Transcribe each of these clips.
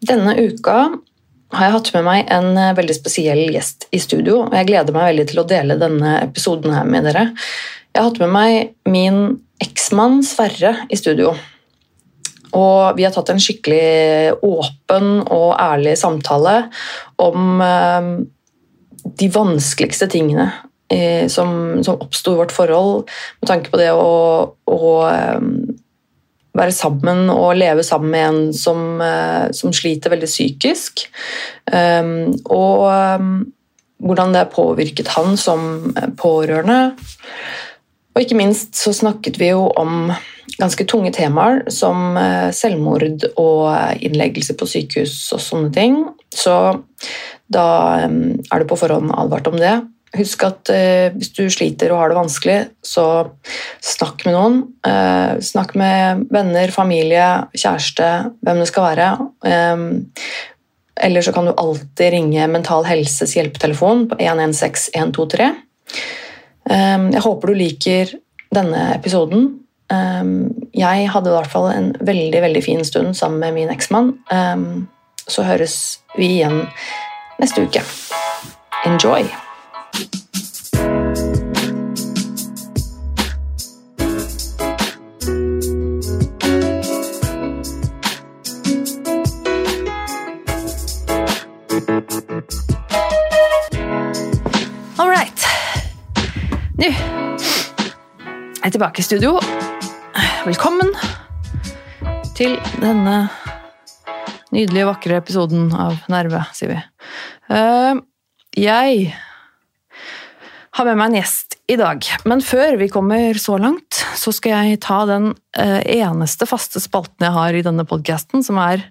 Denne uka har jeg hatt med meg en eh, veldig spesiell gjest i studio. og Jeg gleder meg veldig til å dele denne episoden her med dere. Jeg har hatt med meg min eksmann Sverre i studio. Og vi har tatt en skikkelig åpen og ærlig samtale om eh, de vanskeligste tingene eh, som, som oppsto i vårt forhold, med tanke på det å, å være sammen og leve sammen med en som, eh, som sliter veldig psykisk. Um, og um, hvordan det påvirket han som pårørende. Og ikke minst så snakket vi jo om ganske tunge temaer som eh, selvmord og innleggelse på sykehus og sånne ting. Så da um, er det på forhånd advart om det. Husk at eh, hvis du sliter og har det vanskelig, så snakk med noen. Eh, snakk med venner, familie, kjæreste, hvem det skal være. Eh, eller så kan du alltid ringe Mental Helses hjelpetelefon på 116 123. Eh, jeg håper du liker denne episoden. Eh, jeg hadde i hvert fall en veldig, veldig fin stund sammen med min eksmann. Eh, så høres vi igjen neste uke. Enjoy! All right. Nå er jeg tilbake i studio. Velkommen til denne nydelige, vakre episoden av Nerve, sier vi. Eh, Jeg har med meg en gjest i dag, men før vi kommer så langt, så skal jeg ta den eh, eneste faste spalten jeg har i denne podkasten, som er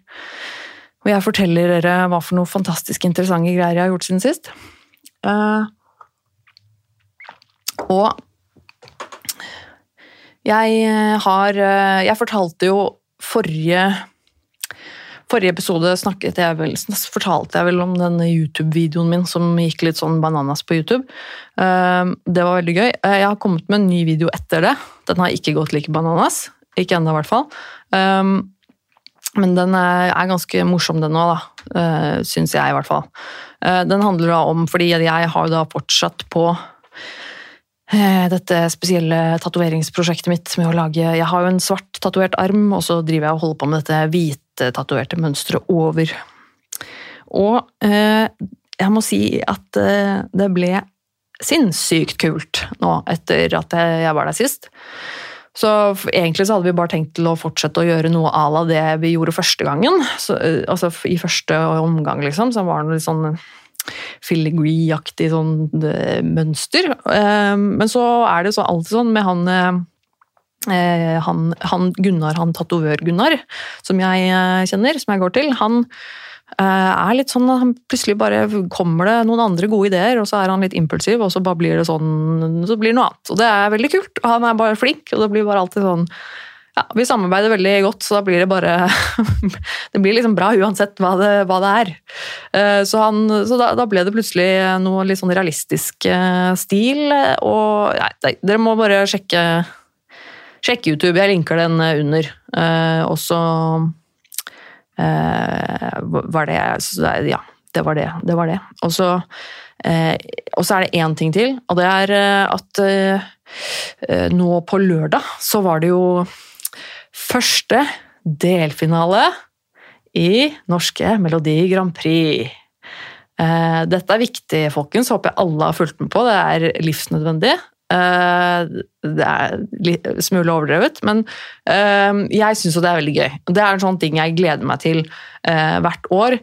hvor jeg forteller dere hva for noe fantastisk interessante greier jeg har gjort siden sist. Eh, og jeg har eh, Jeg fortalte jo forrige Forrige episode jeg vel, fortalte jeg vel om denne YouTube-videoen min som gikk litt sånn bananas på YouTube. Eh, Det var veldig gøy. Eh, Jeg har kommet med en ny video etter det. Den har ikke gått like bananas. Ikke ennå, i hvert fall. Eh, Men den er ganske morsom, den òg, da. Syns jeg, i hvert fall. Eh, Den handler da om Fordi jeg har da fortsatt på eh, dette spesielle tatoveringsprosjektet mitt med å lage Jeg har jo en svart tatovert arm, og så driver jeg og holder på med dette hvite tatoverte mønsteret over. Og eh, jeg må si at eh, det ble sinnssykt kult nå etter at jeg var der sist. Så egentlig så hadde vi bare tenkt til å fortsette å gjøre noe à la det vi gjorde første gangen. Så, eh, altså i første omgang, liksom, så var det litt sånn filigree-aktig sånn eh, mønster. Eh, Men så er det så alltid sånn med han han, han Gunnar, han tatovør-Gunnar, som jeg kjenner, som jeg går til, han er litt sånn at han plutselig bare kommer det noen andre gode ideer, og så er han litt impulsiv, og så bare blir det sånn, så blir det noe annet. Og det er veldig kult. Han er bare flink, og det blir bare alltid sånn ja, Vi samarbeider veldig godt, så da blir det bare Det blir liksom bra uansett hva det, hva det er. Eh, Så, han, så da, da ble det plutselig noe litt sånn realistisk eh, stil, og nei, dere må bare sjekke Sjekk YouTube, jeg linker den under. Eh, og så eh, var det Ja, det var det. Det var det. Og så, eh, er det én ting til, og det er eh, at eh, eh, nå på lørdag så var det jo første delfinale i norske Melodi Grand Prix. Eh, Dette er viktig, folkens. Håper jeg alle har fulgt med på. Det er livsnødvendig. Eh, Det er litt smule overdrevet, men eh, jeg syns jo det er veldig gøy. Det er en sånn ting jeg gleder meg til eh, hvert år,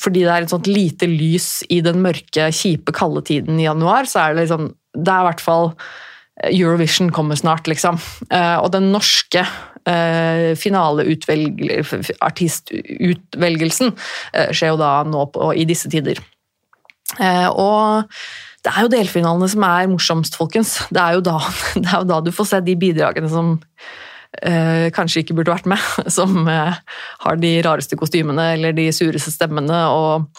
fordi det er et sånt lite lys i den mørke, kjipe, kalde tiden i januar, så er det liksom Det er i hvert fall Eurovision kommer snart, liksom. Og den norske finaleutvelg- artistutvelgelsen eh, skjer jo da nå på, i disse tider. Og det er jo delfinalene som er morsomst, folkens. Det er jo da, det er jo da du får se de bidragene som eh, kanskje ikke burde vært med. Som eh, har de rareste kostymene eller de sureste stemmene. og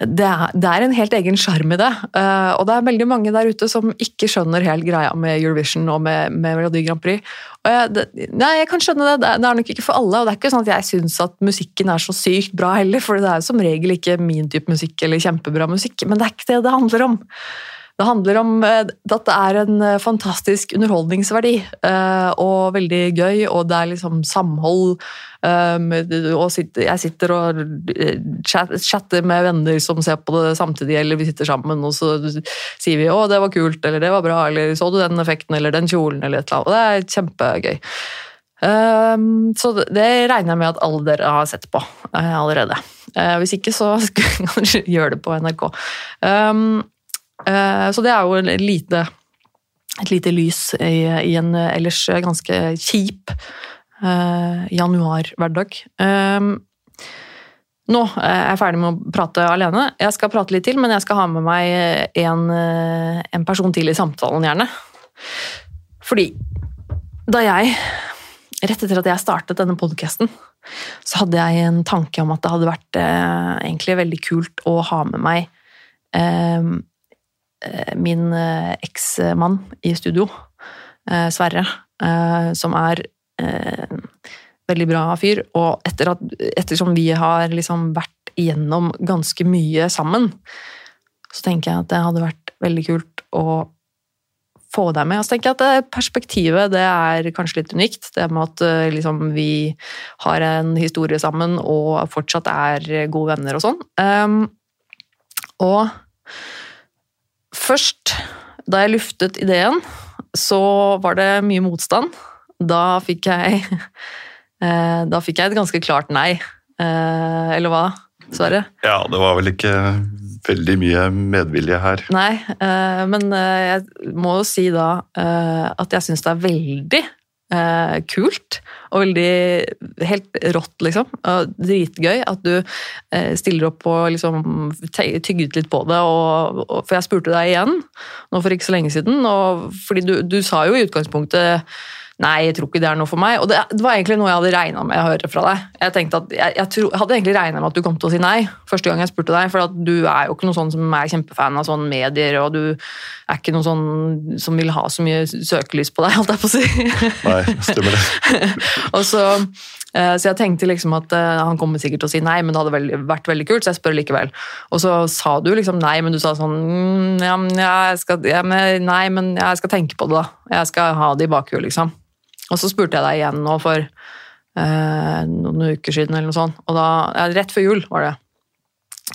det er, det er en helt egen sjarm i det. Uh, og det er veldig mange der ute som ikke skjønner helt greia med Eurovision og med, med Melodi Grand Prix. Jeg, det, nei, jeg kan skjønne det. Det er nok ikke for alle. Og det er ikke sånn at jeg syns at musikken er så sykt bra heller, for det er som regel ikke min type musikk eller kjempebra musikk. Men det er ikke det det handler om. Det handler om eh, at det er en eh, fantastisk underholdningsverdi eh, og veldig gøy, og det er liksom samhold. Og jeg sitter og chatter med venner som ser på det samtidig, eller vi sitter sammen og så sier vi 'å, det var kult', eller 'det var bra', eller 'så du den effekten', eller 'den kjolen', eller et eller annet. Og det er kjempegøy. Så det regner jeg med at alle dere har sett på allerede. Hvis ikke, så kan dere gjøre det på NRK. Eh, så det er jo et lite, et lite lys i, i, en ellers ganske kjip uh, januarhverdag. Um, nå er jeg ferdig med å prate alene. Jeg skal prate litt til, men jeg skal ha med meg en, en person til i samtalen, gjerne. Fordi da jeg, rett etter at jeg startet denne podkasten, så hadde jeg en tanke om at det hadde vært eh, egentlig veldig kult å ha med meg eh, Eh, min eh, eksmann i studio, eh, Sverre, som er veldig bra fyr. Og etter at, ettersom vi har liksom vært igjennom ganske mye sammen, så tenker jeg at det hadde vært veldig kult å få deg med. Og så tenker jeg at det perspektivet det er kanskje litt unikt. Det med at liksom, vi har en historie sammen og fortsatt er gode venner og sånn. Um, og Først, da jeg luftet ideen, så var det mye motstand. Da fikk jeg eh, Da fikk jeg et ganske klart nei. Eh, eller hva, Sverre? Ja, det var vel ikke veldig mye medvilje her. Nei, eh, men jeg må jo si da at jeg syns det er veldig kult. Og veldig helt rått, liksom. Og dritgøy at du eh, stiller opp og liksom tygget litt på det. Og, og, for jeg spurte deg igjen nå for ikke så lenge siden, og fordi du, du sa jo i utgangspunktet Nei, jeg tror ikke det er noe for meg. Og det, det var egentlig noe jeg hadde regna med å høre fra deg. Jeg, at, jeg, jeg tro, hadde egentlig regna med at du kom til å si nei første gang jeg spurte deg, for du er jo ikke noen sånn som er kjempefan av sånne medier, og du er ikke noen sånn som vil ha så mye søkelys på deg, holdt jeg på å si. Nei, stemmer det. og så, eh, så jeg tenkte liksom at eh, han kommer sikkert til å si nei, men det hadde veldig, vært veldig kult, så jeg spør likevel. Og så sa du liksom nei, men du sa sånn ja, men jeg skal, ja, Nei, men jeg skal tenke på det, da. Jeg skal ha det i bakhuet, liksom. Og så spurte jeg deg igjen nå for eh, noen uker siden, eller noe sånt. Og da, ja, rett før jul var det.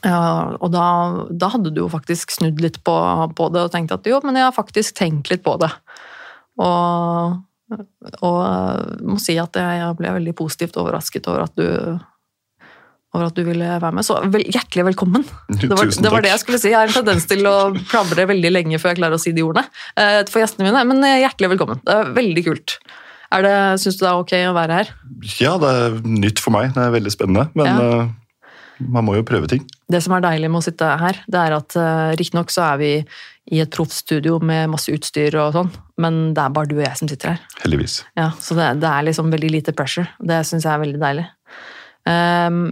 Ja, og da, da, hadde du jo faktisk snudd litt på, på, det og tenkt at jo, men jeg har faktisk tenkt litt på det. Og, og må si at jeg ble veldig positivt overrasket over at du over at du ville være med. Så vel, hjertelig velkommen. Det var, det var, det jeg skulle si. Jeg har en tendens til å plabre veldig lenge før jeg klarer å si de ordene eh, for gjestene mine, men hjertelig velkommen. Det er veldig kult. Er det, Syns du det er ok å være her? Ja, det er nytt for meg. Det er veldig spennende. Men ja. uh, man må jo prøve ting. Det som er deilig med å sitte her, det er at uh, riktignok så er vi i et proffstudio med masse utstyr og sånn, men det er bare du og jeg som sitter her. Heldigvis. Ja, Så det, det er liksom veldig lite pressure. Det syns jeg er veldig deilig. Um,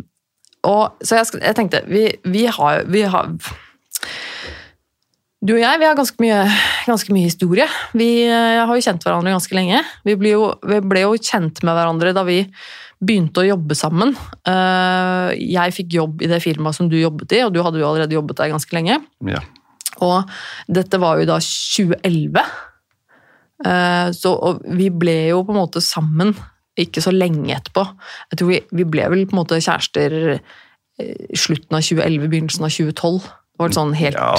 og, så jeg, jeg tenkte vi, vi, har, vi har du og jeg vi har ganske mye, ganske mye historie. Vi eh, har jo kjent hverandre ganske lenge. Vi ble, jo, vi ble, jo, kjent med hverandre da vi begynte å jobbe sammen. Eh, jeg fikk jobb i det firmaet som du jobbet i, og du hadde jo allerede jobbet der ganske lenge. Ja. Og dette var jo da 2011. Eh, så, vi ble jo på en måte sammen ikke så lenge etterpå. Jeg tror vi, vi ble vel på en måte kjærester slutten av 2011, begynnelsen av 2012. Det var sånn helt ja.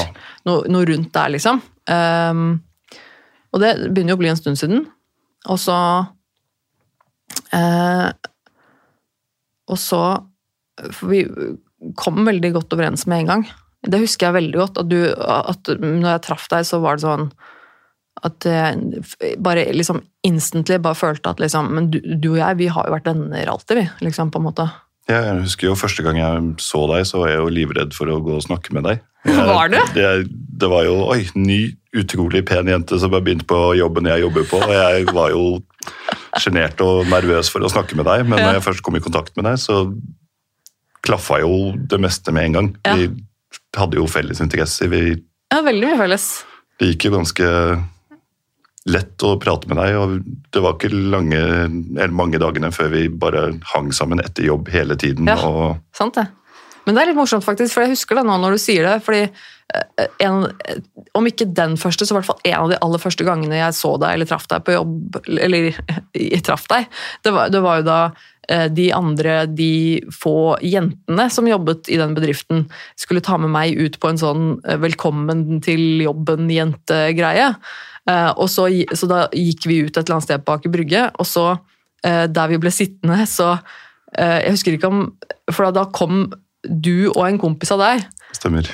noe, noe, rundt der, liksom. Um, og det begynner jo å bli en stund siden. Og så uh, Og så For vi kom veldig godt overens med en gang. Det husker jeg veldig godt. At, du, at når jeg traff deg, så var det sånn at jeg bare liksom instantly bare følte at liksom Men du, du og jeg, vi har jo vært venner alltid, vi. liksom på en måte. Jeg husker jo Første gang jeg så deg, så var jeg jo livredd for å gå og snakke med deg. Jeg, var du? Det, det var jo oi, ny, utrolig pen jente som har begynt på jobben jeg jobber på. og Jeg var jo sjenert og nervøs for å snakke med deg, men ja. når jeg først kom i kontakt med deg, så klaffa jo det meste med en gang. Ja. Vi hadde jo felles interesser. Vi Ja, veldig mye felles. Det gikk jo ganske lett å prate med deg, og det var ikke lange, eller mange dagene før vi bare hang sammen etter jobb hele tiden. Ja. Og Sant det. Men det er litt morsomt, faktisk, for jeg husker det nå når du sier det. fordi eh, en, Om ikke den første, så i hvert fall en av de aller første gangene jeg så deg eller traff deg på jobb, eller jeg traff deg, det var, det var jo da eh, de andre, de få jentene som jobbet i den bedriften, skulle ta med meg ut på en sånn eh, velkommen til jobben-jentegreie. Eh, og så, så da gikk vi ut et eller annet sted på Aker Brygge, og så eh, der vi ble sittende, så eh, Jeg husker ikke om For da, kom du og en kompis av deg. stemmer.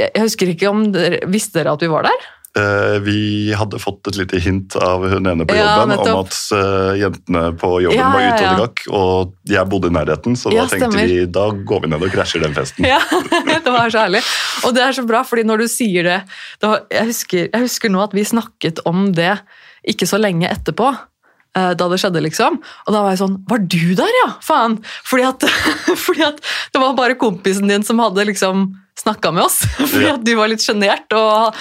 Jeg husker ikke om dere, Visste dere at vi var der? Eh, Vi hadde fått et lite hint av hun ene på Ja, jobben om at eh, jentene på jobben Ja, var ja, ute og ja. drakk, og jeg bodde i nærheten, så da tenkte stemmer. vi da går vi ned og krasjer den festen. Ja, Det var så herlig. Og det er så bra, fordi når du sier det, da, jeg, husker, jeg husker nå at vi snakket om det ikke så lenge etterpå. eh, Da det skjedde, liksom. Og da var jeg sånn Var du der, ja? Faen! Fordi at, fordi at det var bare kompisen din som hadde liksom snakka med oss. Fordi at du var litt sjenert. Og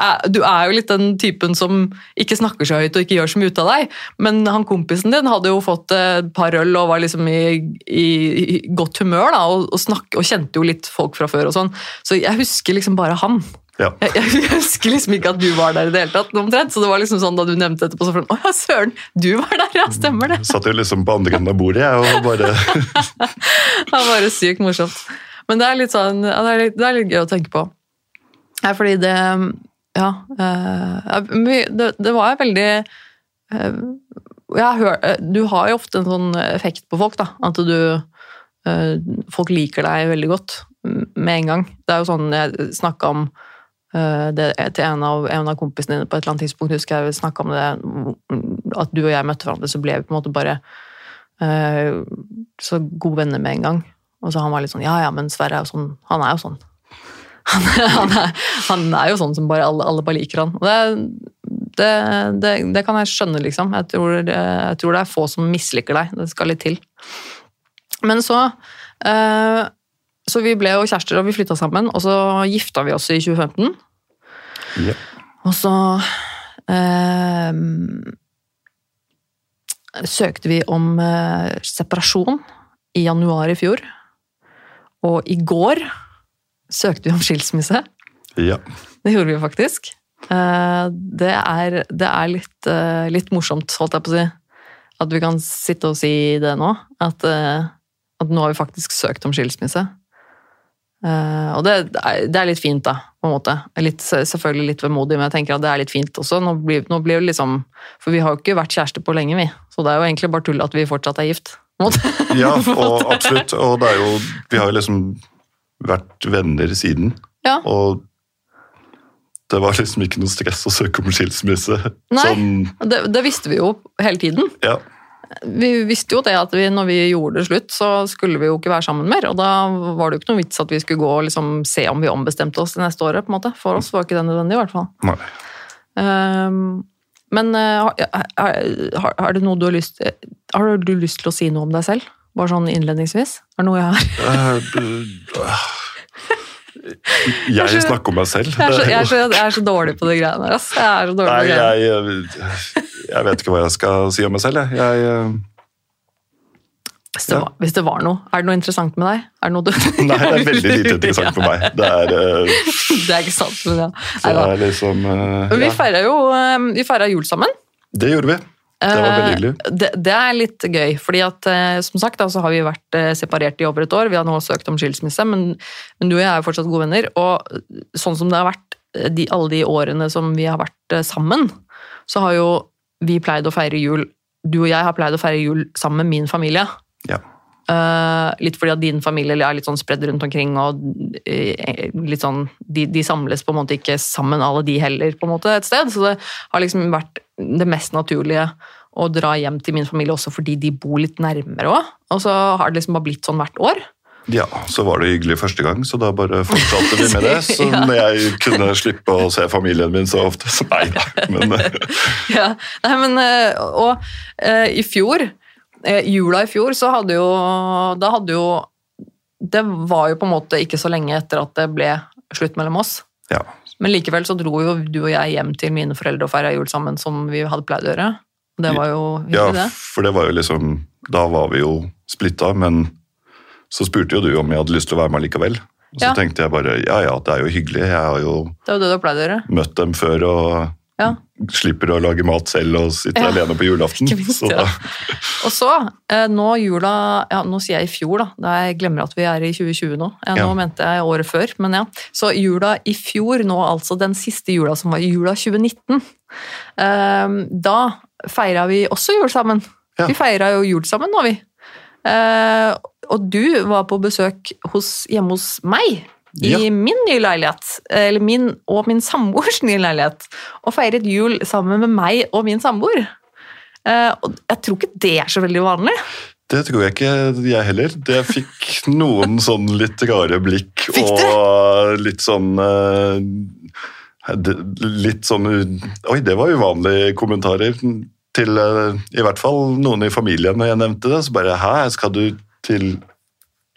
eh, du er jo litt den typen som ikke snakker så høyt og ikke gjør så mye ut av deg. Men han kompisen din hadde jo fått et par øl og var liksom i, i, i godt humør da, og, og, snakk, og kjente jo litt folk fra før. og sånn. Så jeg husker liksom bare han. Ja. Jeg, jeg, husker liksom ikke at du var der i det hele tatt. omtrent, så det var liksom sånn Da du nevnte etterpå, så følte å ja, søren, du var der, ja, stemmer det. Satt jo liksom på andre enden av bordet, jeg, og bare Det var bare sykt morsomt. Men det er litt sånn, det er litt, det er litt gøy å tenke på. Ja, fordi det Ja. eh, det, det var veldig eh, har eh, Du har jo ofte en sånn effekt på folk, da. At du Folk liker deg veldig godt med en gang. Det er jo sånn jeg snakka om det til en av, en av kompisene dine på et eller annet tidspunkt. husker jeg snakka om det, At du og jeg møtte hverandre, så ble vi på en måte bare så gode venner med en gang. Og så han var litt sånn Ja, ja, men Sverre er jo sånn. Han er jo sånn. Han, han, er, han er jo sånn som bare alle, alle bare liker han. Og det, det, det, det kan jeg skjønne, liksom. Jeg tror, jeg tror det er få som misliker deg. Det skal litt til. Men så eh, Så vi ble jo kjærester, og vi flytta sammen. Og så gifta vi oss i 2015. ja. Og så eh, søkte vi om eh, separasjon i januar i fjor. Og i går søkte vi om skilsmisse. ja. Det gjorde vi faktisk. Eh, det er, det er litt, eh, litt morsomt, holdt jeg på å si. At vi kan sitte og si det nå. At, eh, at nå har vi faktisk søkt om skilsmisse. Og det, det er litt fint, da, på en måte. Litt, selvfølgelig litt vemodig, men jeg tenker at det er litt fint også. Nå blir, nå blir det liksom For vi har jo ikke vært kjærester på lenge, vi. Så det er jo egentlig bare tull at vi fortsatt er gift. Ja, og absolutt. Og det er jo Vi har jo liksom vært venner siden, Ja. og det var liksom ikke noe stress å søke om skilsmisse. Nei. Sånn, Det, det visste vi jo hele tiden. ja. vi visste jo det at vi, når vi gjorde det slutt, så skulle vi jo ikke være sammen mer. Og da var det jo ikke noe vits at vi skulle gå og liksom se om vi ombestemte oss det neste året. på en måte. For oss var ikke det nødvendig, i hvert fall. Nei. Ehm, men uh, har, har, det noe du har, lyst, har du lyst til å si noe om deg selv? Bare sånn innledningsvis? Er det noe jeg har? Eh, Jeg snakker om meg selv. Jeg er så, jeg er så, jeg er så dårlig på de greiene der. Altså. Jeg Nei, jeg, jeg vet ikke hva jeg skal si om meg selv. Jeg, eh, Hvis det, var, hvis det var noe. Er det noe interessant med deg? Er det noe du... Nei, det er veldig lite interessant for meg. Det er, uh... Det er ikke sant. Men ja. det er liksom uh, vi ja, feira jo eh, vi jul sammen. Det gjorde vi. Det var veldig hyggelig. Uh, Det, det er litt gøy, fordi at som sagt da, så har vi vært separert i over et år. Vi har nå søkt om skilsmisse, men, men du og jeg er jo fortsatt gode venner. Og sånn som det har vært de, alle de årene som vi har vært sammen, så har jo vi pleid å feire jul Du og jeg har pleid å feire jul sammen med min familie. Ja. Uh, litt fordi at din familie er litt sånn spredd rundt omkring, og uh, sånn, de, de samles på en måte ikke sammen, alle de heller, på en måte, et sted. Så det har liksom vært det mest naturlige å dra hjem til min familie også fordi de bor litt nærmere òg. Og så har det liksom bare blitt sånn hvert år. Ja, så var det hyggelig første gang, så da bare fortsatte vi med det. Så Ja. når jeg kunne slippe å se familien min så ofte, så nei da. Men Ja, nei, men eh, Og eh, i fjor, jula i fjor, så hadde jo Da hadde jo Det var jo på en måte ikke så lenge etter at det ble slutt mellom oss. Ja. Men likevel så dro jo du og jeg hjem til mine foreldre og feira jul sammen, som vi hadde pleid å gjøre. Det var jo ja, hyggelig, det. for det var jo liksom Da var vi jo splitta, men så spurte jo du om jeg hadde lyst til å være med likevel. Og så Ja. tenkte jeg bare ja ja, det er jo hyggelig. Jeg har jo Det var det møtt dem før og Ja. slipper å lage mat selv og sitte Ja. alene på julaften. Minst, så ja. Og så, eh, nå jula ja, Nå sier jeg i fjor, da. da jeg glemmer at vi er i 2020 nå. Nå mente jeg året før, men ja. Så jula i fjor, nå altså den siste jula som var jula 2019, eh, da feira vi også jul sammen. Vi feira jo jul sammen nå, vi. Eh, og du var på besøk hos, hjemme hos meg. I Ja. min nye leilighet, eller min og min samboers nye leilighet, og feiret jul sammen med meg og min samboer. Eh, og jeg tror ikke det er så veldig vanlig. det tror jeg ikke jeg heller. Det fikk noen sånn litt rare blikk og litt sånn eh, Litt sånn Oi, det var uvanlige kommentarer til eh, i hvert fall noen i familien når jeg nevnte det. Så bare Hæ, skal du til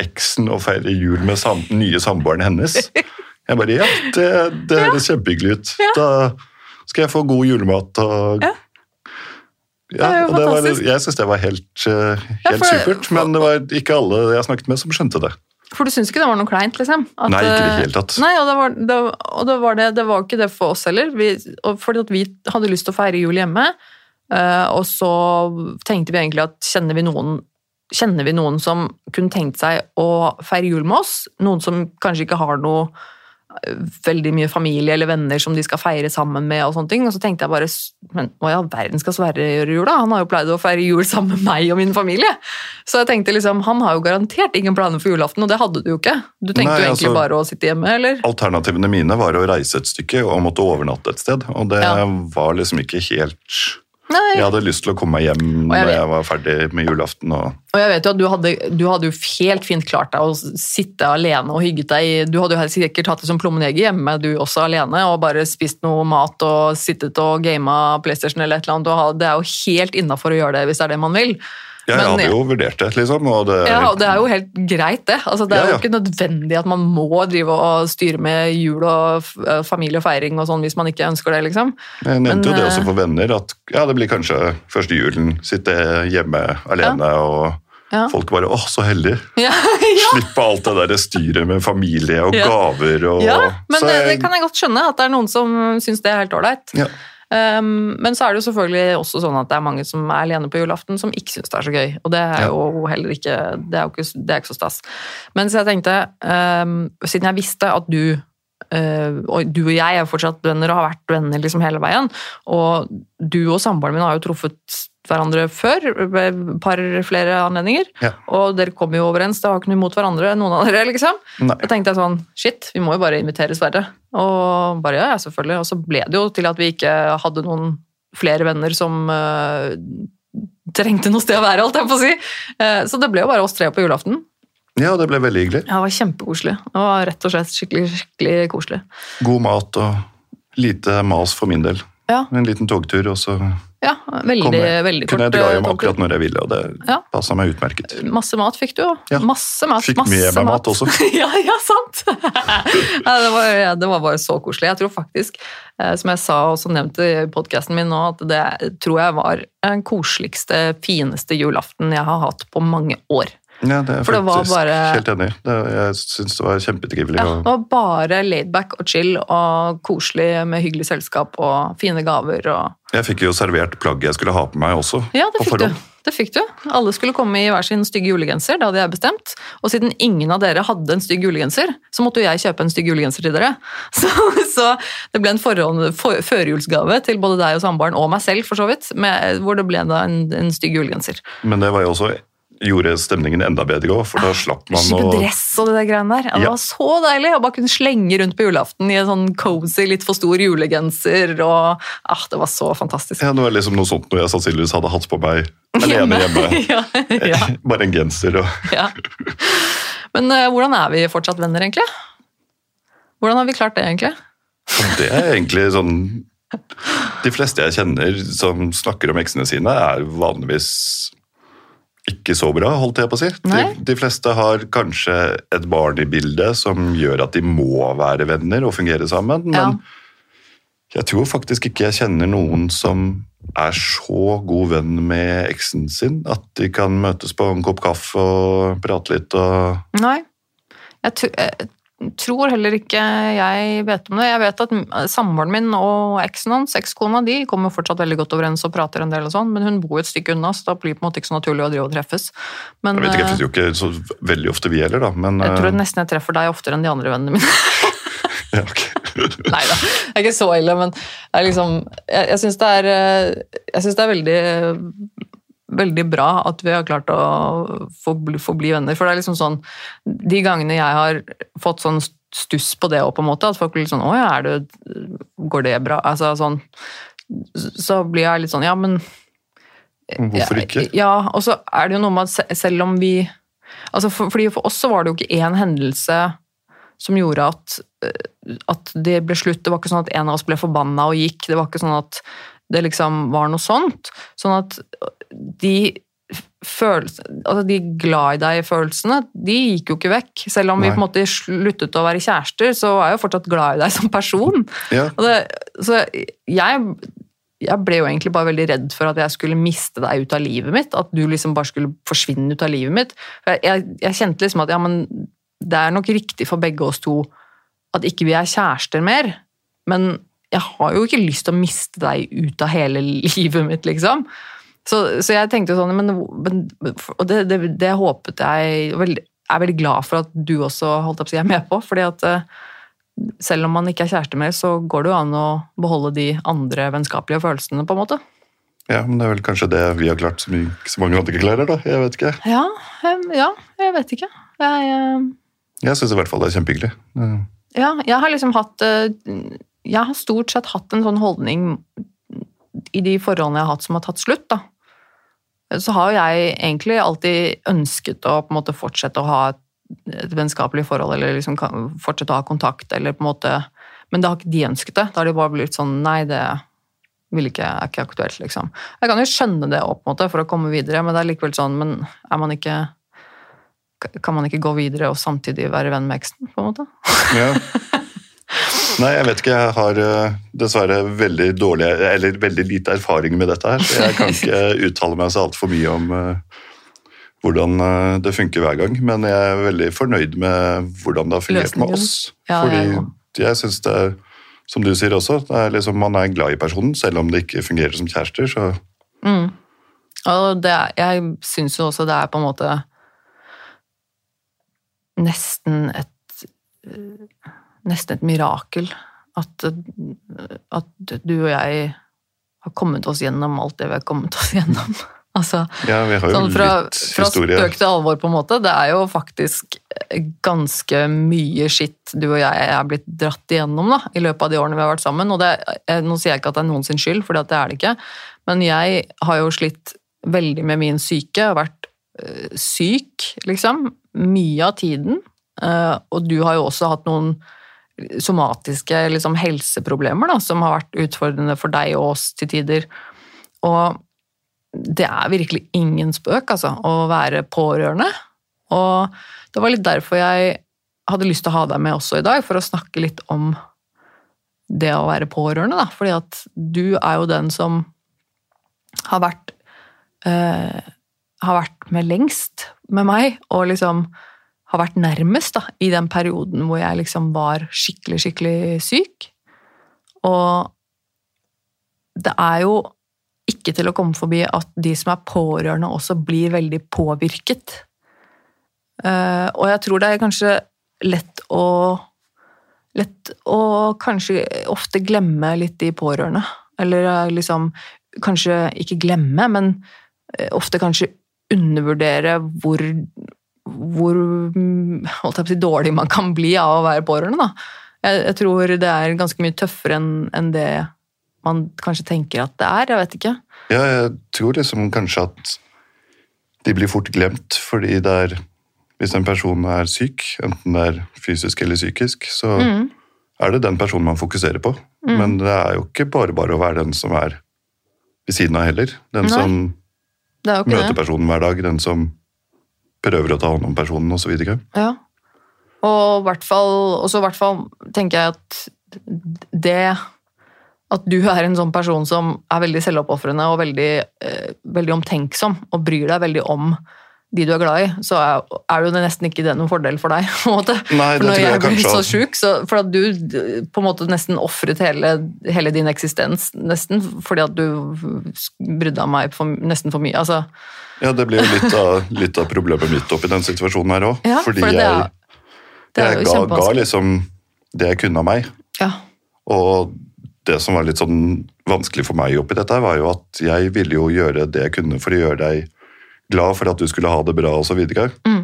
eksen og feire jul med sam nye samboeren hennes? Jeg bare Ja, det, det høres kjempehyggelig ut. Ja. Da skal jeg få god julemat og Ja. Ja, Det og det var, jeg syns det var helt, helt Ja, for- supert, men det var ikke alle jeg snakket med som skjønte det. For du syns ikke det var noe kleint, liksom? At, Nei, ikke det helt hele tatt. Nei, og det var det, og det, var det, det var ikke det for oss heller. Vi, fordi at vi hadde lyst til å feire jul hjemme, eh, og så tenkte vi egentlig at kjenner vi noen Kjenner vi noen som kunne tenkt seg å feire jul med oss? Noen som kanskje ikke har noe eh, veldig mye familie eller venner som de skal feire sammen med. Og sånne ting. Og så tenkte jeg bare men hva i all verden skal Sverre gjøre jul, da? Han har jo pleid å feire jul sammen med meg og min familie. Så jeg tenkte liksom, han har jo garantert ingen planer for julaften, og det hadde du jo ikke. Du tenkte Nei, jo egentlig altså- bare å sitte hjemme, eller? Alternativene mine var å reise et stykke og måtte overnatte et sted, og det Ja. var liksom ikke helt Nei. Jeg hadde lyst til å komme meg hjem når jeg var ferdig med julaften. og Og jeg vet jo at du hadde, du hadde jo helt fint klart deg å sitte alene og hygget deg. Du hadde jo sikkert hatt det som plommeneger hjemme, du også alene, og bare spist noe mat og sittet og gama PlayStation eller et eller annet. Det er jo helt innafor å gjøre det hvis det er det man vil. Jeg hadde jo vurdert det, liksom. Og det, Ja, og det er jo helt greit, det. Altså, det er Ja, ja. jo ikke nødvendig at man må drive og styre med jul og eh, familie og feiring og sånn hvis man ikke ønsker det, liksom. jeg nevnte jo det eh, også for venner, at ja, det blir kanskje første julen. Sitte hjemme alene, og Ja. folk bare 'Å, så heldig'. Ja, ja. Slippe alt det der styret med familie og Ja. gaver. Og, ja men så det, det kan jeg godt skjønne, at det er noen som syns det er helt ålreit. Um, men så er det jo selvfølgelig også sånn at det er mange som er alene på julaften som ikke syns det er så gøy. Og det er jo heller ikke Det er jo ikke, det er ikke så stas. Men så jeg tenkte, um, siden jeg visste at du uh, og du og jeg er fortsatt venner og har vært venner liksom hele veien, og du og samboeren min har jo truffet hverandre før, ved par flere anledninger, Ja. og dere kom jo overens, det har ikke noe imot hverandre, noen av dere, liksom. Nei. Da tenkte jeg sånn, shit, vi må jo bare invitere Sverre. Og bare ja, ja, selvfølgelig. Og så ble det jo til at vi ikke hadde noen flere venner som uh, trengte noe sted å være, alt jeg på å si. Uh, så det ble jo bare oss tre på julaften. Ja, det ble veldig hyggelig. Ja, det var kjempekoselig. Det var rett og slett skikkelig, skikkelig koselig. God mat og lite mas for min del. Ja, En liten togtur, og så ja veldig, kom veldig kort. kunne jeg dra hjem eh, akkurat når jeg ville, og det Ja. passa meg utmerket. Masse mat fikk du jo. Ja. Masse mat. Fikk masse med meg mat også. ja, ja, sant! ja, det, var, det var bare så koselig. Jeg tror faktisk, eh, som jeg sa og også nevnt i podkasten min nå, at det tror jeg var den koseligste, fineste julaften jeg har hatt på mange år. Ja, det er For det var faktisk bare- helt enig. Det, jeg syns det var kjempetrivelig. Ja, det var bare laidback og chill og koselig med hyggelig selskap og fine gaver. Og... Jeg fikk jo servert plagget jeg skulle ha på meg også. Ja, det fikk, du. det fikk du. Alle skulle komme i hver sin stygge julegenser, det hadde jeg bestemt. Og siden ingen av dere hadde en stygg julegenser, så måtte jo jeg kjøpe en stygg julegenser til dere. Så, så det ble en for, førjulsgave til både deg og samboeren, og meg selv for så vidt, med, hvor det ble da en, en stygg julegenser. Men det var jo også gjorde stemningen enda bedre òg, for da slapp man Skippe skikkelig dress og det der greiene der. Ja, Det Ja. var så deilig å bare kunne slenge rundt på julaften i en sånn cozy, litt for stor julegenser. og ah, Det var så fantastisk. ja, Det var liksom noe sånt når jeg sannsynligvis hadde hatt på meg alene hjemme. ja, ja, Bare en genser og ja. Men uh, hvordan er vi fortsatt venner, egentlig? Hvordan har vi klart det, egentlig? Det er egentlig sånn De fleste jeg kjenner som snakker om eksene sine, er vanligvis ikke så bra, holdt jeg på å si. De, de fleste har kanskje et barn i bildet som gjør at de må være venner og fungere sammen, men Ja. jeg tror faktisk ikke jeg kjenner noen som er så god venn med eksen sin at de kan møtes på en kopp kaffe og prate litt og Nei. Jeg, jeg tror heller ikke jeg vet om det. Jeg vet at samboeren min og eksen hans, ekskona, de kommer fortsatt veldig godt overens og prater en del og sånn, men hun bor et stykke unna, så da blir det på en måte ikke så naturlig å drive og treffes. Men Vi eh, treffes jo ikke så veldig ofte, vi heller, da. Men jeg tror eh, nesten jeg treffer deg oftere enn de andre vennene mine. ja, ok. Nei da, det er ikke så ille, men liksom Jeg, jeg syns det eh, det er veldig Veldig bra at vi har klart å få bli, venner. For det er liksom sånn De gangene jeg har fått sånn stuss på det òg, på en måte, at folk blir sånn Å ja, er det Går det bra? Altså sånn Så blir jeg litt sånn Ja, men Hvorfor ikke? ja, og så er det jo noe med at selv om vi altså for, fordi For oss så var det jo ikke én hendelse som gjorde at, eh, at det ble slutt. Det var ikke sånn at en av oss ble forbanna og gikk. Det var ikke sånn at det liksom var noe sånt. Sånn at de følelsene, altså de glad i deg-følelsene, de gikk jo ikke vekk. Selv om vi på en måte sluttet å være kjærester, så er jeg jo fortsatt glad i deg som person. Ja, det, så jeg, jeg ble jo egentlig bare veldig redd for at jeg skulle miste deg ut av livet mitt. At du liksom bare skulle forsvinne ut av livet mitt. Jeg, jeg, jeg kjente liksom at ja, men det er nok riktig for begge oss to at ikke vi er kjærester mer. Men jeg har jo ikke lyst til å miste deg ut av hele livet mitt, liksom. Så, så jeg tenkte jo sånn, men, Og det, det, det håpet jeg og Jeg er veldig glad for at du også holdt opp, si, er med på. fordi at eh, selv om man ikke er kjæreste mer, så går det jo an å beholde de andre vennskapelige følelsene, på en måte. ja, men det er vel kanskje det vi har klart som ikke så mange andre klarer, da. Jeg vet ikke. Ja, em, ja jeg vet ikke. Jeg, uh... Jeg syns i hvert fall det er kjempehyggelig. Uh. ja, jeg har liksom hatt uh, Jeg har stort sett hatt en sånn holdning i de forholdene jeg har hatt som har tatt slutt, da. Så har jo jeg egentlig alltid ønsket å på en måte fortsette å ha et, vennskapelig forhold, eller liksom fortsette å ha kontakt, eller på en måte Men det har ikke de ønsket det. Da har de bare blitt sånn Nei, det vil ikke, er ikke aktuelt, liksom. Jeg kan jo skjønne det opp, på en måte, for å komme videre, men det er likevel sånn Men er man ikke Kan man ikke gå videre og samtidig være venn med eksen, på en måte? Ja. Nei, jeg vet ikke. Jeg har eh, dessverre veldig dårlig, eller veldig lite erfaring med dette her, så jeg kan ikke uttale meg så altfor mye om eh, hvordan eh, det funker hver gang. Men jeg er veldig fornøyd med hvordan det har fungert med oss. Ja, Fordi jeg ja. jeg syns det er, som du sier også, det er liksom, man er glad i personen, selv om det ikke fungerer som kjærester. Så Mm. Og det, jeg syns jo også det er på en måte nesten et Nesten et mirakel at, eh, at du og jeg har kommet oss gjennom alt det vi har kommet oss gjennom. Altså, ja, vi har jo sånn fra, fra spøk til alvor, på en måte. Det er jo faktisk ganske mye skitt du og jeg er blitt dratt igjennom da, i løpet av de årene vi har vært sammen. Og det, eh, nå sier jeg ikke at det er noens skyld, for det er det ikke. Men jeg har jo slitt veldig med min syke, og vært øh, syk, liksom. Mye av tiden. Eh, og du har jo også hatt noen somatiske liksom, helseproblemer da, som har vært utfordrende for deg og oss til tider. Og det er virkelig ingen spøk, altså, å være pårørende. Og det var litt derfor jeg hadde lyst til å ha deg med også i dag, for å snakke litt om det å være pårørende, da. Fordi at du er jo den som har vært øh, har vært med lengst med meg, og liksom har vært nærmest da, i den perioden hvor jeg liksom var skikkelig, skikkelig syk. Og det er jo ikke til å komme forbi at de som er pårørende også blir veldig påvirket. Eh, og jeg tror det er kanskje lett å Lett å kanskje ofte glemme litt de pårørende. Eller eh, liksom Kanskje ikke glemme, men eh, ofte kanskje undervurdere hvor hvor mm, si, dårlig man kan bli av å være pårørende. Jeg, jeg tror det er ganske mye tøffere enn en det man kanskje tenker at det er. Jeg vet ikke. Ja, jeg tror liksom kanskje at de blir fort glemt, fordi det er Hvis en person er syk, enten det er fysisk eller psykisk, så Mm. er det den personen man fokuserer på. Men det er jo ikke bare bare å være den som er ved siden av heller. Den Nei. som er møter det. personen hver dag, den som prøver å ta hånd om personen osv. Ja. Og i hvert fall, og så i hvert fall tenker jeg at det at du er en sånn person som er veldig selvoppofrende og veldig, eh, veldig omtenksom og bryr deg veldig om de du er glad i, så er, er jo det nesten ikke det noen fordel for deg. på en måte. Nei, For når jeg jeg blir så sjuk, for at du på en måte nesten ofret hele, hele din eksistens, nesten, fordi at du brydde deg om meg for, nesten for mye. Altså, Ja, det blir jo litt av, litt av problemet mitt oppi den situasjonen her òg. Ja, fordi for det jeg, er- det jeg ga, ga liksom det jeg kunne av meg. Ja. Og det som var litt sånn vanskelig for meg oppi dette, var jo at jeg ville jo gjøre det jeg kunne for å gjøre deg glad for at du skulle ha det bra osv. Mm.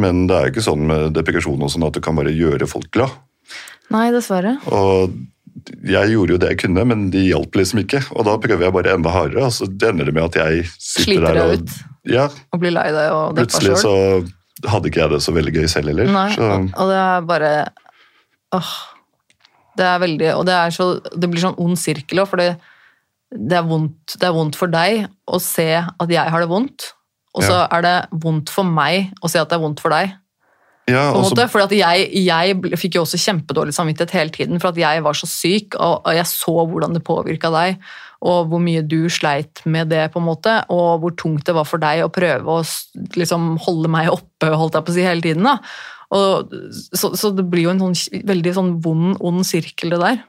Men det er jo ikke sånn med depresjon og sånn at du kan bare gjøre folk glad. Nei, dessverre. Og jeg gjorde jo det jeg kunne, men de hjalp liksom ikke. Og da prøver jeg bare enda hardere, og så ender det med at jeg sitter Sliter der og. Ja, Og blir lei deg og deppa plutselig så hadde ikke jeg det så veldig gøy selv heller. Nei, Så, og det er bare Åh. Det er veldig Og det, er så, det blir sånn ond sirkel òg, for det, det, er vondt, det er vondt for deg å se at jeg har det vondt, og så Ja. er det vondt for meg å se at det er vondt for deg. Ja, på en måte, for at jeg, jeg fikk jo også kjempedårlig samvittighet hele tiden for at jeg var så syk, og, jeg så hvordan det påvirka deg, og hvor mye du sleit med det, på en måte, og hvor tungt det var for deg å prøve å liksom, holde meg oppe, holdt jeg på å si, hele tiden. Og, så, så det blir jo en sånn veldig sånn vond, ond sirkel, det der.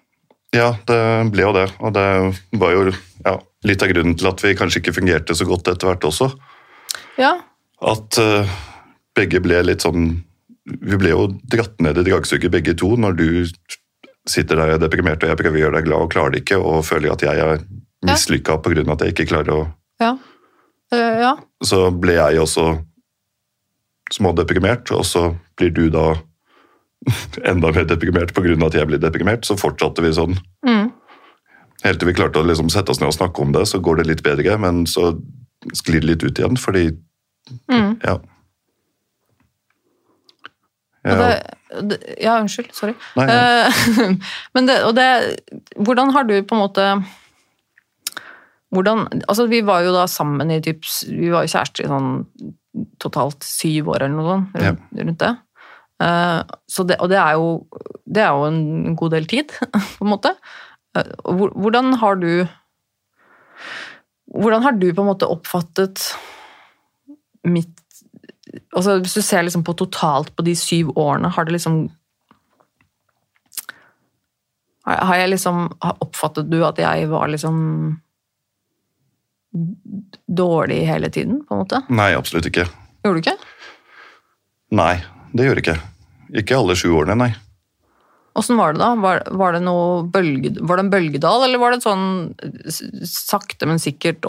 Ja, det ble jo det. Og det var jo ja, litt av grunnen til at vi kanskje ikke fungerte så godt etter hvert også. Ja, At uh, begge ble litt sånn Vi ble jo dratt ned i dragsuget begge to når du sitter der og er deprimert og jeg prøver å gjøre deg glad og klarer det ikke, og føler at jeg er mislykka pga. at jeg ikke klarer å ja. Uh, ja. Så ble jeg også smådeprimert, og så blir du da enda mer deprimert pga. at jeg blir deprimert. Så fortsatte vi sånn. Mm. Helt til vi klarte å liksom sette oss ned og snakke om det, så går det litt bedre, men så sklir det litt ut igjen, fordi Mm. Ja. Ja, det, ja, unnskyld. Sorry. Nei, ja. Eh, Men det, og det, hvordan har du på en måte hvordan, altså Vi var jo da sammen i typ, Vi var jo kjærester i sånn totalt syv år eller noe sånt. Rundt, rundt det. Uh, så det. Og det er, jo, det er jo en god del tid, på en måte. Uh, hvor- Hvordan har du Hvordan har du på en måte oppfattet mitt altså Hvis du ser liksom på totalt på de syv årene, har det liksom Har jeg liksom har- Oppfattet du at jeg var liksom dårlig hele tiden, på en måte? Nei, absolutt ikke. Gjorde du ikke? Nei, det gjør ikke. Ikke alle sju årene, nei. Åssen var det da? Var, var, det bølge, var det en bølgedal, eller var det sånn sakte, men sikkert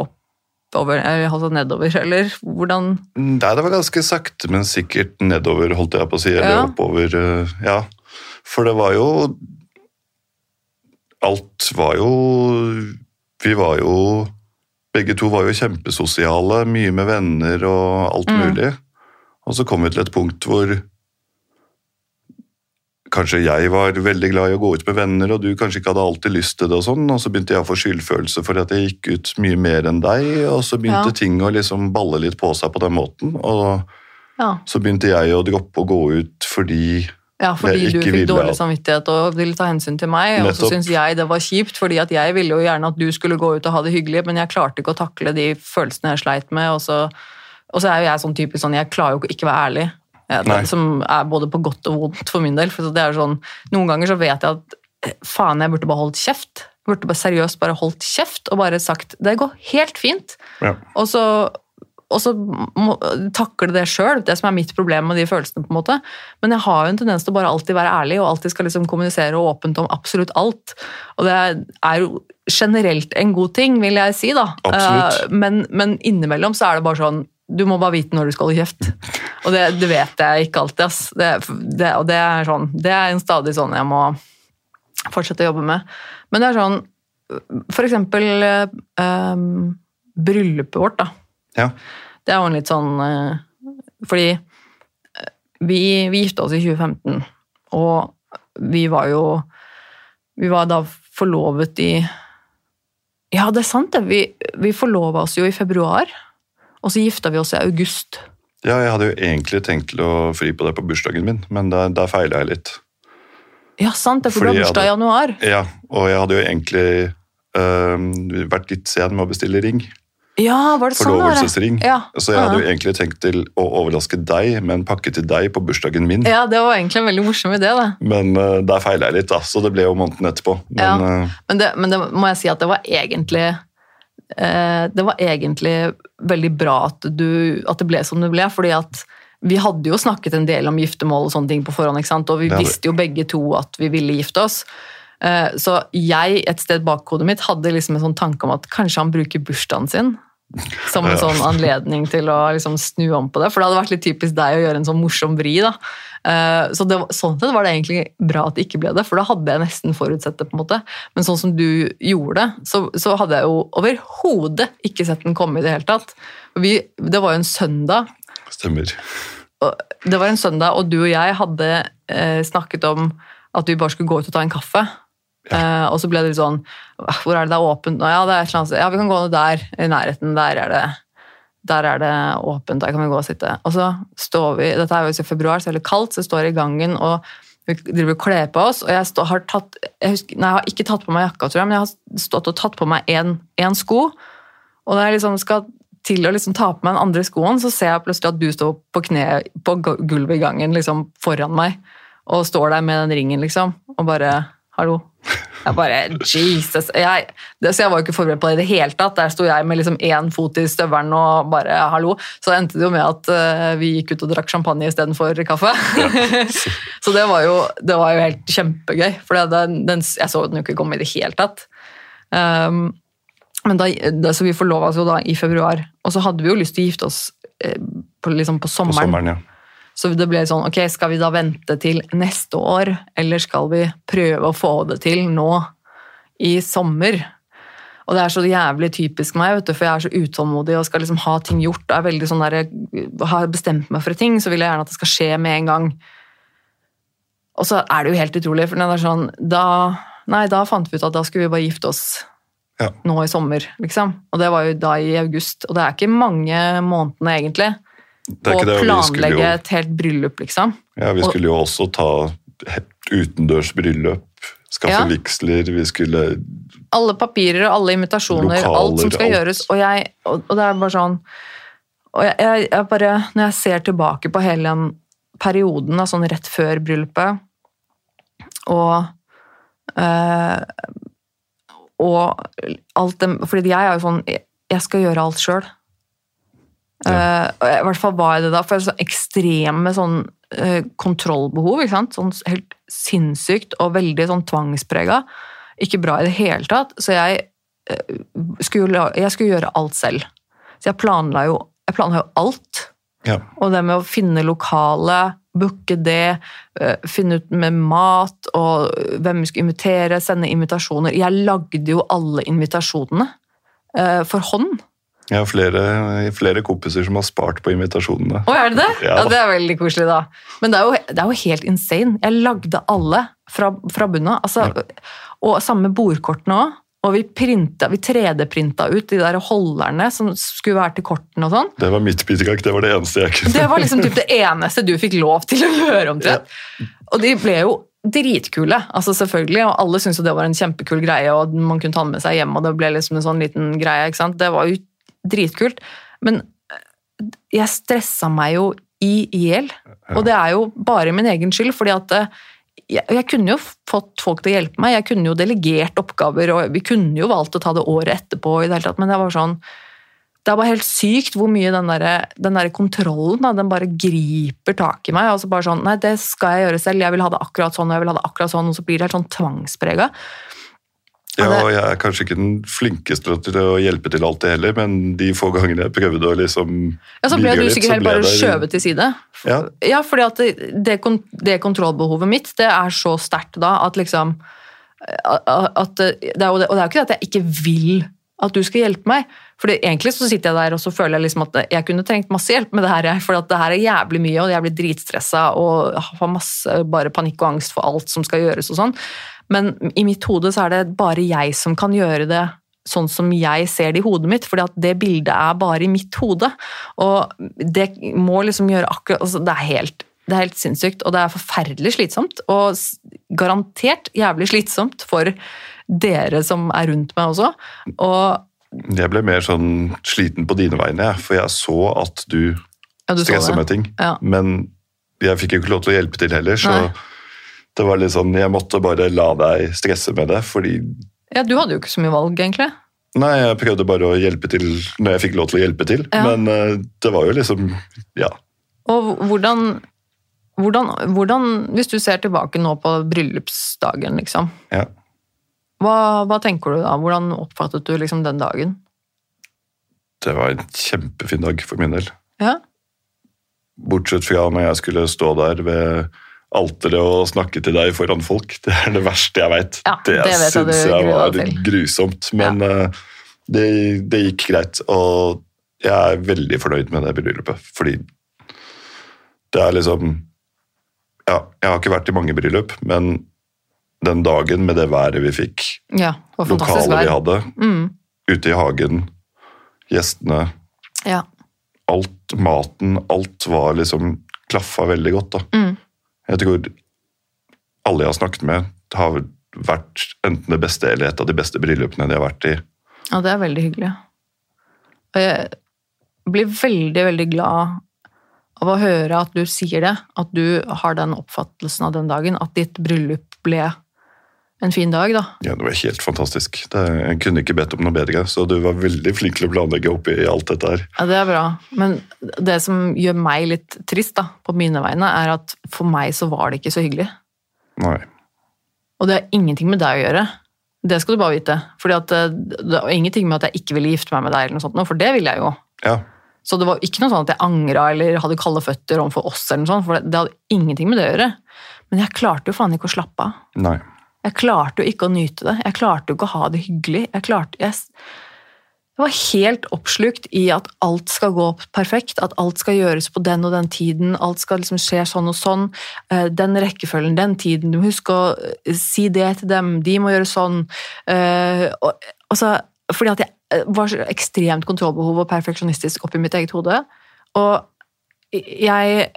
oppover, altså nedover, eller hvordan Nei, det var ganske sakte, men sikkert nedover, holdt jeg på å si, eller Ja. oppover. eh, Ja, for det var jo Alt var jo Vi var jo Begge to var jo kjempesosiale, mye med venner og alt Mm. mulig. Og så kom vi til et punkt hvor Kanskje jeg var veldig glad i å gå ut med venner, og du kanskje ikke hadde alltid lyst til det. Og sånn, og så begynte jeg å få skyldfølelse for at jeg gikk ut mye mer enn deg, og så begynte Ja. ting å liksom balle litt på seg på den måten. og Ja, så begynte jeg å droppe å gå ut fordi ja fordi du fikk dårlig samvittighet og ville ta hensyn til meg, og så syntes jeg det var kjipt, fordi at jeg ville jo gjerne at du skulle gå ut og ha det hyggelig, men jeg klarte ikke å takle de følelsene jeg sleit med, og så, og så er jo jeg sånn typisk sånn, jeg klarer jo ikke være ærlig. Ja, Nei. som er både på godt og vondt for min del. For det er sånn, noen ganger så vet jeg at eh, faen, jeg burde bare holdt kjeft. Jeg burde bare seriøst bare holdt kjeft og bare sagt det går helt fint. ja. Og så, og så må, takle det sjøl, det som er mitt problem med de følelsene. på en måte. Men jeg har jo en tendens til å bare alltid være ærlig og alltid skal liksom kommunisere åpent om absolutt alt. Og det er jo generelt en god ting, vil jeg si. da. Absolutt. Eh, Men, men innimellom så er det bare sånn du må bare vite når du skal holde kjeft. Og det, det vet jeg ikke alltid. ass. Det, det, og det er, sånn, det er en stadig sånn jeg må fortsette å jobbe med. Men det er sånn For eksempel eh, bryllupet vårt, da. ja. Det er jo en litt sånn eh, Fordi eh, vi, vi gifta oss i 2015, og vi var jo Vi var da forlovet i Ja, det er sant, det. Vi, vi forlova oss jo i februar. Og så gifta vi oss i august. Ja, jeg hadde jo egentlig tenkt til å fri på det på bursdagen min, men der, der feila jeg litt. Ja, sant, det er for du har bursdag i januar. Ja, og jeg hadde jo egentlig øh, vært litt sen med å bestille ring. Ja, var det sånn? Forlovelsesring. Ja. Så jeg hadde jo egentlig tenkt til å overraske deg med en pakke til deg på bursdagen min. ja, det var egentlig en veldig morsom idé, da. Men uh, der feila jeg litt, da, så det ble jo måneden etterpå. Men Ja. øh, Men det, men det må jeg si at det var egentlig Det var egentlig veldig bra at, du, at det ble som det ble, fordi at vi hadde jo snakket en del om giftermål og sånne ting på forhånd, og vi vi. visste jo begge to at vi ville gifte oss. Eh, Så jeg, et sted bak hodet mitt, hadde liksom en sånn tanke om at kanskje han bruker bursdagen sin som en sånn anledning til å liksom snu om på det. For det hadde vært litt typisk deg å gjøre en sånn morsom vri. da. Eh, Så det, sånn sett var det egentlig bra at det ikke ble det, for da hadde jeg nesten forutsett det. på en måte. Men sånn som du gjorde det, så, så hadde jeg jo overhodet ikke sett den komme i det hele tatt. Vi, det var jo en søndag, stemmer. det var en søndag, og du og jeg hadde eh, snakket om at vi bare skulle gå ut og ta en kaffe. Eh, og så ble det litt sånn Hvor er det det er åpent nå? Ja, det er et eller annet. Ja, vi kan gå ned der i nærheten. Der er det, der er det åpent. Der kan vi gå og sitte. Og så står vi Dette er jo i februar, så det er litt kaldt, så jeg står i gangen og vi driver og kler på oss. Og jeg, stå, har tatt jeg, husker, nei, jeg har ikke tatt på meg jakka, tror jeg, men jeg har stått og tatt på meg én sko. Og når jeg liksom skal til å liksom ta på meg den andre skoen, så ser jeg plutselig at du står på kne på gulvet i gangen liksom foran meg, og står der med den ringen, liksom, og bare Hallo. Jeg bare Jesus. Jeg, det, så jeg var jo ikke forberedt på det i det hele tatt. Der sto jeg med liksom én fot i støvelen og bare hallo. Så det endte det jo med at uh, vi gikk ut og drakk champagne istedenfor kaffe. så det var, jo, det var jo helt kjempegøy, for den, den, jeg så den jo ikke komme i det hele tatt. Um, men da, da, så vi forlova oss jo da i februar, og så hadde vi jo lyst til å gifte oss eh, på, liksom på På sommeren. sommeren, ja. Så det ble sånn, ok, skal vi da vente til neste år, eller skal vi prøve å få det til nå i sommer? Og det er så jævlig typisk meg, vet du, for jeg er så utålmodig og skal liksom ha ting gjort. og er veldig sånn der, Har bestemt meg for ting, så vil jeg gjerne at det skal skje med en gang. Og så er det jo helt utrolig, for det er sånn, da, nei, da fant vi ut at da skulle vi bare gifte oss Ja. nå i sommer, liksom. Og det var jo da i august, og det er ikke mange månedene egentlig Og planlegge jo, et helt bryllup, liksom. ja, vi skulle jo også ta utendørs bryllup, skaffe Ja. vigsler, vi skulle Alle papirer og alle invitasjoner, Lokaler, alt som skal alt. gjøres. Og, jeg, og, og det er bare sånn og jeg, jeg, jeg bare, Når jeg ser tilbake på hele den perioden, da, sånn rett før bryllupet, og øh, og alt det, fordi jeg er jo sånn Jeg jeg skal gjøre alt sjøl. Ja. I hvert fall var jeg det da, for jeg er så ekstreme sånn, uh, kontrollbehov. ikke sant? Sånn helt sinnssykt og veldig sånn tvangsprega. Ikke bra i det hele tatt. Så jeg, uh, skulle, jeg skulle gjøre alt selv. Så jeg planla jo, jeg planla jo alt. Ja. Og det med å finne lokale, booke det, finne ut med mat og hvem vi skulle invitere, sende invitasjoner. Jeg lagde jo alle invitasjonene for hånd. Jeg har flere, flere kompiser som har spart på invitasjonene. Å, er det det? Ja. Ja, Det er veldig koselig, da. Men det er jo, det er jo helt insane. Jeg lagde alle fra, fra bunnen av. Altså, Og samme bordkortene òg. Og vi, printa- vi 3D-printa ut de der holderne som skulle være til kortene og sånn. Det var mitt bidrag, det var det eneste jeg kunne. Det var liksom typ det eneste du fikk lov til å gjøre, omtrent. Og de ble jo dritkule, altså selvfølgelig, og alle syntes jo det var en kjempekul greie, og man kunne ta den med seg hjem, og det ble liksom en sånn liten greie, ikke sant? Det var jo dritkult. Men eh, jeg stressa meg jo i hjel, og det er jo bare min egen skyld, fordi at eh, jeg, jeg kunne jo fått folk til å hjelpe meg, jeg kunne jo delegert oppgaver, og vi kunne jo valgt å ta det året etterpå i det hele tatt, men det var sånn det er bare helt sykt hvor mye den der, den der kontrollen da, den bare griper tak i meg. og så bare sånn, Nei, det skal jeg gjøre selv. Jeg vil ha det akkurat sånn, og jeg vil ha det akkurat sånn, og så blir det helt sånn tvangsprega. Ja, og jeg er kanskje ikke den flinkeste til å hjelpe til det heller, men de få gangene jeg prøvde å liksom Ja, Så ble du sikkert helt bare skjøvet til side. Ja. Ja, fordi at det, det, kontrollbehovet mitt, det er så sterkt da at liksom at det, er Og det er jo ikke det at jeg ikke vil at du skal hjelpe meg. For egentlig så sitter jeg der og så føler jeg liksom at jeg kunne trengt masse hjelp med det her. For det her er jævlig mye, og jeg blir dritstressa og har masse bare panikk og angst for alt som skal gjøres og sånn. Men i mitt hode så er det bare jeg som kan gjøre det sånn som jeg ser det i hodet mitt, fordi at det bildet er bare i mitt hode. Og det må liksom gjøre akkurat altså Det er helt det er helt sinnssykt, og det er forferdelig slitsomt. Og garantert jævlig slitsomt for dere som er rundt meg også. Og Jeg ble mer sånn sliten på dine vegne, for jeg så at du, ja, du stressa med ting. Ja. Men jeg fikk jo ikke lov til å hjelpe til heller, så Nei. Det var litt sånn Jeg måtte bare la deg stresse med det, fordi Ja, du hadde jo ikke så mye valg, egentlig. Nei, jeg prøvde bare å hjelpe til når jeg fikk lov til å hjelpe til, Ja. men eh, det var jo liksom Ja. Og hvordan, hvordan, hvordan Hvis du ser tilbake nå på bryllupsdagen, liksom. ja. Hva, hva tenker du da? Hvordan oppfattet du liksom den dagen? Det var en kjempefin dag for min del. Ja, Bortsett fra når jeg skulle stå der ved alteret og snakke til deg foran folk. Det er det verste jeg veit. Ja, det det syns jeg var grusomt. Men eh, det, det gikk greit, og jeg er veldig fornøyd med det bryllupet. Fordi det er liksom Ja, jeg har ikke vært i mange bryllup, men den dagen med det været vi fikk, ja lokalet vi hadde, Mm, ute i hagen, gjestene ja. alt, maten, alt var liksom klaffa veldig godt. da. Mm. Jeg tror alle jeg har snakket med, har vært enten det beste eller et av de beste bryllupene de har vært i. ja, det er veldig hyggelig. Og jeg blir veldig, veldig glad av å høre at du sier det. At du har den oppfattelsen av den dagen. At ditt bryllup ble en fin dag, da. Ja, Det var helt fantastisk. Det, jeg kunne ikke bedt om noe bedre, så du var veldig flink til å planlegge oppi alt dette her. Ja, Det er bra. Men det som gjør meg litt trist da, på mine vegne, er at for meg så var det ikke så hyggelig. Nei. Og det har ingenting med deg å gjøre. Det skal du bare vite. Fordi at eh, det har ingenting med at jeg ikke ville gifte meg med deg, eller noe sånt, for det ville jeg jo. Ja, Så det var ikke noe sånn at jeg angra eller hadde kalde føtter overfor oss, eller noe sånt, for det, det hadde ingenting med det å gjøre. Men jeg klarte jo faen ikke å slappe av. nei. Jeg klarte jo ikke å nyte det. Jeg klarte jo ikke å ha det hyggelig. Jeg klarte... Jeg, jeg var helt oppslukt i at alt skal gå perfekt, at alt skal gjøres på den og den tiden, alt skal liksom skje sånn og sånn, eh, den rekkefølgen, den tiden, du må huske å eh, si det til dem, de må gjøre sånn. eh, Og, så, fordi at jeg var så ekstremt kontrollbehov og perfeksjonistisk oppi mitt eget hode, og jeg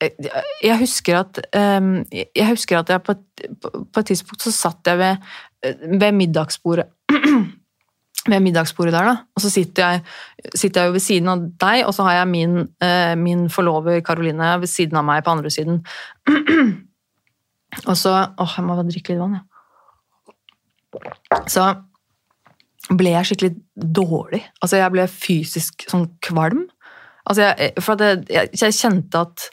jeg- husker at ehm, jeg husker at jeg på et, på et tidspunkt så satt jeg ved, ved middagsbordet ved middagsbordet der, da. Og så sitter jeg, sitter jeg jo ved siden av deg, og så har jeg min, eh, min forlover Karoline ved siden av meg på andre siden. og så Åh, jeg må bare drikke litt vann, jeg. Så ble jeg skikkelig dårlig. Altså, jeg ble fysisk sånn kvalm. Altså, jeg, for at jeg, jeg, jeg kjente at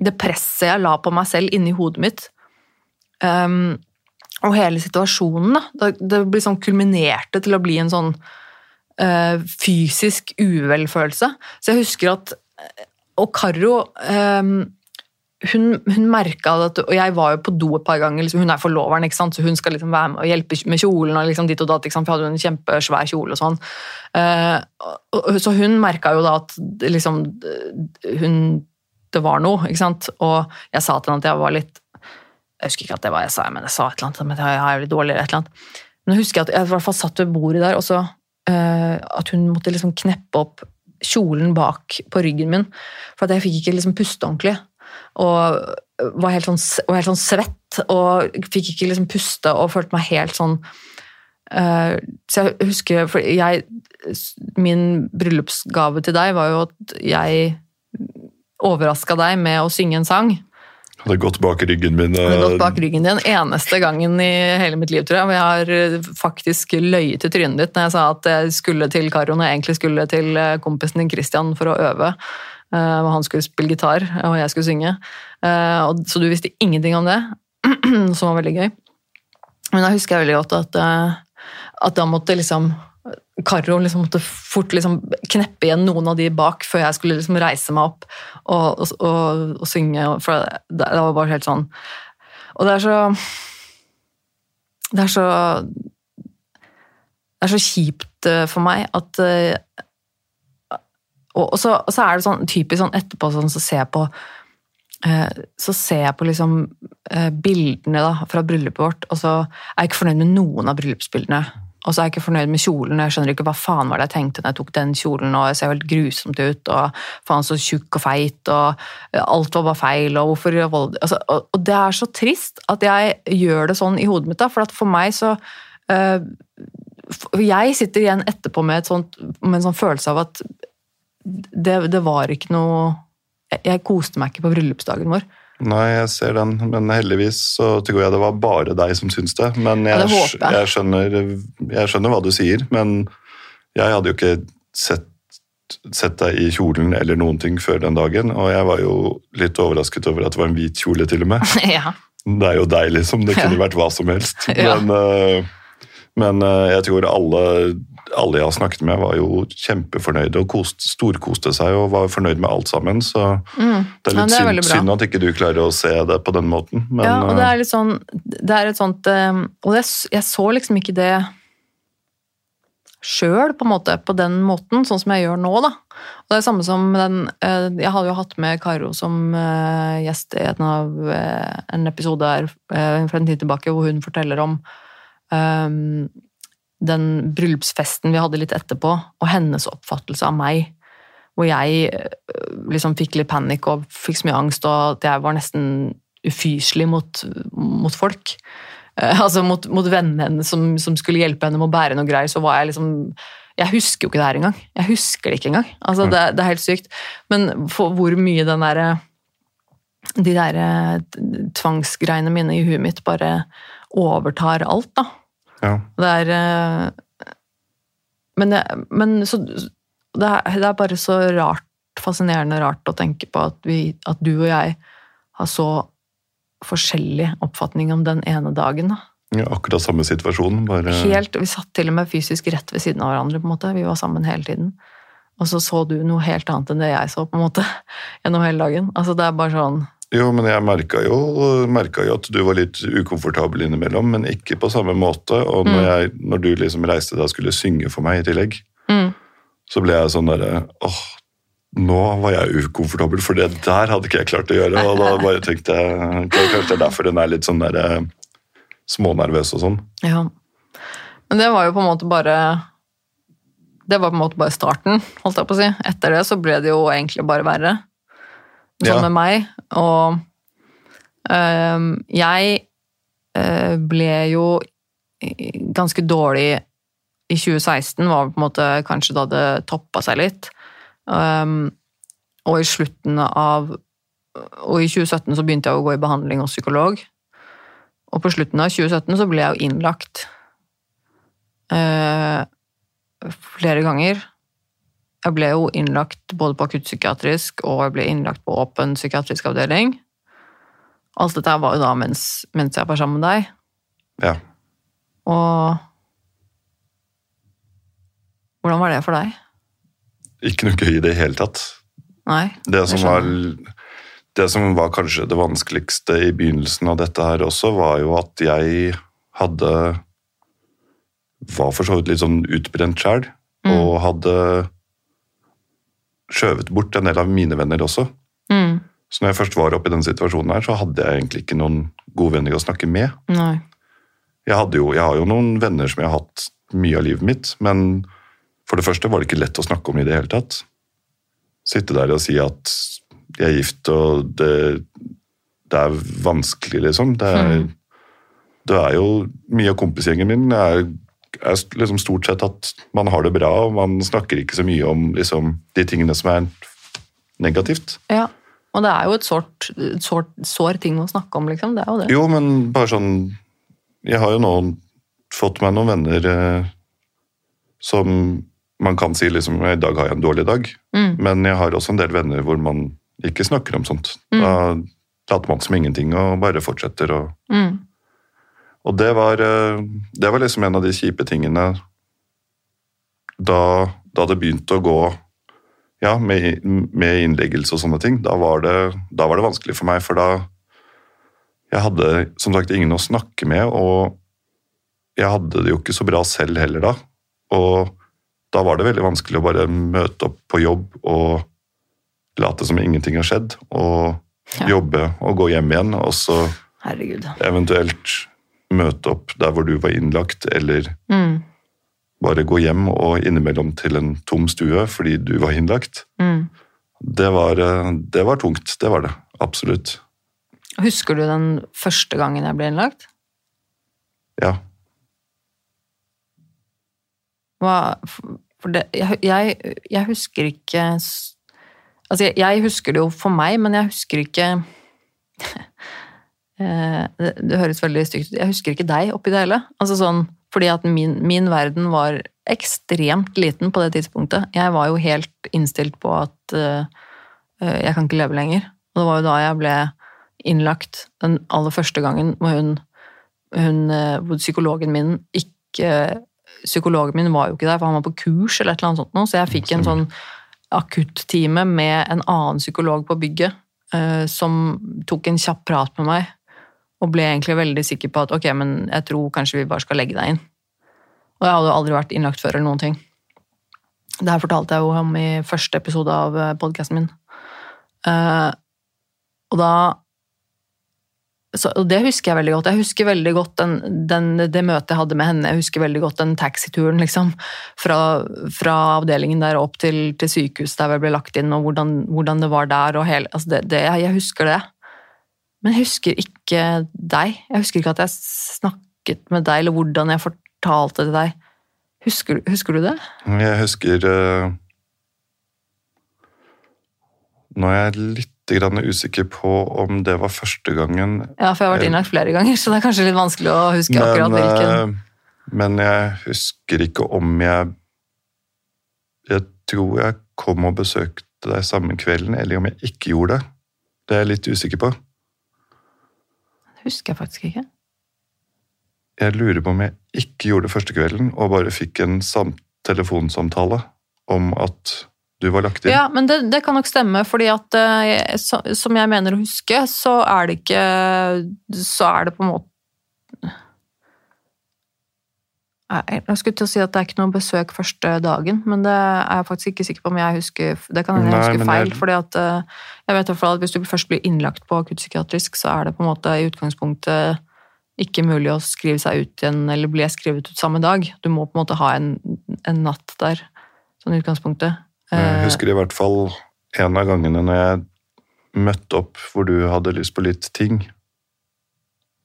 det presset jeg la på meg selv inni hodet mitt, um, og hele situasjonen, da, det, det blir sånn kulminerte til å bli en sånn uh, fysisk uvelfølelse. Så jeg husker at Og Karo um, hun, hun merka at Og jeg var jo på do et par ganger. Liksom, hun er forloveren, ikke sant? så hun skal liksom være med og hjelpe med kjolen. og liksom dit og datt? For jeg hadde jo en kjempesvær kjole og sånn. Uh, og- så hun merka jo da at liksom hun, Det var noe, ikke sant. Og jeg sa til henne at jeg var litt Jeg husker ikke at det var jeg sa, men jeg sa et eller annet. Men jeg er litt dårlig eller et eller annet. Men jeg husker at jeg i hvert fall satt ved bordet der, og så uh, at hun måtte liksom kneppe opp kjolen bak på ryggen min, for at jeg fikk ikke liksom puste ordentlig. Og var helt sånn, var helt sånn svett, og fikk ikke liksom puste, og følte meg helt sånn eh, Så jeg husker for jeg, Min bryllupsgave til deg var jo at jeg overraska deg med å synge en sang. Hadde gått bak ryggen min. Har gått bak ryggen din eneste gangen i hele mitt liv, tror jeg. Og jeg har eh, faktisk løyet til trynet ditt når jeg sa at jeg skulle til Karo når jeg egentlig skulle til eh, kompisen din Christian for å øve. Eh, og han skulle spille gitar, og jeg skulle synge. Eh, så du visste ingenting om det, som var veldig gøy. Men da husker jeg veldig godt at, eh, at da måtte liksom Karo liksom måtte fort liksom kneppe igjen noen av de bak før jeg skulle liksom reise meg opp og, og, og, og synge. For det, var bare helt sånn Og det er så Det er så Det er så kjipt eh, for meg at eh, og, så, så er det sånn typisk sånn etterpå sånn, så ser jeg på eh, så ser jeg på liksom bildene da, fra bryllupet vårt, og så er jeg ikke fornøyd med noen av bryllupsbildene. Og så er jeg ikke fornøyd med kjolen. og Jeg skjønner ikke hva faen var det jeg tenkte når jeg tok den kjolen, og jeg ser helt grusomt ut, og faen så tjukk og feit, og alt var bare feil, og hvorfor altså, og, det er så trist at jeg gjør det sånn i hodet mitt, da, for for meg så øh, Jeg sitter igjen etterpå med, sånt, med en sånn følelse av at det, det var ikke noe jeg, jeg koste meg ikke på bryllupsdagen vår. Nei, jeg ser den, men heldigvis så tror jeg det var bare deg som syns det. Men jeg, Ja, det jeg. skjønner, jeg skjønner hva du sier, men jeg hadde jo ikke sett, sett deg i kjolen eller noen ting før den dagen, og jeg var jo litt overrasket over at det var en hvit kjole til og med. ja. Det er jo deg, liksom. Det kunne vært hva som helst. Ja. Men, øh, men øh, jeg tror alle, alle jeg har snakket med, var jo kjempefornøyde og kost, storkoste seg og var fornøyd med alt sammen. Så Mm. det er Ja, litt det er synd, synd at ikke du klarer å se det på den måten. Men, ja, og det er litt sånn Det er et sånt eh, Og det, jeg så liksom ikke det sjøl, på en måte, på den måten, sånn som jeg gjør nå, da. Og det er det samme som den eh, Jeg hadde jo hatt med Karo som eh, gjest i en, av, eh, en episode her fra en tid tilbake, hvor hun forteller om eh, den bryllupsfesten vi hadde litt etterpå, og hennes oppfattelse av meg. Hvor jeg eh, liksom fikk litt panikk og fikk så mye angst, og at jeg var nesten ufyselig mot, mot folk. Uh, altså mot, mot vennene hennes som, som skulle hjelpe henne med å bære noe greier, så var jeg liksom Jeg husker jo ikke det her engang. Jeg husker det ikke engang. Altså, det, det er helt sykt. Men hvor mye den derre De derre tvangsgreiene mine i huet mitt bare overtar alt, da. Ja. Det er eh, Men, det, men så, det, er, det er bare så rart, fascinerende rart å tenke på at, vi, at du og jeg har så forskjellig oppfatning om den ene dagen. Da. ja, akkurat samme situasjon. Bare, Helt, vi satt til og med fysisk rett ved siden av hverandre. på en måte. Vi var sammen hele tiden. Og så så du noe helt annet enn det jeg så på en måte, gjennom hele dagen. Altså Det er bare sånn Jo, men jeg merka jo, jo at du var litt ukomfortabel innimellom, men ikke på samme måte. Og når, Mm. jeg, når du liksom reiste deg og skulle synge for meg i tillegg, mm, så ble jeg sånn derre åh, nå var jeg ukomfortabel, for det der hadde ikke jeg klart å gjøre. Og da bare tenkte jeg Kanskje det er derfor den er litt sånn der smånervøs og sånn. Ja. Men det var jo på en måte bare Det var på en måte bare starten, holdt jeg på å si. Etter det så ble det jo egentlig bare verre. Sånn Ja. med meg. Og øhm, jeg øh, ble jo ganske dårlig i 2016, var på en måte kanskje da det toppa seg litt. Um, og i slutten av Og i 2017 så begynte jeg å gå i behandling hos psykolog. Og på slutten av 2017 så ble jeg jo innlagt Uh, flere ganger. Jeg ble jo innlagt både på akuttpsykiatrisk og jeg ble innlagt på åpen psykiatrisk avdeling. Alt dette var jo da mens, mens jeg var sammen med deg. Ja. Og Hvordan var det for deg? Ikke noe gøy i det hele tatt. Nei? Det som, var, det som var kanskje det vanskeligste i begynnelsen av dette her også, var jo at jeg hadde Var for så vidt litt sånn utbrent sjæl, Mm. og hadde skjøvet bort en del av mine venner også. Mm. Så når jeg først var oppe i den situasjonen her, så hadde jeg egentlig ikke noen gode venner å snakke med. Nei. Jeg, jo, jeg har jo noen venner som jeg har hatt mye av livet mitt, men for det første var det ikke lett å snakke om i det hele tatt. Sitte der og si at jeg er gift, og det, det er vanskelig, liksom. Det er, Mhm. det er jo Mye av kompisgjengen min er, er liksom stort sett at man har det bra, og man snakker ikke så mye om liksom, de tingene som er negativt. Ja. Og det er jo et sårt, sårt, sår ting å snakke om, liksom. Det er jo det. Jo, men bare sånn Jeg har jo nå fått meg noen venner eh, som man kan si liksom I dag har jeg en dårlig dag, Mm. men jeg har også en del venner hvor man ikke snakker om sånt. Mm. Da later man som ingenting og bare fortsetter. å Mm. Og det, var, eh, det var liksom en av de kjipe tingene da, da det begynte å gå ja, med, med innleggelse og sånne ting. Da var, det, da var det vanskelig for meg, for da Jeg hadde som sagt ingen å snakke med, og jeg hadde det jo ikke så bra selv heller da. Og da var det veldig vanskelig å bare møte opp på jobb og late som ingenting har skjedd, og Ja. jobbe og gå hjem igjen, og så Herregud. eventuelt møte opp der hvor du var innlagt, eller Mm. bare gå hjem og innimellom til en tom stue fordi du var innlagt, Mm. det var, eh, det var tungt. Det var det. Absolutt. Husker du den første gangen jeg ble innlagt? Ja. Hva, for det, jeg, jeg, jeg husker ikke Altså, jeg, jeg husker det jo for meg, men jeg husker ikke det, det høres veldig stygt ut. Jeg husker ikke deg oppi det hele. Altså sånn, fordi at min, min verden var ekstremt liten på det tidspunktet. Jeg var jo helt innstilt på at eh, eh, jeg kan ikke leve lenger. Og det var jo da jeg ble innlagt den aller første gangen hvor hun, hun eh, hvor psykologen min ikke Psykologen min var jo ikke der, for han var på kurs eller et eller annet sånt nå, så jeg fikk en sånn akuttime med en annen psykolog på bygget eh, som tok en kjapp prat med meg og ble egentlig veldig sikker på at ok, men jeg tror kanskje vi bare skal legge deg inn. Og jeg hadde jo aldri vært innlagt før eller noen ting. Det her fortalte jeg jo om i første episode av podkasten min. Uh, og da så, og Det husker jeg veldig godt. Jeg husker veldig godt den, den, det møtet jeg hadde med henne. Jeg husker veldig godt den taxituren liksom, fra, fra avdelingen der opp til, til sykehuset der vi ble lagt inn, og hvordan, hvordan det var der. og hele, altså det, det, Jeg husker det. Men jeg husker ikke deg. Jeg husker ikke at jeg snakket med deg, eller hvordan jeg fortalte det til deg. Husker, husker du det? Jeg husker eh, Nå er jeg litt grann usikker på om det var første gangen Ja, for jeg har vært innlagt flere ganger, så det er kanskje litt vanskelig å huske akkurat hvilken. eh, men jeg husker ikke om jeg Jeg tror jeg kom og besøkte deg samme kvelden, eller om jeg ikke gjorde det. Det er jeg litt usikker på. Husker jeg faktisk ikke. Jeg lurer på om jeg ikke gjorde det første kvelden, og bare fikk en sam telefonsamtale om at du var lagt inn. Ja, men det, det kan nok stemme, fordi at eh, så, som jeg mener å huske, så er det ikke Så er det på en måte Nei, Jeg skulle til å si at det er ikke noe besøk første dagen, men det er jeg faktisk ikke sikker på om jeg husker Det kan hende jeg husker feil, jeg- fordi at eh, jeg vet at hvis du først blir innlagt på akuttpsykiatrisk, så er det på en måte i utgangspunktet ikke mulig å skrive seg ut igjen, eller bli skrevet ut samme dag. Du må på en måte ha en, en natt der, sånn i utgangspunktet. Jeg Eh, husker i hvert fall en av gangene når jeg møtte opp hvor du hadde lyst på litt ting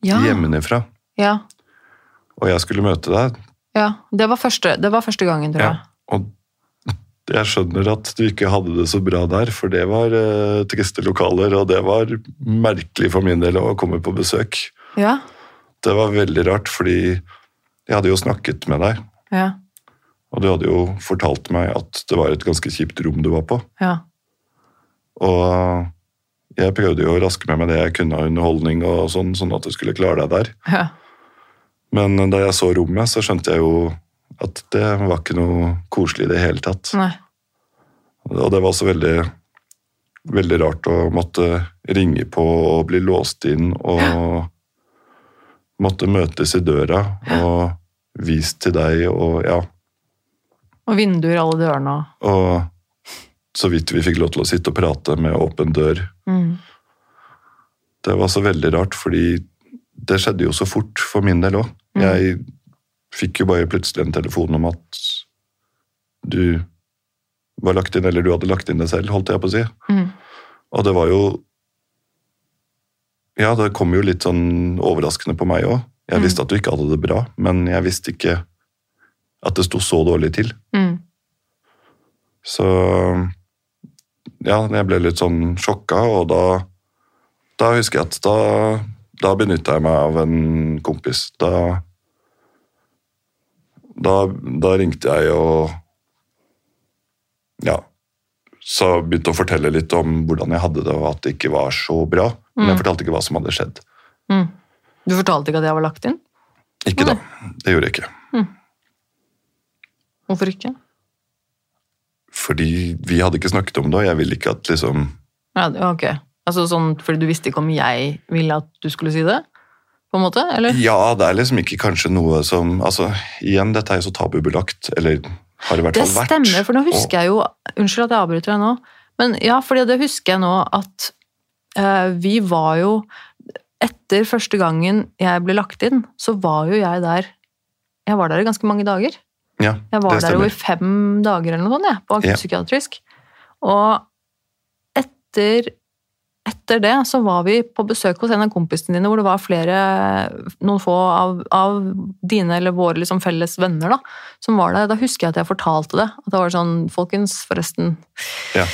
ja, hjemmefra, Ja, og jeg skulle møte deg. Ja. Det, var første, det var første gangen, tror jeg. Ja, og jeg skjønner at du ikke hadde det så bra der, for det var eh, triste lokaler, og det var merkelig for min del å komme på besøk. Ja, Det var veldig rart, fordi jeg hadde jo snakket med deg, ja, og du hadde jo fortalt meg at det var et ganske kjipt rom du var på. ja. Og jeg prøvde jo å raske med meg det jeg kunne av underholdning, og sånn, sånn at du skulle klare deg der. ja. Men da jeg så rommet, så skjønte jeg jo at det var ikke noe koselig i det hele tatt. Nei. Og det var også veldig, veldig rart å måtte ringe på og bli låst inn og måtte møtes i døra og vist til deg og ja. Og vinduer alle dørene og Og så vidt vi fikk lov til å sitte og prate med åpen dør. mm. Det var så veldig rart, fordi det skjedde jo så fort for min del òg. Mm. Jeg fikk jo bare plutselig en telefon om at du var lagt inn, eller du hadde lagt inn det selv, holdt jeg på å si. Mm. Og det var jo Ja, det kom jo litt sånn overraskende på meg òg. Jeg Mm. visste at du ikke hadde det bra, men jeg visste ikke at det sto så dårlig til. Mm. Så ja, jeg ble litt sånn sjokka, og da, da husker jeg at da, da benytta jeg meg av en kompis. Da, da, da ringte jeg og ja, så begynte å fortelle litt om hvordan jeg hadde det, og at det ikke var så bra. Men jeg Mm. fortalte ikke hva som hadde skjedd. Mm. Du fortalte ikke at jeg var lagt inn? Ikke da. Det gjorde jeg ikke. Hvorfor ikke? Fordi vi hadde ikke snakket om det, og jeg ville ikke at liksom Ja, ok. Altså sånn, fordi du visste ikke om jeg ville at du skulle si det? På en måte, eller? Ja, det er liksom ikke kanskje noe som Altså, igjen, dette er jo så tabubelagt, eller har i hvert fall vært. Det stemmer, for nå husker jeg jo Unnskyld at jeg avbryter deg nå, men ja, fordi det husker jeg nå at uh, vi var jo Etter første gangen jeg ble lagt inn, så var jo jeg der Jeg var der i ganske mange dager. Ja, Jeg var det der jo i fem dager eller noe sånt, jeg, på Ja. Og etter, etter det så var vi på besøk hos en av kompisene dine, hvor det var flere, noen få av, av dine eller våre liksom felles venner da, som var der. Da husker jeg at jeg fortalte det. At det var sånn, folkens, forresten, Ja.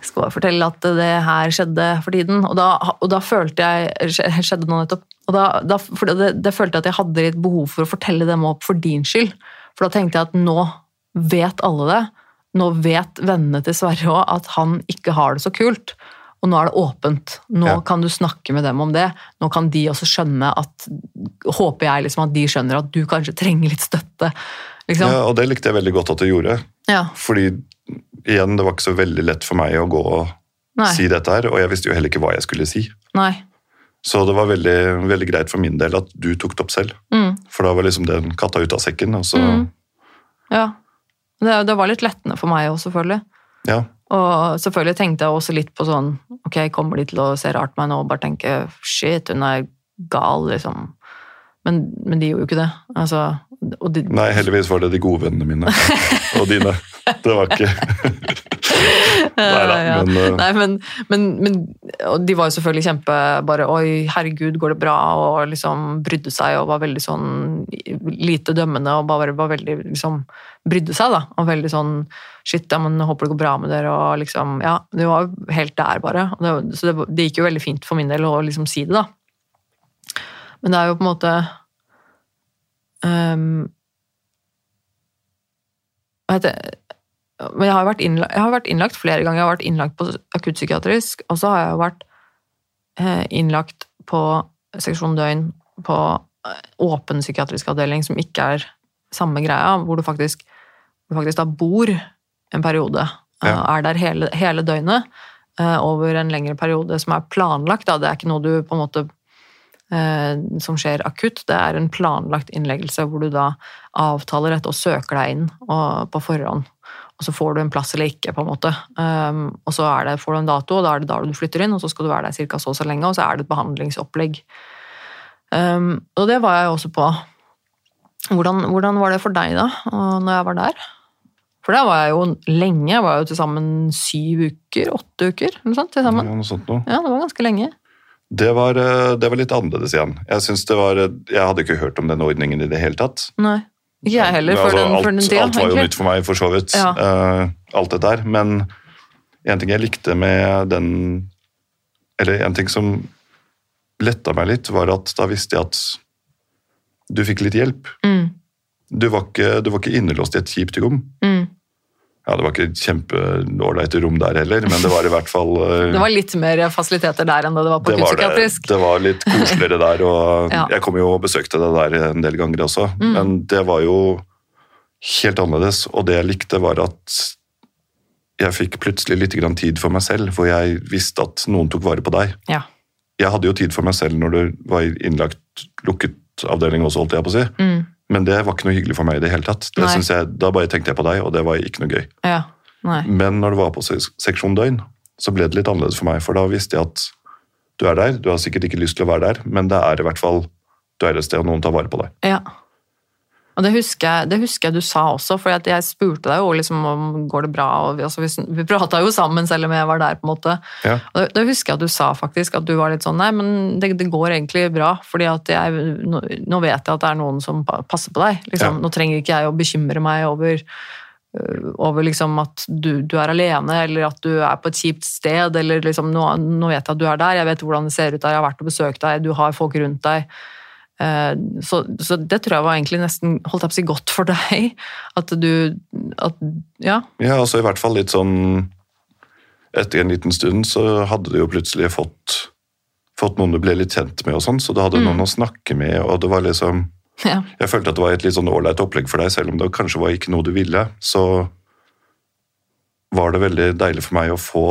skal bare fortelle at det her skjedde for tiden. Og da, og da følte jeg Skjedde nå nettopp. Og da, da, det, det følte jeg at jeg hadde litt behov for å fortelle dem opp for din skyld. For da tenkte jeg at nå vet alle det. Nå vet vennene til Sverre òg at han ikke har det så kult. Og nå er det åpent. Nå Ja. kan du snakke med dem om det. Nå kan de også skjønne at Håper jeg liksom at de skjønner at du kanskje trenger litt støtte. Liksom. Ja, og det likte jeg veldig godt at du gjorde. Ja. Fordi igjen, det var ikke så veldig lett for meg å gå og Nei. si dette her, og jeg visste jo heller ikke hva jeg skulle si. Nei. Så det var veldig, veldig greit for min del at du tok det opp selv. Mm. For da var liksom den katta ut av sekken, og så Mm. Ja. Det, det var litt lettende for meg òg, selvfølgelig. Ja. Og selvfølgelig tenkte jeg også litt på sånn Ok, kommer de til å se rart på meg nå og bare tenke shit, hun er gal, liksom. Men, men de gjorde jo ikke det. Altså, de, Nei, heldigvis var det de gode vennene mine. Og dine. Det var ikke Neida, men, eh, Nei, men, men, men og de var jo selvfølgelig kjempe bare Oi, herregud, går det bra? Og liksom brydde seg og var veldig sånn lite dømmende og bare var veldig liksom Brydde seg, da. Og veldig sånn Shit, ja, men håper det går bra med dere, og liksom Ja, det var jo helt der, bare. Det, så det, det gikk jo veldig fint for min del å liksom si det, da. Men det er jo på en måte um, hva heter det? Men jeg har, vært innlagt, jeg har vært innlagt flere ganger. Jeg har vært innlagt på akuttpsykiatrisk, og så har jeg vært eh, innlagt på seksjon døgn på eh, åpen psykiatrisk avdeling, som ikke er samme greia, hvor du faktisk, du faktisk da bor en periode. eh, Ja. Er der hele, hele døgnet over en lengre periode som er planlagt. Da. Det er ikke noe du på en måte som skjer akutt. Det er en planlagt innleggelse hvor du da avtaler dette og søker deg inn på forhånd. Og så får du en plass eller ikke, på en måte. Um, og så det, får du en dato, og da er det da du flytter inn, og så skal du være der ca. så og så lenge, og så er det et behandlingsopplegg. Um, og det var jeg også på. Hvordan, hvordan var det for deg, da, når jeg var der? For der var jeg jo lenge. Jeg var jo til sammen syv uker, åtte uker, eller sant, til sammen. ja, noe sånt noe. Ja, det var ganske lenge. Det var, eh, det var litt annerledes igjen. Jeg det var, eh, jeg hadde ikke hørt om den ordningen i det hele tatt. Nei. Ikke jeg heller, før altså, den, den tida. alt var jo egentlig. nytt for meg, for så vidt. Ja. Uh, alt det der. Men en ting jeg likte med den Eller en ting som letta meg litt, var at da visste jeg at du fikk litt hjelp. Mm, Du var ikke, du var ikke innelåst i et kjipt rom. mm. Ja, Det var ikke et kjempeålreit rom der heller, men det var i hvert fall eh, Det var litt mer fasiliteter der enn det det var på var, det, akuttpsykiatrisk. det var litt koseligere der, og Ja. jeg kom jo og besøkte det der en del ganger også. Mm. Men det var jo helt annerledes, og det jeg likte var at jeg fikk plutselig litt grann tid for meg selv, hvor jeg visste at noen tok vare på deg. Ja. Jeg hadde jo tid for meg selv når du var innlagt lukket avdeling også, holdt jeg på å si. Mm, Men det var ikke noe hyggelig for meg i det hele tatt. Det synes jeg, da bare tenkte jeg på deg, og det var ikke noe gøy. ja. Nei. Men når det var på seksjon døgn, så ble det litt annerledes for meg. For da visste jeg at du er der, du har sikkert ikke lyst til å være der, men det er i hvert fall du er et sted og noen tar vare på deg. Ja. Og det husker, jeg, det husker jeg du sa også, for jeg spurte deg jo liksom om går det bra. Og vi, altså, vi, prata jo sammen selv om jeg var der, på en måte. Ja. Og det, det husker jeg at du sa faktisk, at du var litt sånn nei, men det, det går egentlig bra. fordi jeg, nå, nå vet jeg at det er noen som passer på deg. Liksom. Ja. Nå trenger ikke jeg å bekymre meg over øh, over liksom at du, du er alene, eller at du er på et kjipt sted. eller liksom, nå, nå vet jeg at du er der, jeg vet hvordan det ser ut der, jeg har vært og besøkt deg, du har folk rundt deg. Eh, Så, så det tror jeg var egentlig nesten holdt jeg på å si godt for deg. At du at, Ja. Ja, altså i hvert fall litt sånn Etter en liten stund så hadde du jo plutselig fått, fått noen du ble litt kjent med, og sånn, så du hadde Mm. noen å snakke med. og det var liksom, ja. Jeg følte at det var et litt sånn ålreit opplegg for deg, selv om det kanskje var ikke noe du ville. Så var det veldig deilig for meg å få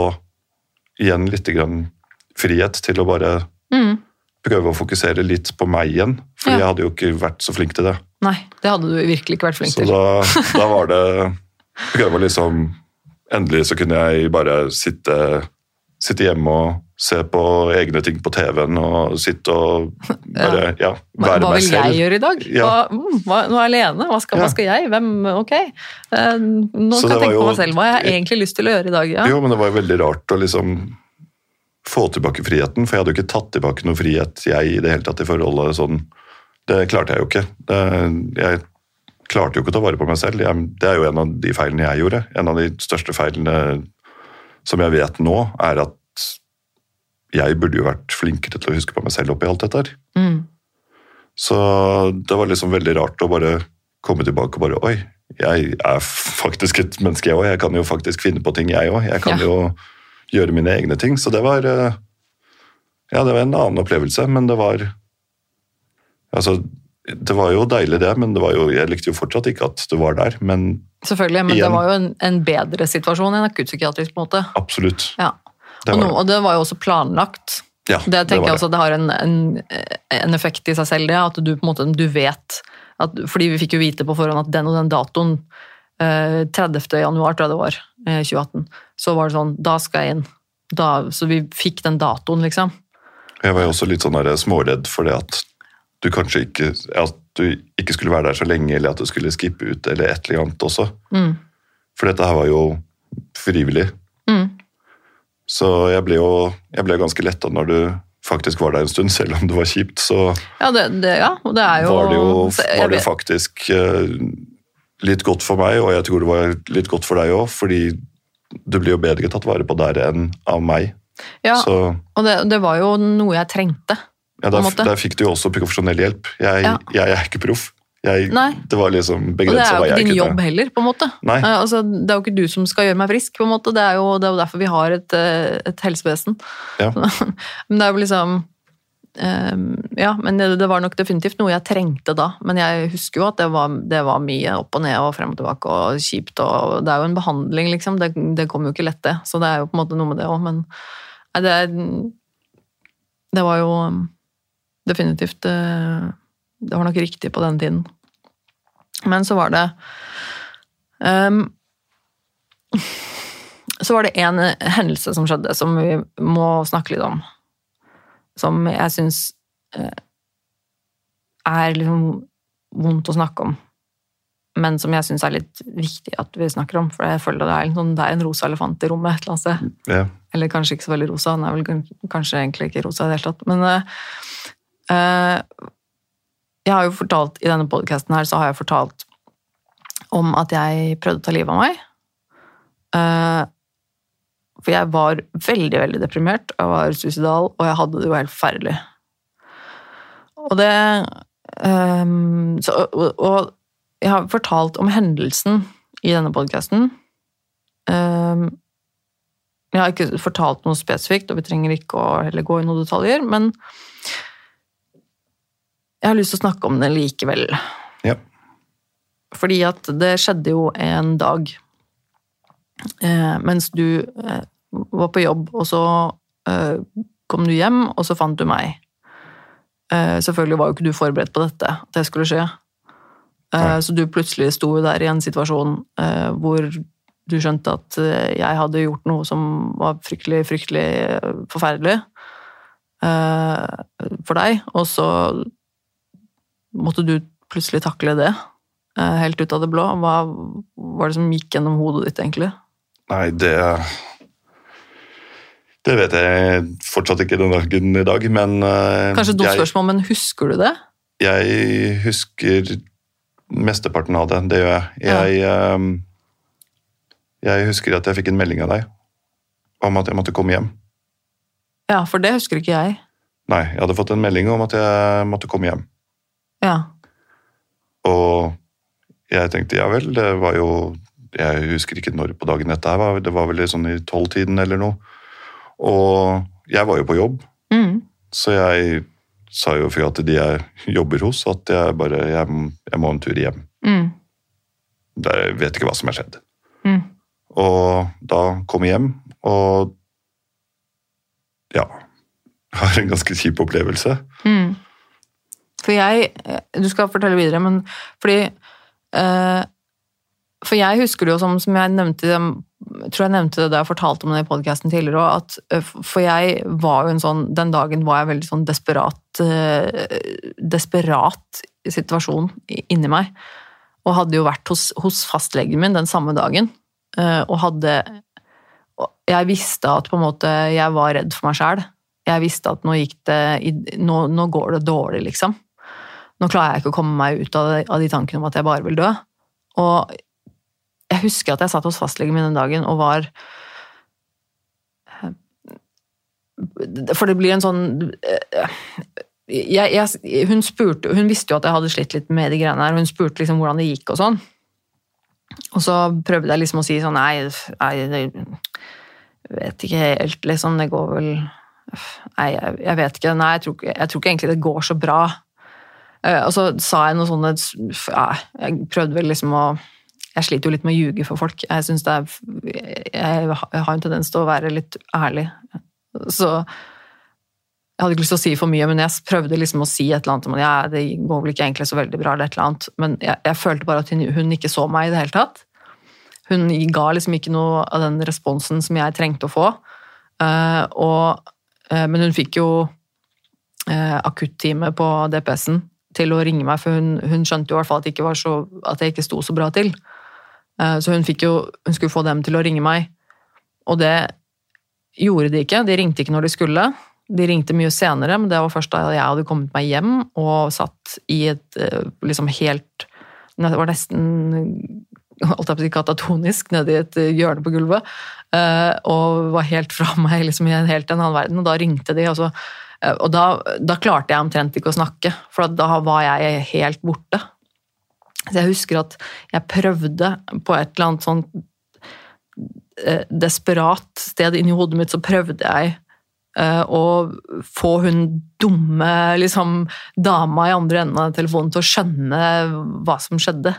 igjen litt grann frihet til å bare Mm. Prøve å fokusere litt på meg igjen. For Ja. jeg hadde jo ikke vært så flink til det. Nei, det hadde du virkelig ikke vært flink Så til. da, da var det Prøve å liksom Endelig så kunne jeg bare sitte sitte hjemme og se på egne ting på TV-en og sitte og bare ja, Hva, være hva meg vil jeg gjøre i dag? Ja. Hva, mm, hva, nå er jeg alene. Hva skal, Ja. hva skal jeg? Hvem? Ok. Eh, nå Så kan jeg tenke på meg selv. Hva har jeg egentlig lyst til å gjøre i dag? Ja. Jo, men det var jo veldig rart å liksom få tilbake friheten, for jeg hadde jo ikke tatt tilbake noe frihet jeg i det hele tatt i forholdet sånn. Det klarte jeg jo ikke. Det, jeg klarte jo ikke å ta vare på meg selv. Jeg, det er jo en av de feilene jeg gjorde. En av de største feilene som jeg vet nå, er at jeg burde jo vært flinkere til å huske på meg selv oppi alt dette her. Mm. Så det var liksom veldig rart å bare komme tilbake og bare Oi, jeg er faktisk et menneske, jeg òg. Jeg kan jo faktisk finne på ting, jeg òg. Jeg kan Ja. jo gjøre mine egne ting. Så det var eh, Ja, det var en annen opplevelse, men det var Altså, det var jo deilig, det, men det var jo, jeg likte jo fortsatt ikke at du var der. Men Selvfølgelig, men det var jo en, en bedre situasjon enn akuttpsykiatrisk. på en måte. absolutt. Ja. Det Og, no, og det var jo også planlagt. Ja, Det tenker var jeg også at det har en, en, en effekt i seg selv, det. At du på en måte du vet at, Fordi vi fikk jo vite på forhånd at den og den datoen, eh, 30. januar tror jeg det var, eh, 2018, så var det sånn Da skal jeg inn. Da, så vi fikk den datoen, liksom. Jeg var jo også litt sånn der småredd for det at du kanskje ikke At du ikke skulle være der så lenge, eller at du skulle skippe ut, eller et eller annet også. Mm. For dette her var jo frivillig. Mm. Så jeg ble jo jeg ble ganske letta når du faktisk var der en stund, selv om det var kjipt. Så Ja, det, det, ja, det er jo var det jo, var det faktisk eh, litt godt for meg, og jeg tror det var litt godt for deg òg, fordi du blir jo bedre tatt vare på der enn av meg. Ja, Så og det, det var jo noe jeg trengte. ja, der, der fikk du jo også profesjonell hjelp. Jeg, Ja. jeg er ikke proff. Jeg, det var liksom Og det er jo ikke din kunne. jobb heller, på en måte. Eh, Altså, det er jo ikke du som skal gjøre meg frisk, på en måte. Det er jo, det er jo derfor vi har et, eh, et helsevesen. Ja. men det er jo liksom Ja, men det, var nok definitivt noe jeg trengte da. Men jeg husker jo at det var, det var mye opp og ned og frem og tilbake og kjipt. og Det er jo en behandling, liksom. Det, det kommer jo ikke lett, det. Så det er jo på en måte noe med det òg, men nei, det, det var jo um, definitivt eh, Det var nok riktig på den tiden. Men så var det um, Så var det en hendelse som skjedde, som vi må snakke litt om. Som jeg syns eh, er liksom vondt å snakke om. Men som jeg syns er litt viktig at vi snakker om. For jeg føler det er sånn, det er en rosa elefant i rommet et eller annet sted. Ja. Eller kanskje ikke så veldig rosa, den er vel kanskje egentlig ikke rosa i det hele tatt. Men eh, eh, jeg har jo fortalt, i denne podcasten her, så har jeg fortalt om at jeg prøvde å ta livet av meg. Eh, for jeg var veldig, veldig deprimert, jeg var suicidal, og jeg hadde det jo helt forferdelig. Og det um, så, og, og jeg har fortalt om hendelsen i denne podcasten. Um, jeg har ikke fortalt noe spesifikt, og vi trenger ikke å heller gå i noen detaljer, men jeg har lyst til å snakke om det likevel. Ja. Fordi at det skjedde jo en dag mens du eh, var på jobb, og så eh, kom du hjem, og så fant du meg. Eh, selvfølgelig var jo ikke du forberedt på dette, at det skulle skje. Eh, Nei. så du plutselig sto der i en situasjon eh, hvor du skjønte at eh, jeg hadde gjort noe som var fryktelig, fryktelig eh, forferdelig eh, for deg, og så måtte du plutselig takle det eh, helt ut av det blå. Hva var det som gikk gjennom hodet ditt, egentlig? Nei, det Det vet jeg fortsatt ikke den dagen i dag, men eh, Kanskje et dumt spørsmål, men husker du det? jeg husker mesteparten av det. Det gjør jeg. Jeg, ja. jeg husker at jeg fikk en melding av deg om at jeg måtte komme hjem. Ja, for det husker ikke jeg. Nei, jeg hadde fått en melding om at jeg måtte komme hjem. Ja. Og jeg tenkte ja vel, det var jo Jeg husker ikke når på dagen dette her var, det var vel sånn i tolvtiden eller noe. Og jeg var jo på jobb, Mm. så jeg sa jo fra til de jeg jobber hos, at jeg bare jeg, jeg må en tur hjem. Mm. Jeg vet ikke hva som har skjedd. Mm. Og da kom jeg hjem, og ja Har en ganske kjip opplevelse. Mm. For jeg Du skal fortelle videre, men fordi eh, For jeg husker det jo som, som jeg nevnte jeg tror jeg nevnte det da jeg fortalte om det i podkasten tidligere òg, at eh, For jeg var jo en sånn Den dagen var jeg veldig sånn desperat eh, Desperat situasjon inni meg. Og hadde jo vært hos, hos fastlegen min den samme dagen. eh, Og hadde og Jeg visste at på en måte jeg var redd for meg sjæl. Jeg visste at nå gikk det nå, nå går det dårlig, liksom. Nå klarer jeg ikke å komme meg ut av, av de tankene om at jeg bare vil dø. Og jeg husker at jeg satt hos fastlegen min den dagen og var For det blir en sånn jeg, jeg, hun, spurte, hun visste jo at jeg hadde slitt litt med de greiene her, og hun spurte liksom hvordan det gikk og sånn. Og så prøvde jeg liksom å si sånn Nei, nei jeg vet ikke helt, liksom. Det går vel Nei, jeg, jeg vet ikke. Nei, jeg tror jeg tror ikke egentlig det går så bra. Eh, Og så sa jeg noe sånne Jeg prøvde vel liksom å Jeg sliter jo litt med å ljuge for folk. Jeg synes det er Jeg har en tendens til å være litt ærlig. Så jeg hadde ikke lyst til å si for mye, men jeg prøvde liksom å si et eller annet om at ja, det går vel ikke egentlig så veldig bra, eller et eller annet. Men jeg, jeg følte bare at hun, hun ikke så meg i det hele tatt. Hun ga liksom ikke noe av den responsen som jeg trengte å få. Uh, og, uh, men hun fikk jo uh, akuttime på DPS-en til å ringe meg, for hun, hun skjønte jo i hvert fall at, jeg ikke at jeg ikke sto så bra til. Eh, så hun, jo, hun skulle få dem til å ringe meg, og det gjorde de ikke. De ringte ikke når de skulle. De ringte mye senere, men det var først da jeg hadde kommet meg hjem og satt i et eh, liksom helt Det var nesten holdt jeg på å si katatonisk nede i et hjørne på gulvet. eh, Og var helt fra meg liksom i en helt en annen verden. Og da ringte de, og, så, eh, og da, da klarte jeg omtrent ikke å snakke, for da var jeg helt borte. Så jeg husker at jeg prøvde på et eller annet sånn eh, desperat sted inni hodet mitt, så prøvde jeg eh, å få hun dumme liksom, dama i andre enden av telefonen til å skjønne hva som skjedde.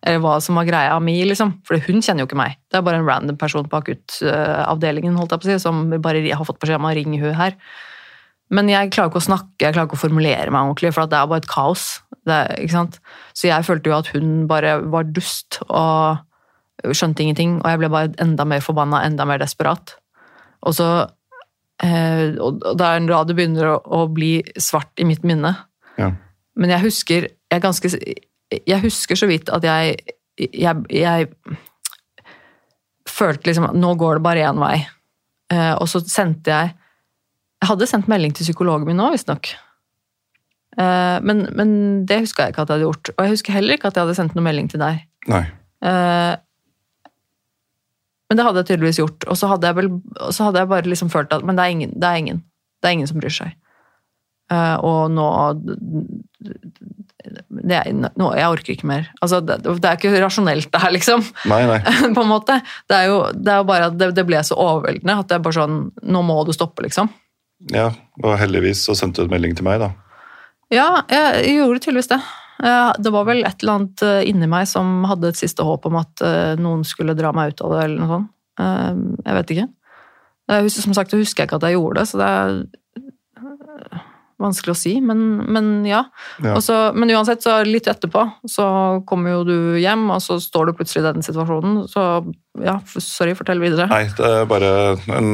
Eller hva som var greia mi, liksom. For hun kjenner jo ikke meg. Det er bare en random person på akuttavdelingen holdt jeg på å si, som bare har fått beskjed om å ringe hun her. Men jeg klarer ikke å snakke, jeg klarer ikke å formulere meg ordentlig, for det er bare et kaos. Det? Så jeg følte jo at hun bare var dust og skjønte ingenting, og jeg ble bare enda mer forbanna, enda mer desperat. Og så eh, Og det er da det begynner å, å bli svart i mitt minne. Ja. Men jeg husker jeg, ganske, jeg husker så vidt at jeg, jeg, jeg følte liksom at nå går det bare én vei. Eh, og så sendte jeg Jeg hadde sendt melding til psykologen min nå, visstnok. Eh, men, men det huska jeg ikke at jeg hadde gjort. Og jeg husker heller ikke at jeg hadde sendt noen melding til deg. Nei. Eh, men det hadde jeg tydeligvis gjort. Og så hadde jeg, vel, så hadde jeg bare liksom følt at Men det er ingen. Det er ingen, det er ingen som bryr seg. Eh, og nå det er, nå, Jeg orker ikke mer. Altså, det, det er ikke rasjonelt, det her, liksom. Nei, nei. på en måte. Det er jo, det er jo bare at det, det ble så overveldende at det er bare sånn Nå må du stoppe, liksom. Ja, og heldigvis så sendte du en melding til meg, da. Ja, jeg gjorde tydeligvis det. Det var vel et eller annet eh, inni meg som hadde et siste håp om at eh, noen skulle dra meg ut av det, eller noe sånt. Eh, Jeg vet ikke. Jeg husker, som sagt, jeg husker ikke at jeg gjorde det, så det er eh, vanskelig å si, men, men ja. Ja. Også, men uansett, så litt etterpå så kommer jo du hjem, og så står du plutselig i den situasjonen. Så ja, sorry, fortell videre. Nei, det er bare en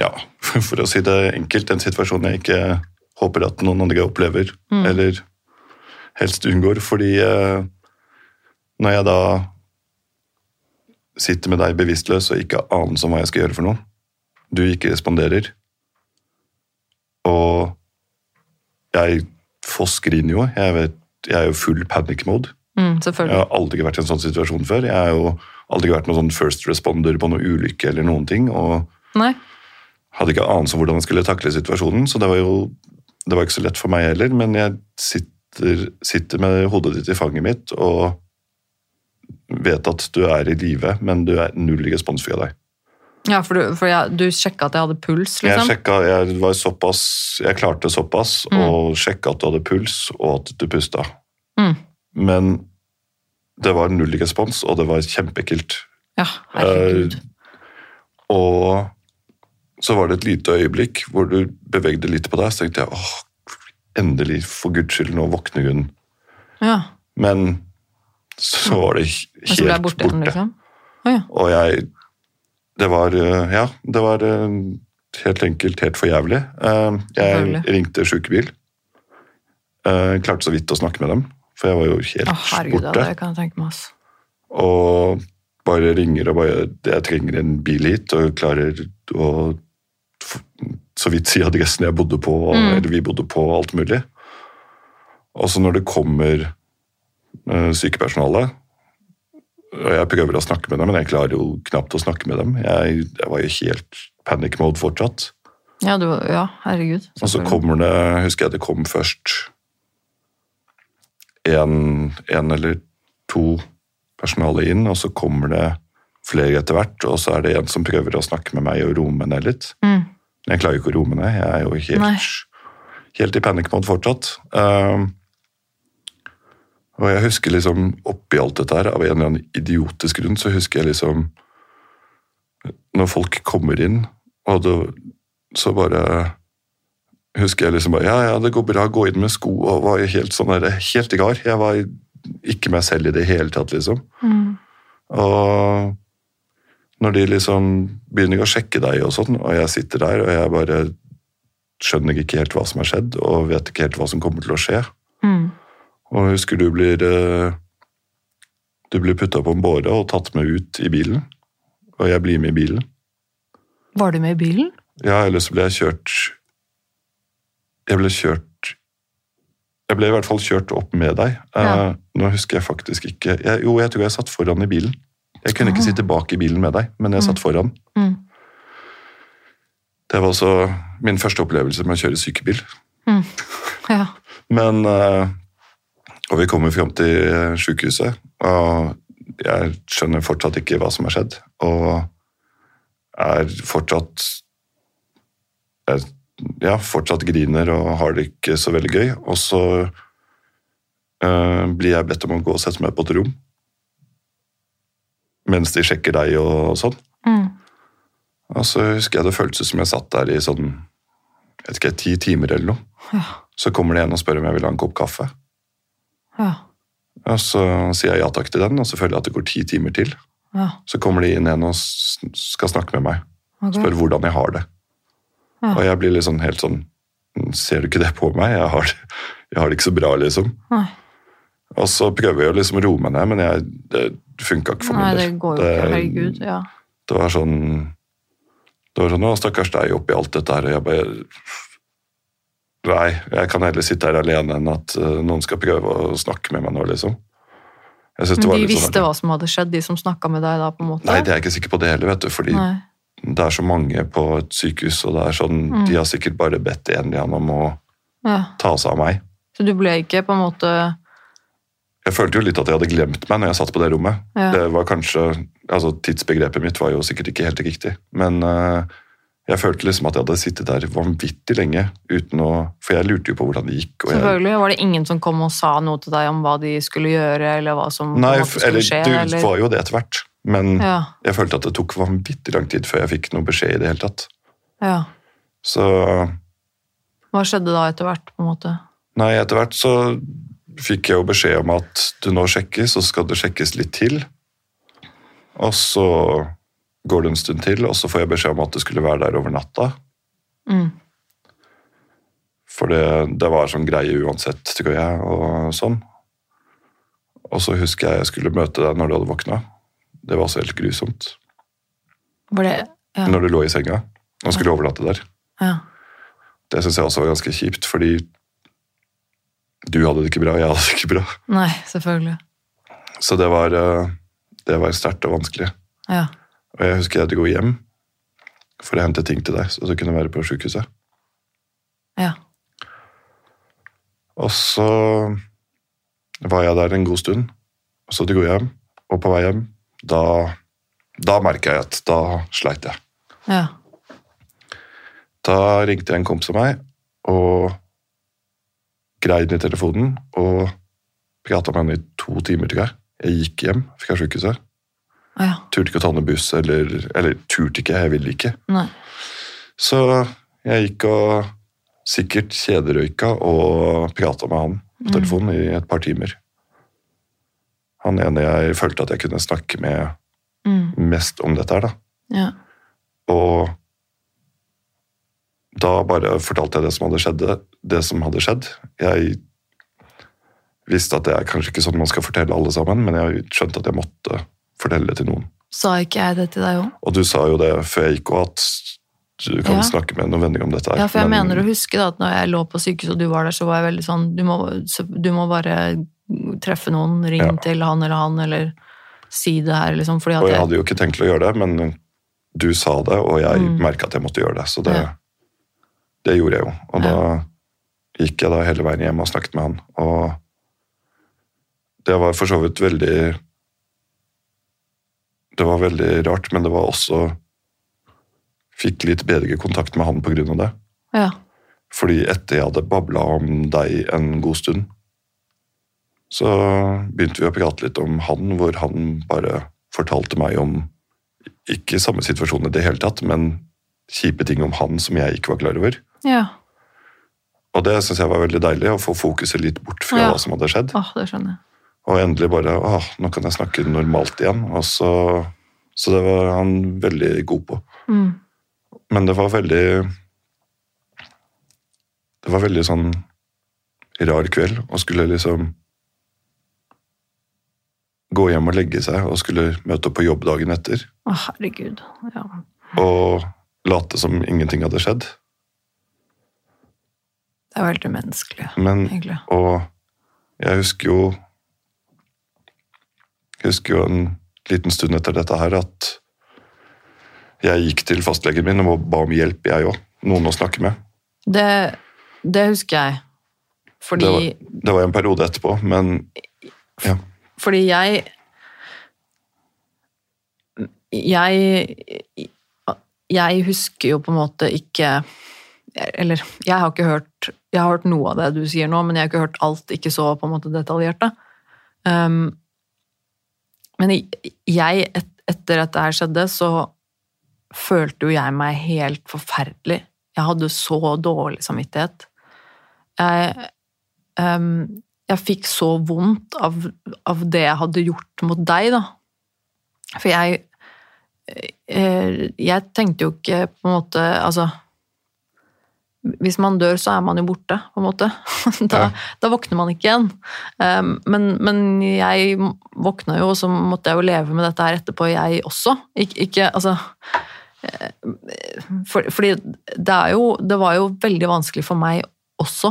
Ja, for å si det enkelt, en situasjon jeg ikke håper at noen andre opplever, Mm. eller helst unngår, fordi eh, når jeg da sitter med deg bevisstløs og ikke aner om hva jeg skal gjøre for noe, du ikke responderer, og jeg fossgriner jo, jeg, vet, jeg er jo full panic mode. Mm, Jeg har aldri vært i en sånn situasjon før. Jeg har jo aldri vært noen sånn first responder på noe ulykke eller noen ting. og Nei. Hadde ikke anelse om hvordan jeg skulle takle situasjonen, så det var jo det var ikke så lett for meg heller, men jeg sitter, sitter med hodet ditt i fanget mitt og vet at du er i live, men du er null respons via deg. Ja, for, du, for jeg, du sjekka at jeg hadde puls, liksom? Jeg sjekket, sjekka, jeg var såpass, jeg klarte såpass Mm. og sjekka at du hadde puls og at du pusta. Mm. Men det var null respons, og det var kjempeekkelt. Ja, herregud. Eh, og så var det et lite øyeblikk hvor du bevegde litt på deg, så tenkte jeg åh, endelig, for guds skyld, nå våkner hun. Ja. Men så var det ble jeg borte borte. liksom? Oh, ja. Og jeg det var eh, Ja, det var eh, helt enkelt helt for jævlig. Eh, Jeg ringte sjukebil. Klarte så vidt å snakke med dem, for jeg var jo helt oh, herregud, ja, borte. det kan jeg tenke meg. ass. Og bare ringer og bare Jeg trenger en bil hit, og klarer å så vidt si adressen jeg bodde på, Mm. eller vi bodde på, alt mulig. Og så når det kommer uh, sykepersonale og jeg prøver å snakke med dem, men jeg klarer jo knapt å snakke med dem. Jeg, jeg var jo helt panic mode fortsatt. Ja, du, ja, herregud. Og så kommer det, husker jeg det kom først en, en eller to personale inn, og så kommer det flere etter hvert, og så er det en som prøver å snakke med meg og roe meg ned litt. Mm. Jeg klarer jo ikke å roe meg ned, jeg er jo Nei. helt, helt i panic mode fortsatt. Um, og jeg husker liksom oppi alt dette her, av en eller annen idiotisk grunn, så husker jeg liksom Når folk kommer inn, og det, så bare husker jeg liksom bare Ja, ja, det går bra, gå inn med sko, og var helt sånn der, helt gar. Jeg var ikke meg selv i det hele tatt, liksom. Mm. Og når de liksom begynner å sjekke deg og sånn, og jeg sitter der og jeg bare skjønner ikke helt hva som har skjedd, og vet ikke helt hva som kommer til å skje. Mm. Og husker du blir eh, Du blir putta på en båre og tatt med ut i bilen. Og jeg blir med i bilen. Var du med i bilen? Ja, eller så ble jeg kjørt Jeg ble kjørt Jeg ble i hvert fall kjørt opp med deg. Eh, Ja. nå husker jeg faktisk ikke jeg, Jo, jeg tror jeg satt foran i bilen. Jeg kunne ikke Ah. sitte bak i bilen med deg, men jeg satt foran. Mm. Det var også min første opplevelse med å kjøre sykebil. Ja. Men eh, Og vi kommer fram til sykehuset, og jeg skjønner fortsatt ikke hva som har skjedd. Og er fortsatt jeg, Ja, fortsatt griner og har det ikke så veldig gøy. Og så øh, blir jeg bedt om å gå og sette meg på et rom mens de sjekker deg og sånn. Mm. Og så husker jeg det føltes som jeg satt der i sånn jeg vet ikke, ti timer eller noe. Ja. Så kommer det en og spør om jeg vil ha en kopp kaffe. Ja. Og så sier jeg ja takk til den, og så føler jeg at det går ti timer til. Ja. Så kommer det inn en og skal snakke med meg. Ok. Spør hvordan jeg har det. Ja. Og jeg blir sånn helt sånn Ser du ikke det på meg? Jeg har, det- jeg har det ikke så bra, liksom. Nei. Og så prøver jeg å liksom roe meg ned, men jeg, det funka ikke for Nei, min det del. går jo ikke. Herregud. Ja. Det var sånn Det var sånn Å, stakkars deg oppi alt dette her, og jeg bare Nei, jeg kan heller sitte her alene enn at eh, noen skal prøve å snakke med meg nå, liksom. Det Men var de sånn visste hva som hadde skjedd, de som snakka med deg da, på en måte? Nei, det er jeg ikke sikker på det heller, vet du. Fordi Nei. det er så mange på et sykehus, og det er sånn Mm. De har sikkert bare bedt en eller annen om å Ja. ta seg av meg. Så du ble ikke på en måte Jeg følte jo litt at jeg hadde glemt meg når jeg satt på det rommet. Ja. Det var kanskje, altså Tidsbegrepet mitt var jo sikkert ikke helt riktig, men uh, jeg følte liksom at jeg hadde sittet der vanvittig lenge uten å For jeg lurte jo på hvordan det gikk. Og jeg, Selvfølgelig. Var det ingen som kom og sa noe til deg om hva de skulle gjøre, eller hva som nei, skulle eller skje? det eller? var jo det etter hvert. Men Ja. jeg følte at det tok vanvittig lang tid før jeg fikk noe beskjed i det hele tatt. ja. Så Hva skjedde da etter hvert, på en måte? Nei, etter hvert så fikk jeg jo beskjed om at du nå sjekkes, og så skal det sjekkes litt til. Og så går det en stund til, og så får jeg beskjed om at du skulle være der over natta. Mm. For det, det var sånn greie uansett, tror jeg, og sånn. Og så husker jeg jeg skulle møte deg når du hadde våkna. Det var også helt grusomt. Var det Ja. Når du lå i senga og skulle overnatte der. ja. Det syns jeg også var ganske kjipt, fordi du hadde det ikke bra, jeg hadde det ikke bra. Nei, selvfølgelig. Så det var, eh, det var sterkt og vanskelig. Ja. Og jeg husker jeg hadde gått hjem for å hente ting til deg, så du kunne være på sykehuset. Ja. Og så var jeg der en god stund, og så hadde jeg gått hjem. Og på vei hjem, da, da merka jeg at da sleit jeg. Ja. Da ringte en kompis av meg og greide i telefonen og prata med henne i to timer, tror jeg. Jeg gikk hjem fra sykehuset. ja. Turte ikke å ta noen buss, eller, eller turte ikke, jeg ville ikke. Nei. Så jeg gikk og sikkert kjederøyka og prata med han på telefonen i et par timer. Han ene jeg følte at jeg kunne snakke med Mm. mest om dette her, da. Ja. Og da bare fortalte jeg det som hadde skjedd. Det som hadde skjedd. Jeg visste at det er kanskje ikke sånn man skal fortelle alle sammen, men jeg skjønte at jeg måtte fortelle det til noen. Sa ikke jeg det til deg òg? Og du sa jo det før jeg gikk òg, at du kan Ja. snakke med noen venner om dette. her. Ja, for jeg men- mener å huske da, at når jeg lå på sykehus og du var der, så var jeg veldig sånn Du må, du må bare treffe noen, ring Ja. til han eller han, eller si det her, liksom. Og jeg jeg, hadde jo ikke tenkt til å gjøre det, men du sa det, og jeg Mm. merka at jeg måtte gjøre det. Så det, Ja. Det gjorde jeg jo. Og Ja. da gikk jeg da hele veien hjem og snakket med han. Og det var for så vidt veldig Det var veldig rart, men det var også Fikk litt bedre kontakt med han på grunn av det. ja. Fordi etter jeg hadde babla om deg en god stund, så begynte vi å prate litt om han, hvor han bare fortalte meg om ikke samme situasjon i det hele tatt, men kjipe ting om han som jeg ikke var klar over. Ja. Og det syns jeg var veldig deilig, å få fokuset litt bort fra Ja. hva som hadde skjedd. Åh, det skjønner jeg. Og endelig bare Å, nå kan jeg snakke normalt igjen. Og så, så det var han veldig god på. Mm. Men det var veldig Det var veldig sånn rar kveld og skulle liksom gå hjem og legge seg og skulle møte opp på jobb dagen etter Å, herregud. Ja. og late som ingenting hadde skjedd. Det er jo helt umenneskelig, Men egentlig. Og jeg husker jo Jeg husker jo en liten stund etter dette her at jeg gikk til fastlegen min og ba om hjelp, jeg òg. Noen å snakke med. Det, det husker jeg. Fordi, Det var, det var en periode etterpå, men ja. fordi jeg Jeg Jeg husker jo på en måte ikke Eller jeg har ikke hørt Jeg har hørt noe av det du sier nå, men jeg har ikke hørt alt, ikke så på en måte detaljert. Um, men jeg, et, etter at det her skjedde, så følte jo jeg meg helt forferdelig. Jeg hadde så dårlig samvittighet. Jeg, um, jeg fikk så vondt av, av det jeg hadde gjort mot deg, da. For jeg eh, Jeg tenkte jo ikke på en måte Altså Hvis man dør, så er man jo borte, på en måte. Da, Ja. da våkner man ikke igjen. Um, men, men jeg våkna jo, og så måtte jeg jo leve med dette her etterpå, jeg også. Ik ikke Altså eh, for, Fordi det er jo Det var jo veldig vanskelig for meg også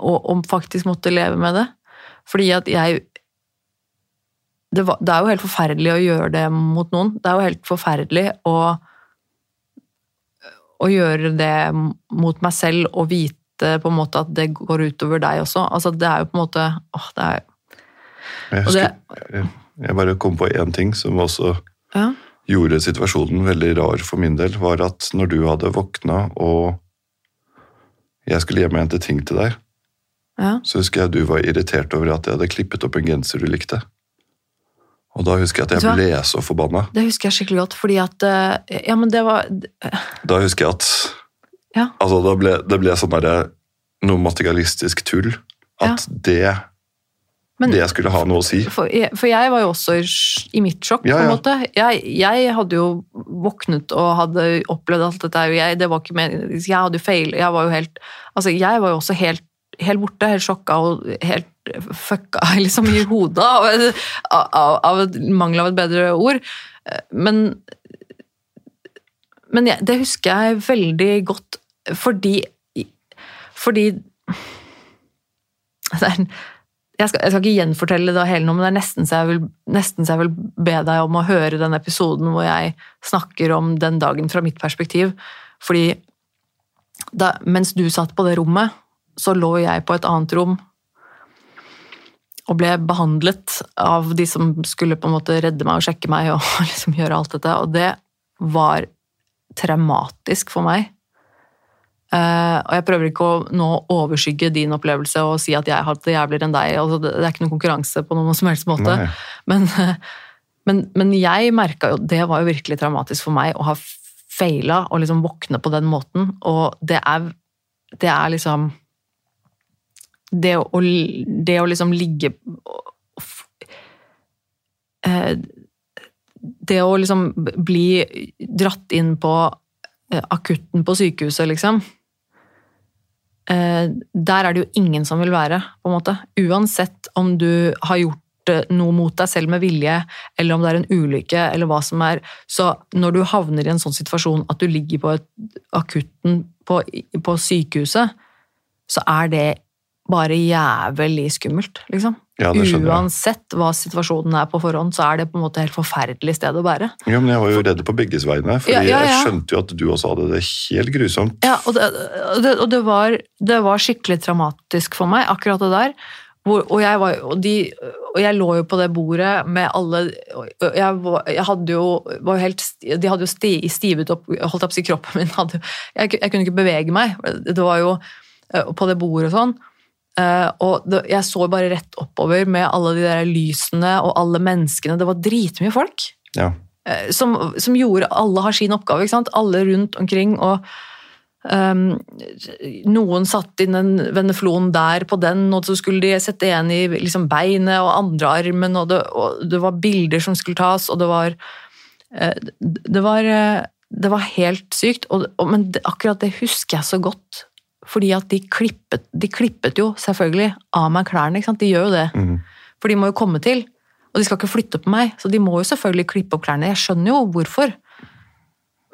å, å faktisk måtte leve med det. Fordi at jeg det, var, det er jo helt forferdelig å gjøre det mot noen. Det er jo helt forferdelig å, å gjøre det mot meg selv og vite på en måte at det går utover deg også. Altså, det er jo på en måte åh, det er, Jeg, husker, det- jeg bare kom på én ting som også ja, gjorde situasjonen veldig rar for min del, var at når du hadde våkna og jeg skulle hjem og hente ting til deg, ja, så husker jeg du var irritert over at jeg hadde klippet opp en genser du likte. Og da husker jeg at jeg ble så forbanna. det husker jeg skikkelig godt, fordi at eh, Ja, men det var Da husker jeg at Ja. Altså, da ble, det ble sånn derre noe materialistisk tull. At det, Men- det skulle ha noe å si. For jeg, for jeg var jo også i, i mitt sjokk, Ja, på en ja. måte. Jeg, jeg hadde jo våknet og hadde opplevd alt dette. her, og Jeg, det var ikke meningen jeg hadde jo feil. Jeg var jo helt Altså, jeg var jo også helt, helt borte, helt sjokka og helt fucka liksom i hodet av, av, av mangel av et bedre ord. Men, men jeg, det husker jeg veldig godt fordi Fordi er, jeg, skal, jeg skal ikke gjenfortelle det hele nå, men det er nesten så, jeg vil, nesten så jeg vil be deg om å høre den episoden hvor jeg snakker om den dagen fra mitt perspektiv. Fordi da, mens du satt på det rommet, så lå jeg på et annet rom og ble behandlet av de som skulle på en måte redde meg og sjekke meg og liksom gjøre alt dette. Og det var traumatisk for meg. Eh, og jeg prøver ikke å nå overskygge din opplevelse og si at jeg har hatt det jævligere enn deg. Altså, det, det er ikke noen konkurranse på noen som helst måte. Men, men, men jeg merka jo Det var jo virkelig traumatisk for meg å ha feila og liksom våkne på den måten. Og det er, det er liksom Det å, det å liksom ligge eh, det å liksom bli dratt inn på eh, akutten på sykehuset, liksom eh, Der er det jo ingen som vil være, på en måte. Uansett om du har gjort noe mot deg selv med vilje, eller om det er en ulykke, eller hva som er. Så når du havner i en sånn situasjon at du ligger på akutten på, på sykehuset, så er det bare jævlig skummelt, liksom. Ja, det skjønner jeg. Uansett hva situasjonen er på forhånd, så er det på en måte helt forferdelig sted å bære. Ja, men jeg var jo redd på begges vegne, fordi Ja, ja, jeg skjønte jo at du også hadde det helt grusomt. Ja, og det, og det, og det, var, det var skikkelig traumatisk for meg, akkurat det der. Hvor, og, jeg var, og, de, og jeg lå jo på det bordet med alle Jeg, var, jeg hadde jo, var jo helt De hadde jo sti, stivet opp holdt opp i Kroppen min hadde, jeg, jeg kunne ikke bevege meg. Det var jo eh, på det bordet og sånn. Eh, og det, jeg så bare rett oppover med alle de der lysene og alle menneskene. Det var dritmye folk Ja. eh, som, som gjorde Alle har sin oppgave, ikke sant? Alle rundt omkring. og um, Noen satt inn en veneflon der på den, og så skulle de sette en i liksom, beinet og andre armen, og det, og det var bilder som skulle tas, og det var eh, Det var, det var helt sykt, og, og, men akkurat det husker jeg så godt. Fordi at de klippet, de klippet jo selvfølgelig av meg klærne. ikke sant? De gjør jo det. Mm. For de må jo komme til, og de skal ikke flytte på meg, så de må jo selvfølgelig klippe opp klærne. Jeg skjønner jo hvorfor.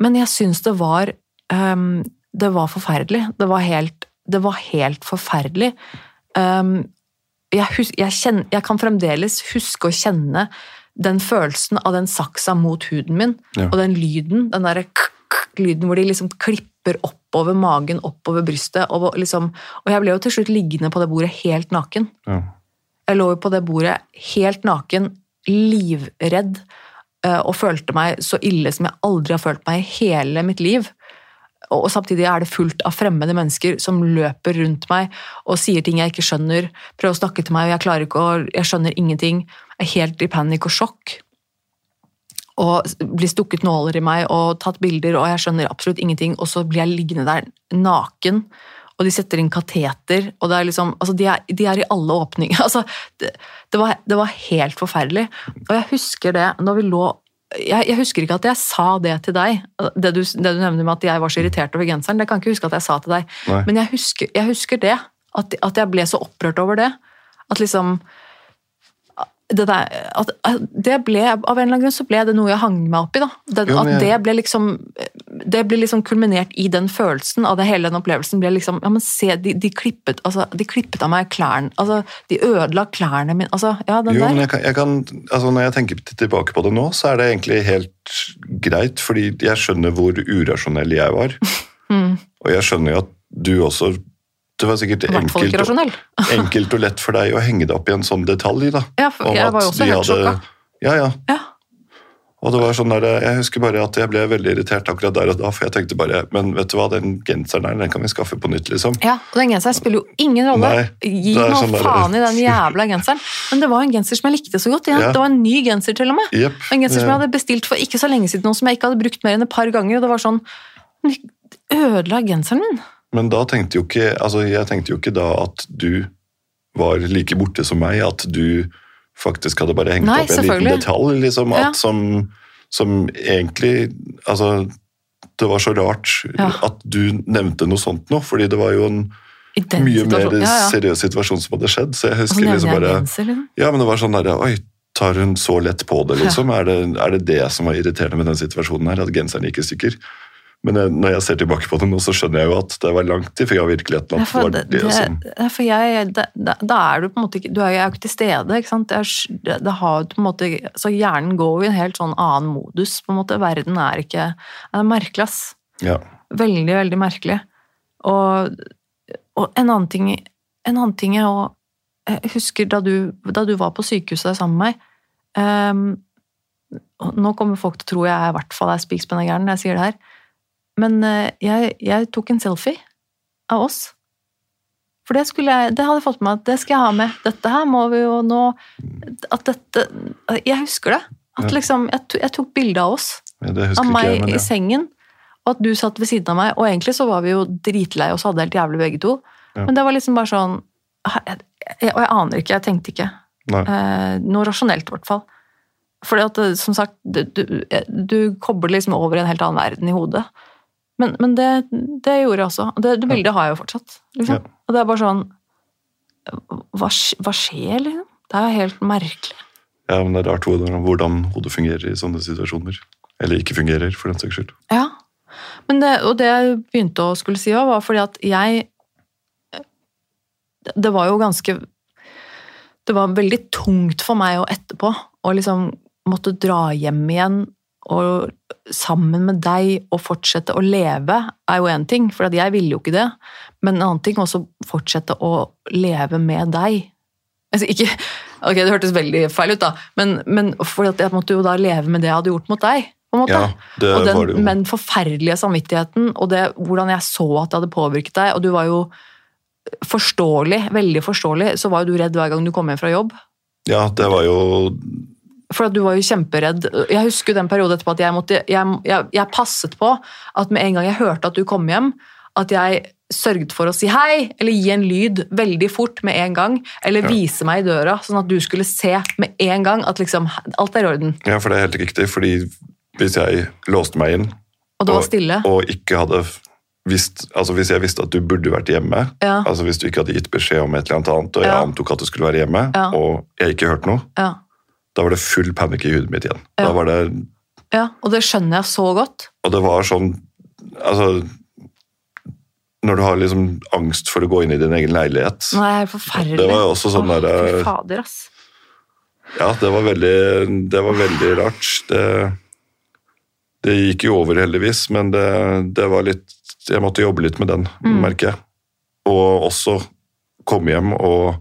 Men jeg syns det var um, Det var forferdelig. Det var helt, det var helt forferdelig. Um, jeg, hus, jeg, kjenner, jeg kan fremdeles huske å kjenne den følelsen av den saksa mot huden min, Ja. og den lyden, den derre lyden hvor de liksom klipper oppover magen, oppover brystet, og, liksom, og jeg ble jo til slutt liggende på det bordet helt naken. Ja. Jeg lå jo på det bordet helt naken, livredd, eh, og følte meg så ille som jeg aldri har følt meg i hele mitt liv. Og og samtidig er det fullt av fremmede mennesker som løper rundt meg og sier ting jeg ikke skjønner, prøver å snakke til meg, og jeg klarer ikke å Jeg skjønner ingenting. Jeg er helt i panikk og sjokk. Og blir stukket nåler i meg og tatt bilder, og jeg skjønner absolutt ingenting. Og så blir jeg liggende der naken, og de setter inn kateter, og det er liksom Altså, de er, de er i alle åpninger. Altså, det, det, var, det var helt forferdelig. Og jeg husker det når vi lå jeg, jeg husker ikke at jeg sa det til deg, det du, det du nevner med at jeg var så irritert over genseren. Det kan jeg ikke huske at jeg sa til deg. Nei. Men jeg husker, jeg husker det. At, at jeg ble så opprørt over det. At liksom det, der, at, at det ble, Av en eller annen grunn så ble det noe jeg hang meg opp i. da. Den, Jo, men at det ble liksom det ble liksom kulminert i den følelsen av det hele den opplevelsen. ble liksom, ja men se, De, de, klippet, altså, de klippet av meg klærne. altså, De ødela klærne mine. altså, ja, den Jo, der. men jeg kan, jeg kan, altså Når jeg tenker tilbake på det nå, så er det egentlig helt greit, fordi jeg skjønner hvor urasjonell jeg var. Mm. Og jeg skjønner jo at du også Det var sikkert enkelt, og- enkelt og lett for deg å henge deg opp i en sånn detalj. da. Ja, for Om jeg var jo også helt hadde- sjokka. Ja, ja. Ja. Og det var sånn der, Jeg husker bare at jeg ble veldig irritert akkurat der og da, for jeg tenkte bare Men vet du hva, den genseren der, den kan vi skaffe på nytt, liksom. Ja, og den genseren spiller jo ingen rolle. Nei, Gi nå sånn der- faen i den jævla genseren. Men det var en genser som jeg likte så godt. Ja. Ja. Det var en ny genser til og med. Yep. En genser som jeg hadde bestilt for ikke så lenge siden, og som jeg ikke hadde brukt mer enn et par ganger. Og det var sånn Ødela genseren min. Men da tenkte jo ikke altså jeg tenkte jo ikke da at du var like borte som meg, at du faktisk hadde bare hengt Nei, opp en liten detalj, liksom, Ja. som, som egentlig Altså, det var så rart Ja. at du nevnte noe sånt nå, fordi det var jo en mye mer. Ja, ja. seriøs situasjon som hadde skjedd, så jeg husker liksom bare genser, liksom. Ja, men det var sånn derre Oi, tar hun så lett på det, liksom? Er, det, er det det som var irriterende med den situasjonen her, at genseren gikk i stykker? Men jeg, når jeg ser tilbake på det nå, så skjønner jeg jo at det var langt ifra virkeligheten. Ja, for, det, det, det, som... for jeg, da, da er du på en måte ikke Du er jo ikke til stede, ikke sant. Det, er, det, har på en måte Så hjernen går i en helt sånn annen modus, på en måte. Verden er ikke Det er merkelig, ass. Ja. Veldig, veldig merkelig. Og, og en annen ting En annen ting er Jeg husker da du, da du var på sykehuset sammen med meg um, Nå kommer folk til å tro jeg er, i hvert fall er spikspenna gæren når jeg sier det her. Men eh, jeg, jeg tok en selfie av oss. For det, skulle jeg, det hadde jeg fått med meg at det skal jeg ha med. Dette her må vi jo nå At dette Jeg husker det. At liksom, jeg, jeg tok bilde av oss Ja, av meg jeg, men i sengen, og at du satt ved siden av meg. Og egentlig så var vi jo dritlei oss, hadde helt jævlig begge to. Ja. Men det var liksom bare sånn jeg, jeg, Og jeg aner ikke, jeg tenkte ikke. Eh, noe rasjonelt, i hvert fall. Fordi at, som sagt, du, du, du kobler liksom over i en helt annen verden i hodet. Men, men det, det gjorde jeg også. og Det, det bildet har jeg jo fortsatt. Liksom. Ja. Og det er bare sånn hva, hva skjer, liksom? Det er jo helt merkelig. Ja, men det er rart hvordan, hvordan hodet fungerer i sånne situasjoner. Eller ikke fungerer, for den saks skyld. Ja. Men det, og det jeg begynte å skulle si også, var fordi at jeg Det var jo ganske Det var veldig tungt for meg å etterpå å liksom måtte dra hjem igjen og sammen med deg og fortsette å leve, er jo én ting, for jeg ville jo ikke det. Men en annen ting også fortsette å leve med deg. Altså, ikke, ok, Det hørtes veldig feil ut, da, men, men for jeg måtte jo da leve med det jeg hadde gjort mot deg. på en måte. Ja, det og den, var det jo. Men forferdelige samvittigheten, og det, hvordan jeg så at det hadde påvirket deg, og du var jo forståelig, veldig forståelig, så var jo du redd hver gang du kom hjem fra jobb. Ja, det var jo For du var jo kjemperedd. Jeg husker jo den perioden etterpå at jeg, måtte, jeg, jeg, jeg passet på at med en gang jeg hørte at du kom hjem, at jeg sørget for å si hei, eller gi en lyd veldig fort med en gang, eller Ja. vise meg i døra, sånn at du skulle se med en gang at liksom, alt er i orden. Ja, for det er helt riktig, fordi hvis jeg låste meg inn Og Og- og ikke hadde visst Altså hvis jeg visste at du burde vært hjemme, Ja, altså hvis du ikke hadde gitt beskjed om et eller annet og jeg Ja. antok at du skulle være hjemme, Ja. og jeg ikke hørte noe, ja, da var det full panikk i hudet mitt igjen. Ja. Da var det ja, og det skjønner jeg så godt. Og det var sånn Altså Når du har liksom angst for å gå inn i din egen leilighet Nei, forferdelig. Det var jo også sånn derre der- Fy fader, ass. Ja, det var veldig, det var veldig rart. Det, det gikk jo over, heldigvis, men det, det var litt Jeg måtte jobbe litt med den, Mm. merker jeg. Og også komme hjem, og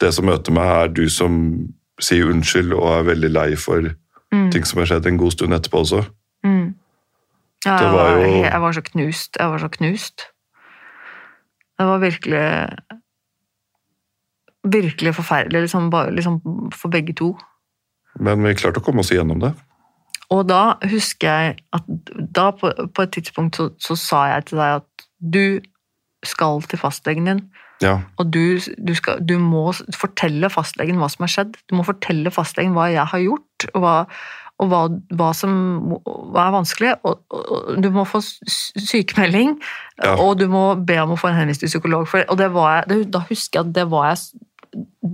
det som møter meg, er du som sier unnskyld og er veldig lei for Mm. ting som har skjedd en god stund etterpå også. Mm. Ja, Det var, jo- jeg var så knust. Jeg var så knust. Det var virkelig Virkelig forferdelig, liksom, bare, liksom for begge to. Men vi klarte å komme oss igjennom det. Og da husker jeg at da på, på et tidspunkt så, så sa jeg til deg at du skal til fastlegen din, Ja, og du, du, skal, du må fortelle fastlegen hva som har skjedd. Du må fortelle fastlegen hva jeg har gjort, og hva, og hva, hva som hva er vanskelig. Og, og, du må få sykemelding, Ja. og du må be om å få en henvist til psykolog. For, og det var jeg, det, da husker jeg at det var jeg,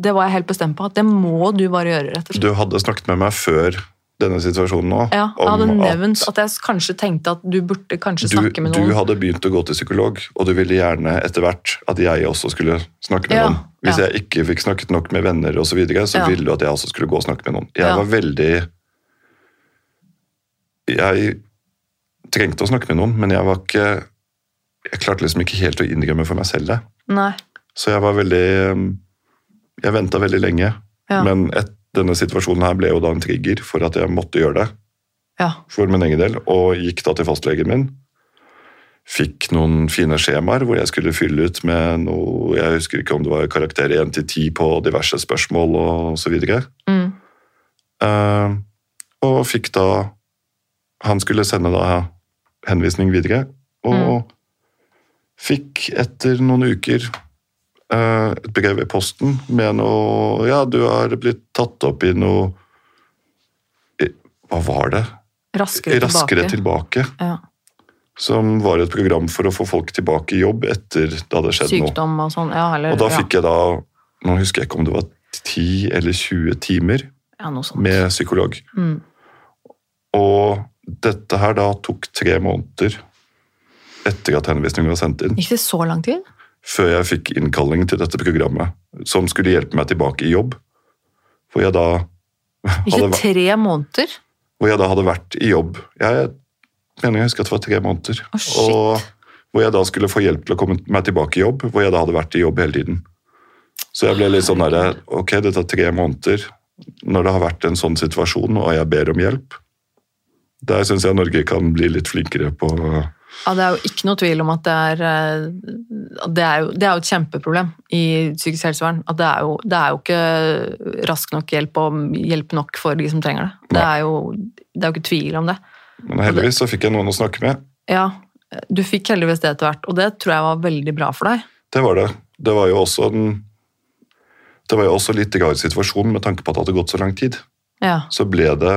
det var jeg helt bestemt på. At det må du bare gjøre, rett og slett. Du hadde snakket med meg før denne situasjonen nå. Ja, jeg hadde nevnt at jeg kanskje tenkte at du burde kanskje du, snakke med du hadde begynt å gå til psykolog, og du ville gjerne etter hvert at jeg også skulle snakke med Ja, noen. Hvis ja. jeg ikke fikk snakket nok med venner og så, videre, så Ja. ville du at jeg også skulle gå og snakke med noen. Jeg var veldig Jeg trengte å snakke med noen, men jeg var ikke Jeg klarte liksom ikke helt å innrømme for meg selv det. Nei. Så jeg var veldig Jeg venta veldig lenge, men et, denne situasjonen her ble jo da en trigger for at jeg måtte gjøre det. Ja. for min egen del, og gikk da til fastlegen min. Fikk noen fine skjemaer hvor jeg skulle fylle ut med noe Jeg husker ikke om det var karakter 1 til 10 på diverse spørsmål og så videre. Mm. Uh, og fikk da Han skulle sende da henvisning videre, og fikk etter noen uker et brev i posten med noe Ja, du har blitt tatt opp i noe Hva var det? Raskere, Raskere tilbake. tilbake. Ja. Som var et program for å få folk tilbake i jobb etter det hadde skjedd noe. Sykdom og sånn. Ja, eller, Og da ja. fikk jeg da Nå husker jeg ikke om det var 10 eller 20 timer ja, med psykolog. Mm. Og dette her da tok tre måneder etter at henvisningen var sendt inn, Gikk det så lang tid? Før jeg fikk innkalling til dette programmet, som skulle hjelpe meg tilbake i jobb. Hvor jeg da det tre måneder? hvor jeg da hadde vært i jobb. Jeg mener jeg husker at det var tre måneder. Shit. og hvor jeg da skulle få hjelp til å komme meg tilbake i jobb, hvor jeg da hadde vært i jobb hele tiden. Så jeg ble litt sånn derre Ok, det tar tre måneder når det har vært en sånn situasjon, og jeg ber om hjelp. Der syns jeg Norge kan bli litt flinkere på Ja, Det er jo ikke noe tvil om at det er eh, Det er jo, det er jo et kjempeproblem i psykisk helsevern. At det er jo, det er jo ikke rask nok hjelp og hjelp nok for de som trenger det. Det er jo, det er jo ikke tvil om det. Men heldigvis så fikk jeg noen å snakke med. Ja, du fikk heldigvis det etter hvert, og det tror jeg var veldig bra for deg. Det var det. Det var jo også en Det var jo også litt rar situasjon med tanke på at det hadde gått så lang tid. Ja. så ble det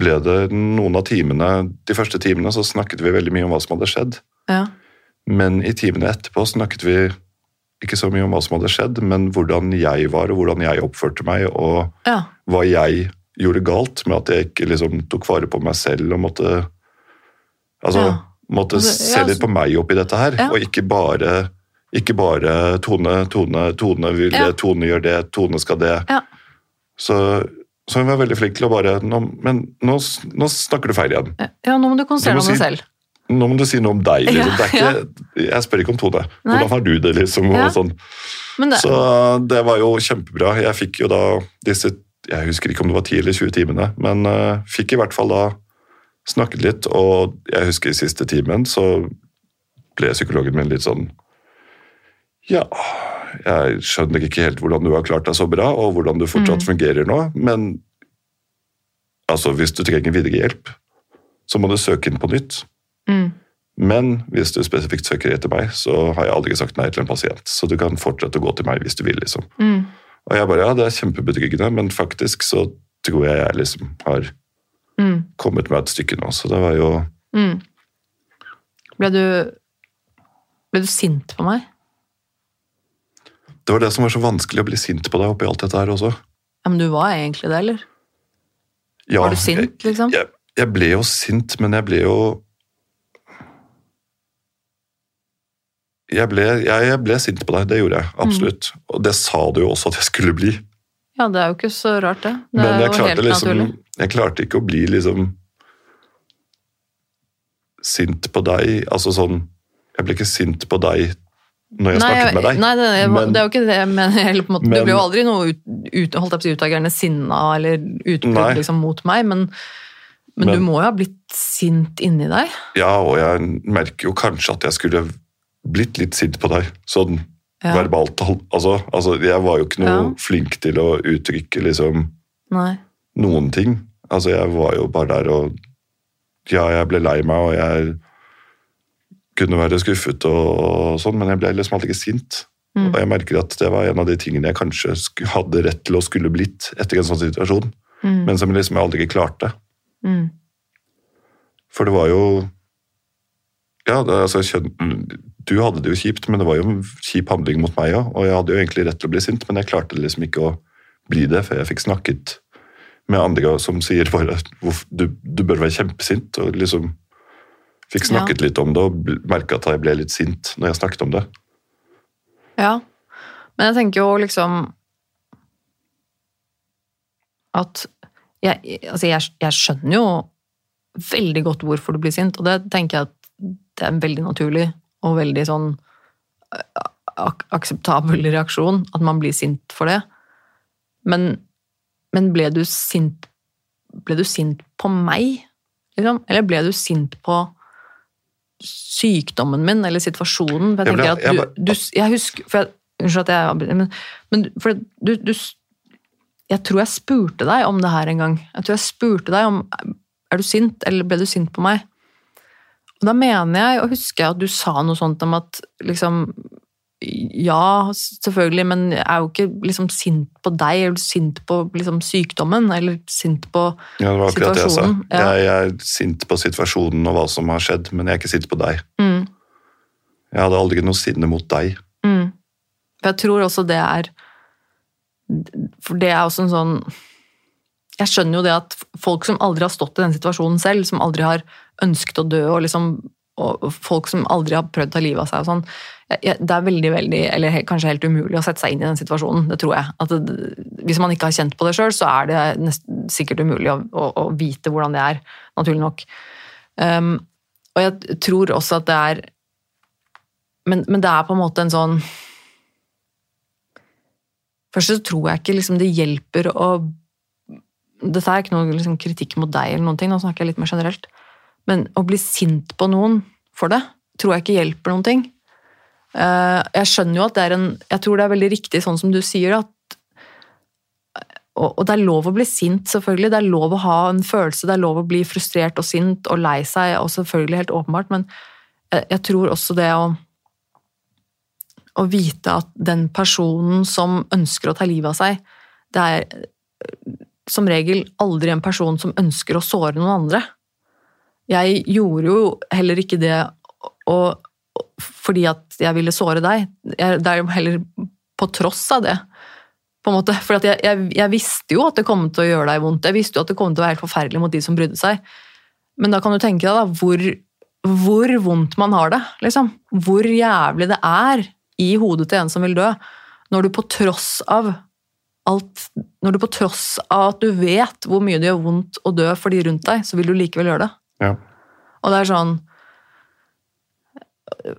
ble det noen av timene De første timene så snakket vi veldig mye om hva som hadde skjedd. Ja. Men i timene etterpå snakket vi ikke så mye om hva som hadde skjedd, men hvordan jeg var, og hvordan jeg oppførte meg, og Ja. hva jeg gjorde galt med at jeg ikke liksom tok vare på meg selv og måtte Altså, Ja. måtte Altså, se ja, litt på meg oppi dette her, og ikke bare ikke bare Tone, Tone, Tone vil det, Tone gjør det, Tone skal det. Ja. Så, så hun var veldig flink til å bare nå, Men nå, nå snakker du feil igjen. ja, nå må du konsentrere deg om deg selv. Nå må du si noe om deg. Liksom. Ja, Det er ikke, jeg spør ikke om Tone. Hvordan har du det? liksom? Ja. sånn. Det, Så det var jo kjempebra. Jeg fikk jo da disse Jeg husker ikke om det var 10 eller 20 timene, men uh, fikk i hvert fall da snakket litt. Og jeg husker i siste timen så ble psykologen min litt sånn Ja, jeg skjønner ikke helt hvordan du har klart deg så bra, og hvordan du fortsatt fungerer nå, men altså, hvis du trenger videre hjelp, så må du søke inn på nytt. Mm, Men hvis du spesifikt søker etter meg, så har jeg aldri sagt nei til en pasient. Så du kan fortsette å gå til meg hvis du vil, liksom. mm, Og jeg bare, ja, det er kjempebetryggende, men faktisk så tror jeg jeg liksom har mm, kommet meg et stykke nå. Så det var jo mm. Ble du Ble du sint på meg? Det var det som var så vanskelig å bli sint på deg oppi alt dette her også. Ja, men du var egentlig det, eller? Ja, Var du sint, liksom? Jeg, jeg, jeg ble jo sint, men jeg ble jo jeg ble, jeg, jeg ble sint på deg, det gjorde jeg. Absolutt. Og det sa du jo også at jeg skulle bli. Ja, det er jo ikke så rart, det. Det Men jeg klarte, liksom, jeg klarte ikke å bli liksom sint på deg. Altså sånn Jeg ble ikke sint på deg når jeg snakket med deg. Nei, det, jeg, Men- det er jo ikke det, jeg, på en måte, Men- du blir jo aldri noe ut, ut, holdt jeg på å si, utagerende sinna eller utbrudd liksom, mot meg, men, men, Men- du må jo ha blitt sint inni deg. Ja, og jeg merker jo kanskje at jeg skulle blitt litt sint på deg. Sånn Ja. verbalt. Altså, altså, jeg var jo ikke noe Ja. flink til å uttrykke liksom Nei. noen ting. Altså, jeg var jo bare der og Ja, jeg ble lei meg, og jeg kunne være skuffet og, og sånn, men jeg ble liksom aldri sint. Mm. Og jeg merker at det var en av de tingene jeg kanskje hadde rett til å skulle blitt etter en sånn situasjon, Mm. men som liksom jeg aldri ikke klarte. Mm. For det var jo Ja, det, altså, skjøn- du hadde det jo kjipt, men det var jo en kjip handling mot meg òg. Og jeg hadde jo egentlig rett til å bli sint, men jeg klarte liksom ikke å bli det før jeg fikk snakket med andre som sier bare "Hvorf- du, du bør være kjempesint. Og liksom fikk snakket litt om det og merka at jeg ble litt sint når jeg snakket om det. Ja. Men jeg tenker jo liksom at jeg, altså jeg, jeg skjønner jo veldig godt hvorfor du blir sint, og det tenker jeg at det er veldig naturlig og veldig sånn ak akseptabel reaksjon, at man blir sint for det. Men, men ble du sint Ble du sint på meg, liksom? Eller ble du sint på sykdommen min eller situasjonen? For jeg Jeg tenker at du, du Jeg husker for jeg, Unnskyld at jeg avbryter, men, men for du, du Jeg tror jeg spurte deg om det her en gang. Jeg tror jeg spurte deg om Er du sint, eller ble du sint på meg? Og da mener jeg, og husker jeg at du sa noe sånt om at liksom Ja, selvfølgelig, men jeg er jo ikke liksom sint på deg, eller sint på liksom sykdommen, eller sint på situasjonen. Ja, det var akkurat det jeg sa. Ja. Jeg, jeg er sint på situasjonen og hva som har skjedd, men jeg er ikke sint på deg. mm, Jeg hadde aldri noe sinne mot deg. mm. Jeg tror også det er For det er også en sånn Jeg skjønner jo det at folk som aldri har stått i den situasjonen selv, som aldri har ønsket å dø, og liksom og folk som aldri har prøvd å ta livet av seg og sånn, det er veldig, veldig, eller kanskje helt umulig å sette seg inn i den situasjonen, det tror jeg. Det, hvis man ikke har kjent på det sjøl, så er det nest, sikkert umulig å, å, å vite hvordan det er, naturlig nok. Um, og jeg tror også at det er men, men det er på en måte en sånn Først så tror jeg ikke liksom det hjelper å Dette er ikke noe liksom kritikk mot deg, eller noen ting, nå snakker jeg litt mer generelt. Men å bli sint på noen for det, tror jeg ikke hjelper noen ting. Eh, Jeg skjønner jo at det er en Jeg tror det er veldig riktig sånn som du sier, at og, det er lov å bli sint, selvfølgelig. Det er lov å ha en følelse, det er lov å bli frustrert og sint og lei seg, og selvfølgelig helt åpenbart, men jeg tror også det å å vite at den personen som ønsker å ta livet av seg, det er som regel aldri en person som ønsker å såre noen andre. Jeg gjorde jo heller ikke det og, fordi at jeg ville såre deg. Jeg, det er jo heller på tross av det. På en måte. For jeg, jeg, jeg, visste jo at det kom til å gjøre deg vondt. Jeg visste jo at det kom til å være helt forferdelig mot de som brydde seg. Men da kan du tenke deg da, hvor, hvor vondt man har det. Liksom. Hvor jævlig det er i hodet til en som vil dø. Når du på tross av alt Når du på tross av at du vet hvor mye det gjør vondt å dø for de rundt deg, så vil du likevel gjøre det. Ja. Og det er sånn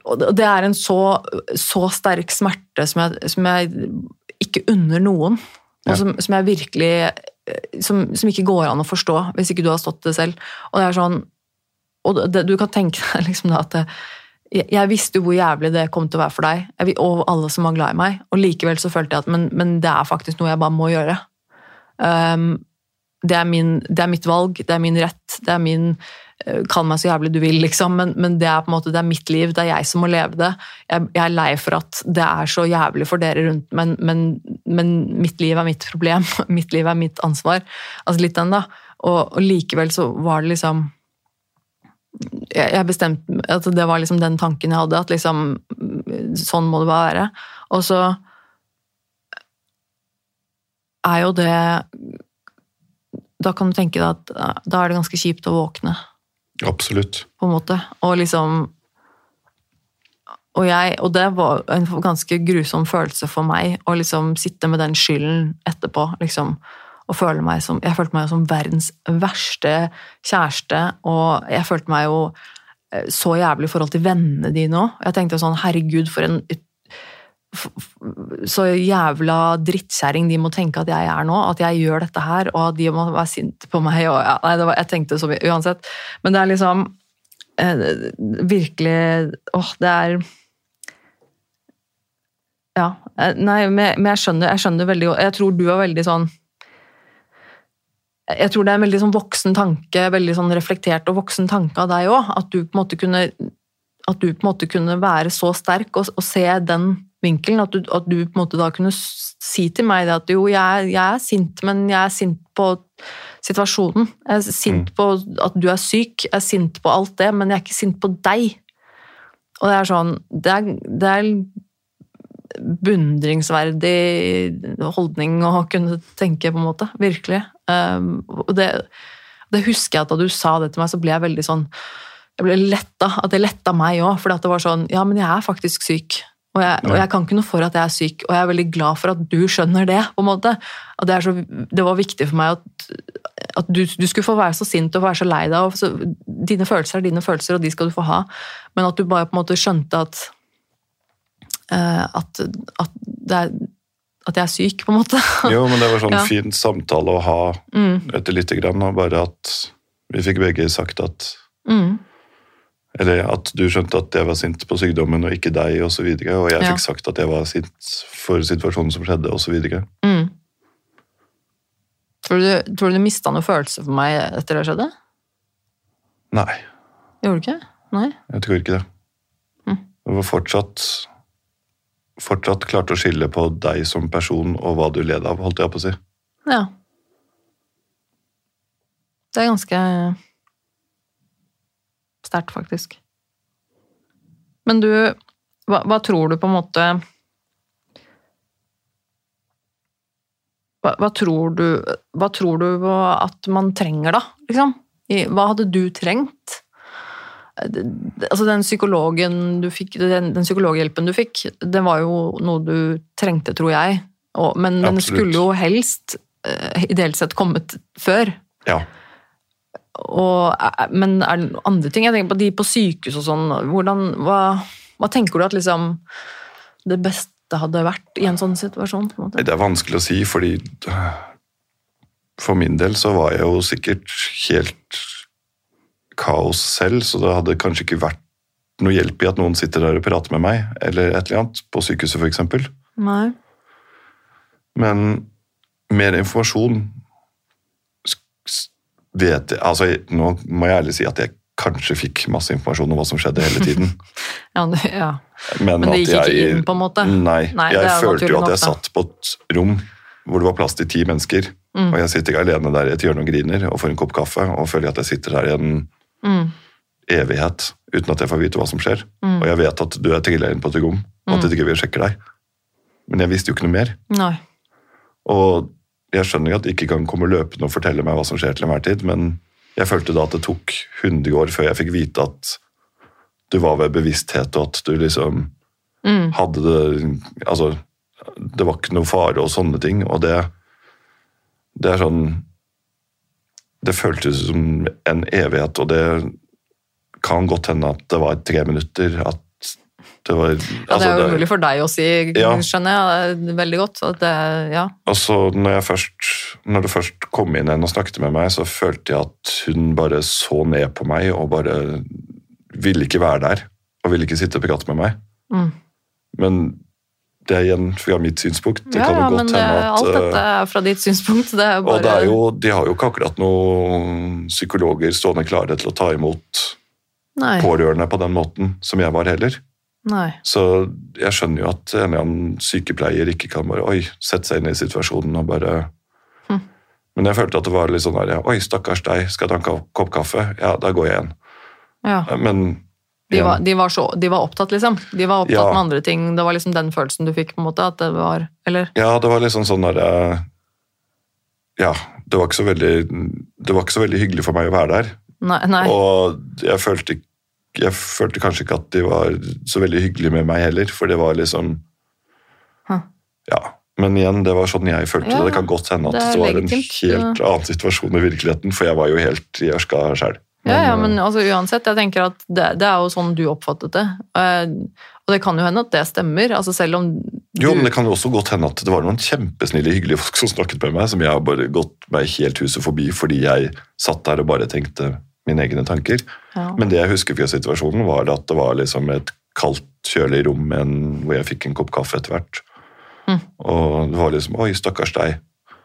og det er en så, så sterk smerte som jeg, som jeg, ikke unner noen. Og som, som, jeg virkelig som, som, ikke går an å forstå hvis ikke du har stått det selv. Og det er sånn og det, Du kan tenke deg liksom at det, jeg, visste jo hvor jævlig det kom til å være for deg, og alle som var glad i meg. Og likevel så følte jeg at men, men det er faktisk noe jeg bare må gjøre. Um, det, er min, det er mitt valg, det er min rett, det er min Eh, Kall meg så jævlig du vil, liksom, men, men, det er på en måte, det er mitt liv, det er jeg som må leve det. Jeg, jeg er lei for at det er så jævlig for dere rundt, men, men, men, mitt liv er mitt problem. Mitt liv er mitt ansvar. Altså litt den, da. Og, og likevel så var det liksom jeg, bestemte at Det var liksom den tanken jeg hadde, at liksom Sånn må det bare være. Og så er jo det Da kan du tenke deg at da er det ganske kjipt å våkne Absolutt. På en måte. Og liksom og, jeg, og det var en ganske grusom følelse for meg å liksom sitte med den skylden etterpå. Liksom, og føle meg som, Jeg følte meg som verdens verste kjæreste, og jeg følte meg jo eh, så jævlig i forhold til vennene dine òg. Jeg tenkte sånn Herregud, for en så jævla drittkjerring de må tenke at jeg er nå. At jeg gjør dette her, og at de må være sinte på meg. Og, ja, nei, var, jeg tenkte så mye uansett. Men det er liksom eh, Virkelig Åh, det er Ja. Eh, nei, men jeg skjønner, skjønner veldig godt Jeg tror du er veldig sånn jeg tror det er en veldig sånn voksen tanke, veldig sånn reflektert og voksen tanke av deg òg. At du på en måte kunne at du på en måte kunne være så sterk og, og se den vinkelen. At du, at du, på en måte da kunne si til meg at jo, jeg, jeg, er sint, men jeg er sint på situasjonen. Jeg er sint mm. på at du er syk, jeg er sint på alt det, men jeg er ikke sint på deg. Og det er sånn Det er, det er beundringsverdig holdning å kunne tenke, på en måte. Virkelig. Um, og det, det husker jeg at da du sa det til meg, så ble jeg veldig sånn jeg ble letta, at det letta meg òg. For det var sånn Ja, men jeg er faktisk syk. Og jeg, og jeg, kan ikke noe for at jeg er syk, og jeg er veldig glad for at du skjønner det. på en måte. Det, så, det, var viktig for meg at, at du, du, skulle få være så sint og være så lei deg. Så, dine følelser er dine følelser, og de skal du få ha. Men at du bare på en måte skjønte at at, at, er, at, jeg er syk, på en måte. jo, men det var sånn ja. fin samtale å ha mm. etter lite grann, og bare at vi fikk begge sagt at mm eller at du skjønte at jeg var sint på sykdommen og ikke deg, osv. Og, så videre, og jeg ja. fikk sagt at jeg var sint for situasjonen som skjedde, osv. Mm. Tror du, tror du du mista noen følelse for meg etter det skjedde? Nei. Gjorde du ikke? Nei? Jeg tror ikke det. Mm. Det var fortsatt fortsatt klarte å skille på deg som person og hva du led av, holdt jeg på å si. Ja. Det er ganske sterkt, faktisk. Men du, hva, hva, tror du på en måte hva, hva, tror du, hva tror du at man trenger, da? Liksom? Hva hadde du trengt? Altså, den psykologen du fikk, den, den psykologhjelpen du fikk, det var jo noe du trengte, tror jeg. Og, men den skulle jo helst uh, ideelt sett kommet før. Ja. Og, eh, men er det andre ting? Jeg tenker på de på sykehus og sånn. Hvordan, hva, hva, tenker du at liksom det beste hadde vært i en sånn situasjon? En det er vanskelig å si, fordi for min del så var jeg jo sikkert helt kaos selv, så det hadde kanskje ikke vært noe hjelp i at noen sitter der og prater med meg, eller et eller annet, på sykehuset f.eks. Men mer informasjon vet jeg, altså Nå må jeg ærlig si at jeg kanskje fikk masse informasjon om hva som skjedde hele tiden. ja, ja. Men, Men, det gikk ikke inn, på en måte? Nei. nei jeg følte jo at jeg satt på et rom hvor det var plass til ti mennesker, Mm. Og jeg sitter ikke alene der i et hjørne og griner og får en kopp kaffe og føler at jeg sitter der i en Mm. evighet uten at jeg får vite hva som skjer. Mm. Og jeg vet at du er trilla inn på et rom, og at Mm. de ikke vil sjekke deg. Men jeg visste jo ikke noe mer. Nei. Og jeg skjønner at de ikke kan komme løpende og fortelle meg hva som skjer til enhver tid, men jeg følte da at det tok 100 år før jeg fikk vite at du var ved bevissthet, og at du liksom Mm. hadde det Altså, det var ikke noe fare og sånne ting, og det Det er sånn Det føltes som en evighet, og det kan godt hende at det var tre minutter, at det var Ja, det altså, er jo umulig for deg å si, Ja. skjønner jeg veldig godt. At det, ja. Og så når, jeg først, når det først kom inn en og snakket med meg, så følte jeg at hun bare så ned på meg og bare ville ikke være der. Og ville ikke sitte og prate med meg. Mm. Men det er igjen fra mitt synspunkt. Det ja, kan jo ja, godt men hende at alt eh, dette er fra ditt synspunkt. Det er bare Og det er jo, de har jo ikke akkurat noen psykologer stående klare til å ta imot Nei. pårørende på den måten som jeg var heller. Nei. Så jeg skjønner jo at en eller annen sykepleier ikke kan bare oi, sette seg inn i situasjonen og bare Hm. Men jeg følte at det var litt sånn der, oi, stakkars deg, skal du ha en kopp kaffe? Ja, da går jeg igjen. Ja. Men De var, de, var så, de var opptatt, liksom. De var opptatt Ja. med andre ting. Det var liksom den følelsen du fikk, på en måte. At det var Eller? Ja, det var liksom sånn der eh, Ja, det var veldig Det var ikke så veldig hyggelig for meg å være der. Nei. nei. Og jeg følte, jeg følte kanskje ikke at de var så veldig hyggelige med meg heller, for det var liksom Huh. Ja. Men igjen, det var sånn jeg følte Ja, det. Det kan godt hende at det det, var en helt annen situasjon i virkeligheten, for jeg var jo helt i ørska sjøl. Ja, ja, men altså, uansett, jeg tenker at det, det er jo sånn du oppfattet det. Eh, Og det kan jo hende at det stemmer. altså Selv om du Jo, men det kan jo også godt hende at det var noen kjempesnille, hyggelige folk som snakket med meg, som jeg har bare gått meg helt huset forbi fordi jeg satt der og bare tenkte mine egne tanker. ja. Men det jeg husker fra situasjonen, var at det var liksom et kaldt, kjølig rom hvor jeg fikk en kopp kaffe etter hvert. Mm. Og det var liksom Oi, stakkars deg.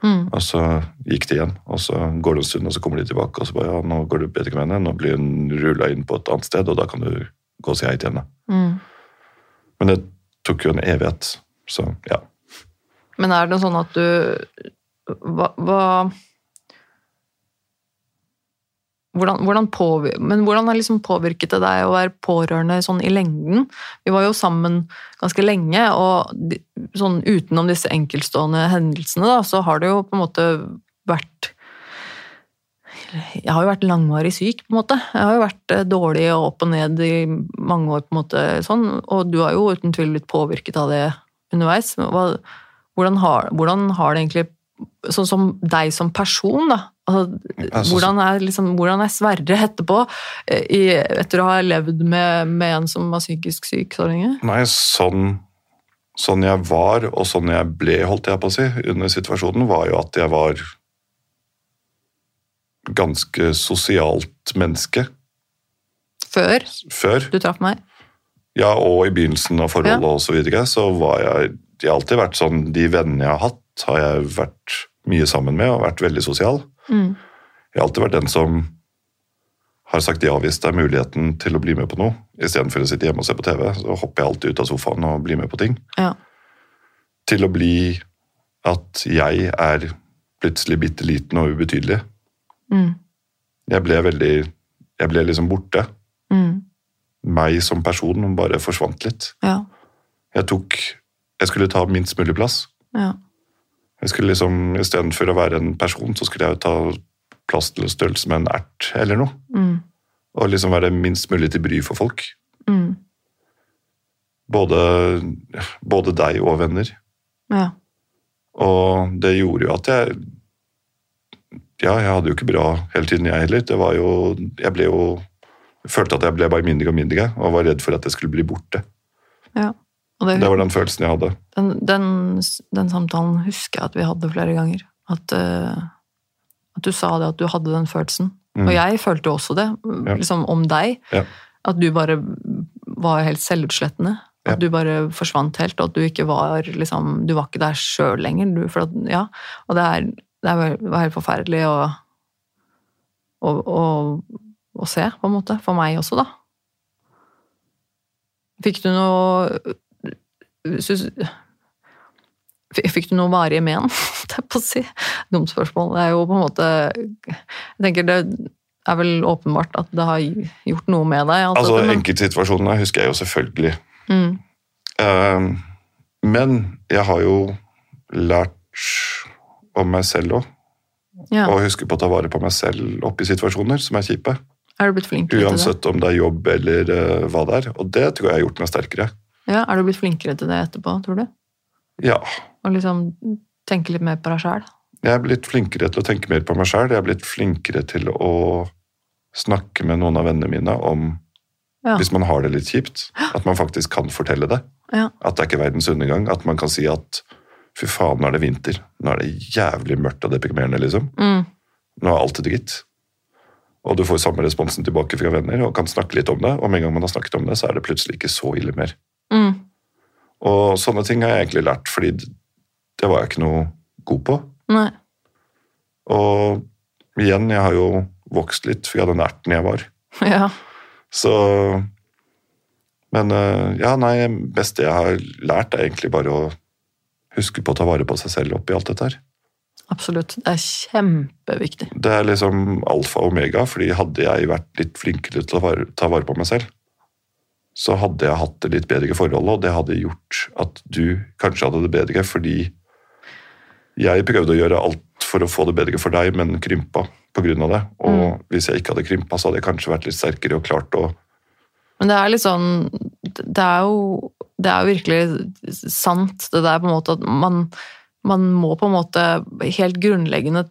Mm. Og så gikk de igjen. Og så går det en stund, og så kommer de tilbake, og så bare ja, nå går det bedre med henne. Nå blir hun rulla inn på et annet sted, og da kan du gå og si hei til henne. Mm. Men det tok jo en evighet, så ja. Men er det sånn at du Hva, hva hvordan, hvordan påvir, Men hvordan har liksom påvirket det deg å være pårørende sånn i lengden? Vi var jo sammen ganske lenge, og sånn utenom disse enkeltstående hendelsene, da, så har det jo på en måte vært Jeg har jo vært langvarig syk, på en måte. Jeg har jo vært eh, dårlig og opp og ned i mange år, på en måte, sånn, og du har jo uten tvil blitt påvirket av det underveis. Hvordan, har, hvordan har det egentlig Sånn som deg som person, da. Hvordan, er, liksom, hvordan er Sverre etterpå, i, etter å ha levd med, med en som var psykisk syk så lenge? Nei, sånn, sånn jeg var, og sånn jeg ble, holdt jeg på å si, under situasjonen, var jo at jeg var ganske sosialt menneske Før før. du traff meg? Ja, og i begynnelsen av forholdet Ja. og så videre, så var jeg Jeg har alltid vært sånn De vennene jeg har hatt, har jeg vært mye sammen med og vært veldig sosial. Mm. Jeg har alltid vært den som har sagt ja hvis det er muligheten til å bli med på noe. Istedenfor å sitte hjemme og se på TV, så hopper jeg alltid ut av sofaen og blir med på ting. Ja. Til å bli at jeg er plutselig bitte liten og ubetydelig. Mm. Jeg ble veldig Jeg ble liksom borte. Mm. Meg som person bare forsvant litt. Ja. Jeg tok Jeg skulle ta minst mulig plass. ja. Jeg skulle liksom, Istedenfor å være en person, så skulle jeg jo ta plass til størrelse med en ert eller noe. Mm. Og liksom være minst mulig til bry for folk. Mm. Både, både deg og venner. ja. Og det gjorde jo at jeg Ja, jeg hadde jo ikke bra hele tiden, jeg heller. Det var jo Jeg ble jo jeg følte at jeg ble bare mindre og mindre, og var redd for at jeg skulle bli borte. ja. Det, Det var den følelsen jeg hadde. den, den, den samtalen husker jeg at vi hadde flere ganger. At, uh, at du sa det, at du hadde den følelsen. Mm. Og jeg følte også det, Ja. liksom om deg. Ja. At du bare var helt selvutslettende. At Ja. du bare forsvant helt, og at du ikke var liksom Du var ikke der sjøl lenger. Du, at, ja, og det, er, det var helt forferdelig å, å, å, å se, på en måte. For meg også, da. Fikk du noe synes- Fikk du noe varige men? Det er på å si. Dumt spørsmål. Det er jo på en måte Jeg tenker det er vel åpenbart at det har gjort noe med deg. alt Altså, dette, men- Enkeltsituasjonene husker jeg jo selvfølgelig. mm, Eh, men jeg har jo lært om meg selv òg. ja. Og huske på å ta vare på meg selv oppi situasjoner som er kjipe. Er du blitt flink til det? Uansett om det er jobb eller uh, hva det er. Og det tror jeg har gjort meg sterkere. Ja, Er du blitt flinkere til det etterpå, tror du? Ja. Å liksom tenke litt mer på deg sjæl? Jeg er blitt flinkere til å tenke mer på meg sjæl. Jeg er blitt flinkere til å snakke med noen av vennene mine om Ja. hvis man har det litt kjipt. At man faktisk kan fortelle det. Ja. At det er ikke verdens undergang. At man kan si at fy faen, nå er det vinter. Nå er det jævlig mørkt og deprimerende, liksom. Mm, Nå er alt dritt. Og du får samme responsen tilbake fra venner og kan snakke litt om det. Og med en gang man har snakket om det, så er det plutselig ikke så ille mer. Mm, Og sånne ting har jeg egentlig lært, fordi det var jeg ikke noe god på. nei. Og igjen, jeg har jo vokst litt fra den erten jeg var. Ja. Så Men eh, ja, nei, beste jeg har lært, er egentlig bare å huske på å ta vare på seg selv oppi alt dette her. Absolutt. Det er kjempeviktig. Det er liksom alfa og omega, fordi hadde jeg vært litt flinkere til å ta vare på meg selv, så hadde jeg hatt det litt bedre forhold, og det hadde gjort at du kanskje hadde det bedre, fordi jeg prøvde å gjøre alt for å få det bedre for deg, men krympa av det. Og hvis jeg ikke hadde krympa, så hadde jeg kanskje vært litt sterkere og klart å Men det er litt sånn Det er jo, det er jo virkelig sant, det der på en måte at man, man må på en måte helt grunnleggende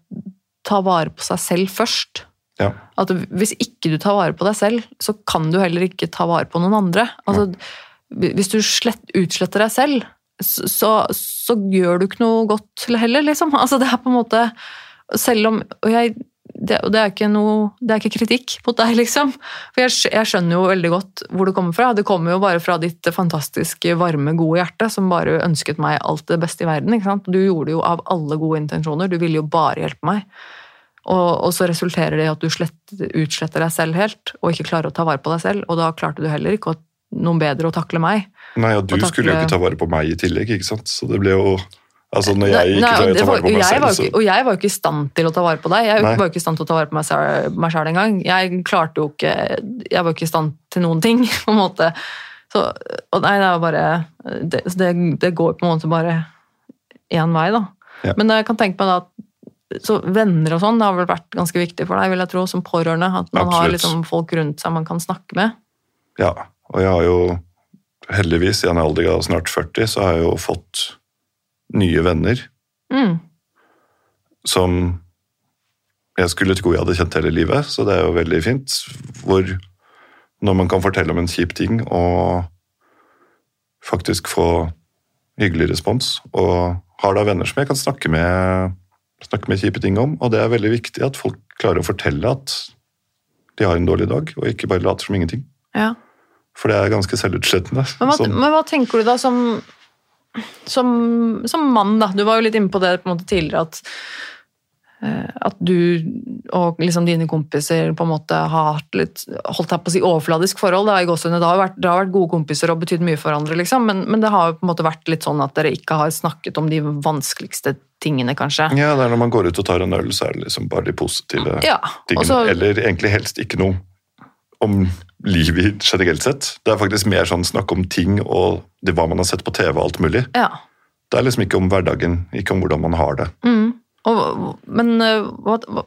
ta vare på seg selv først. Ja. At hvis ikke du tar vare på deg selv, så kan du heller ikke ta vare på noen andre. Altså, hvis du slett, utsletter deg selv, så, så gjør du ikke noe godt heller, liksom. Altså, det er på en måte Selv om Og jeg det, og det er ikke noe Det er ikke kritikk mot deg, liksom. For jeg, jeg skjønner jo veldig godt hvor det kommer fra. Det kommer jo bare fra ditt fantastiske, varme, gode hjerte, som bare ønsket meg alt det beste i verden. ikke sant? Du gjorde det jo av alle gode intensjoner. Du ville jo bare hjelpe meg. Og, og så resulterer det i at du slett, utsletter deg selv helt, og ikke klarer å ta vare på deg selv. Og da klarte du heller ikke å, noen bedre å takle meg. Nei, og du takle- skulle jo ikke ta vare på meg i tillegg, ikke sant? Så det ble jo Altså, når jeg ikke klarer å ta vare på meg selv, ikke- Og jeg var jo ikke i stand til å ta vare på deg. Jeg Nei. var jo ikke i stand til å ta vare på meg selv engang. Jeg klarte jo ikke Jeg var jo ikke i stand til noen ting, på en måte. Så, og nei, det er bare Det, det, det går på en måte bare én vei, da. Ja. Men jeg kan tenke meg da at så venner og sånn, det har vel vært ganske viktig for deg, vil jeg tro, som pårørende. At man har liksom folk rundt seg man kan snakke med. Ja, og jeg har jo heldigvis i en alder av snart 40, så har jeg jo fått nye venner Mm. som jeg skulle tro jeg hadde kjent hele livet, så det er jo veldig fint. Hvor når man kan fortelle om en kjip ting og faktisk få hyggelig respons, og har da venner som jeg kan snakke med, snakke med kjipe ting om, og det er veldig viktig at folk klarer å fortelle at de har en dårlig dag, og ikke bare later som ingenting. Ja. For det er ganske selvutslettende. Men Sånn- men hva tenker du da som, som, som mann, da? Du var jo litt inne på det på en måte tidligere at eh, at du og liksom dine kompiser på en måte har litt holdt deg på å si overfladisk forhold. Det har, det har, vært, det har vært gode kompiser og betydd mye for hverandre, liksom, men, men det har jo på en måte vært litt sånn at dere ikke har snakket om de vanskeligste tingene, kanskje. Ja, det er når man går ut og tar en øl, så er det liksom bare de positive Ja, tingene. så- Eller egentlig helst ikke noe om livet generelt sett. Det er faktisk mer sånn snakk om ting og det, hva man har sett på TV og alt mulig. ja. Det er liksom ikke om hverdagen, ikke om hvordan man har det. Mm. Og, men eh, hva, hva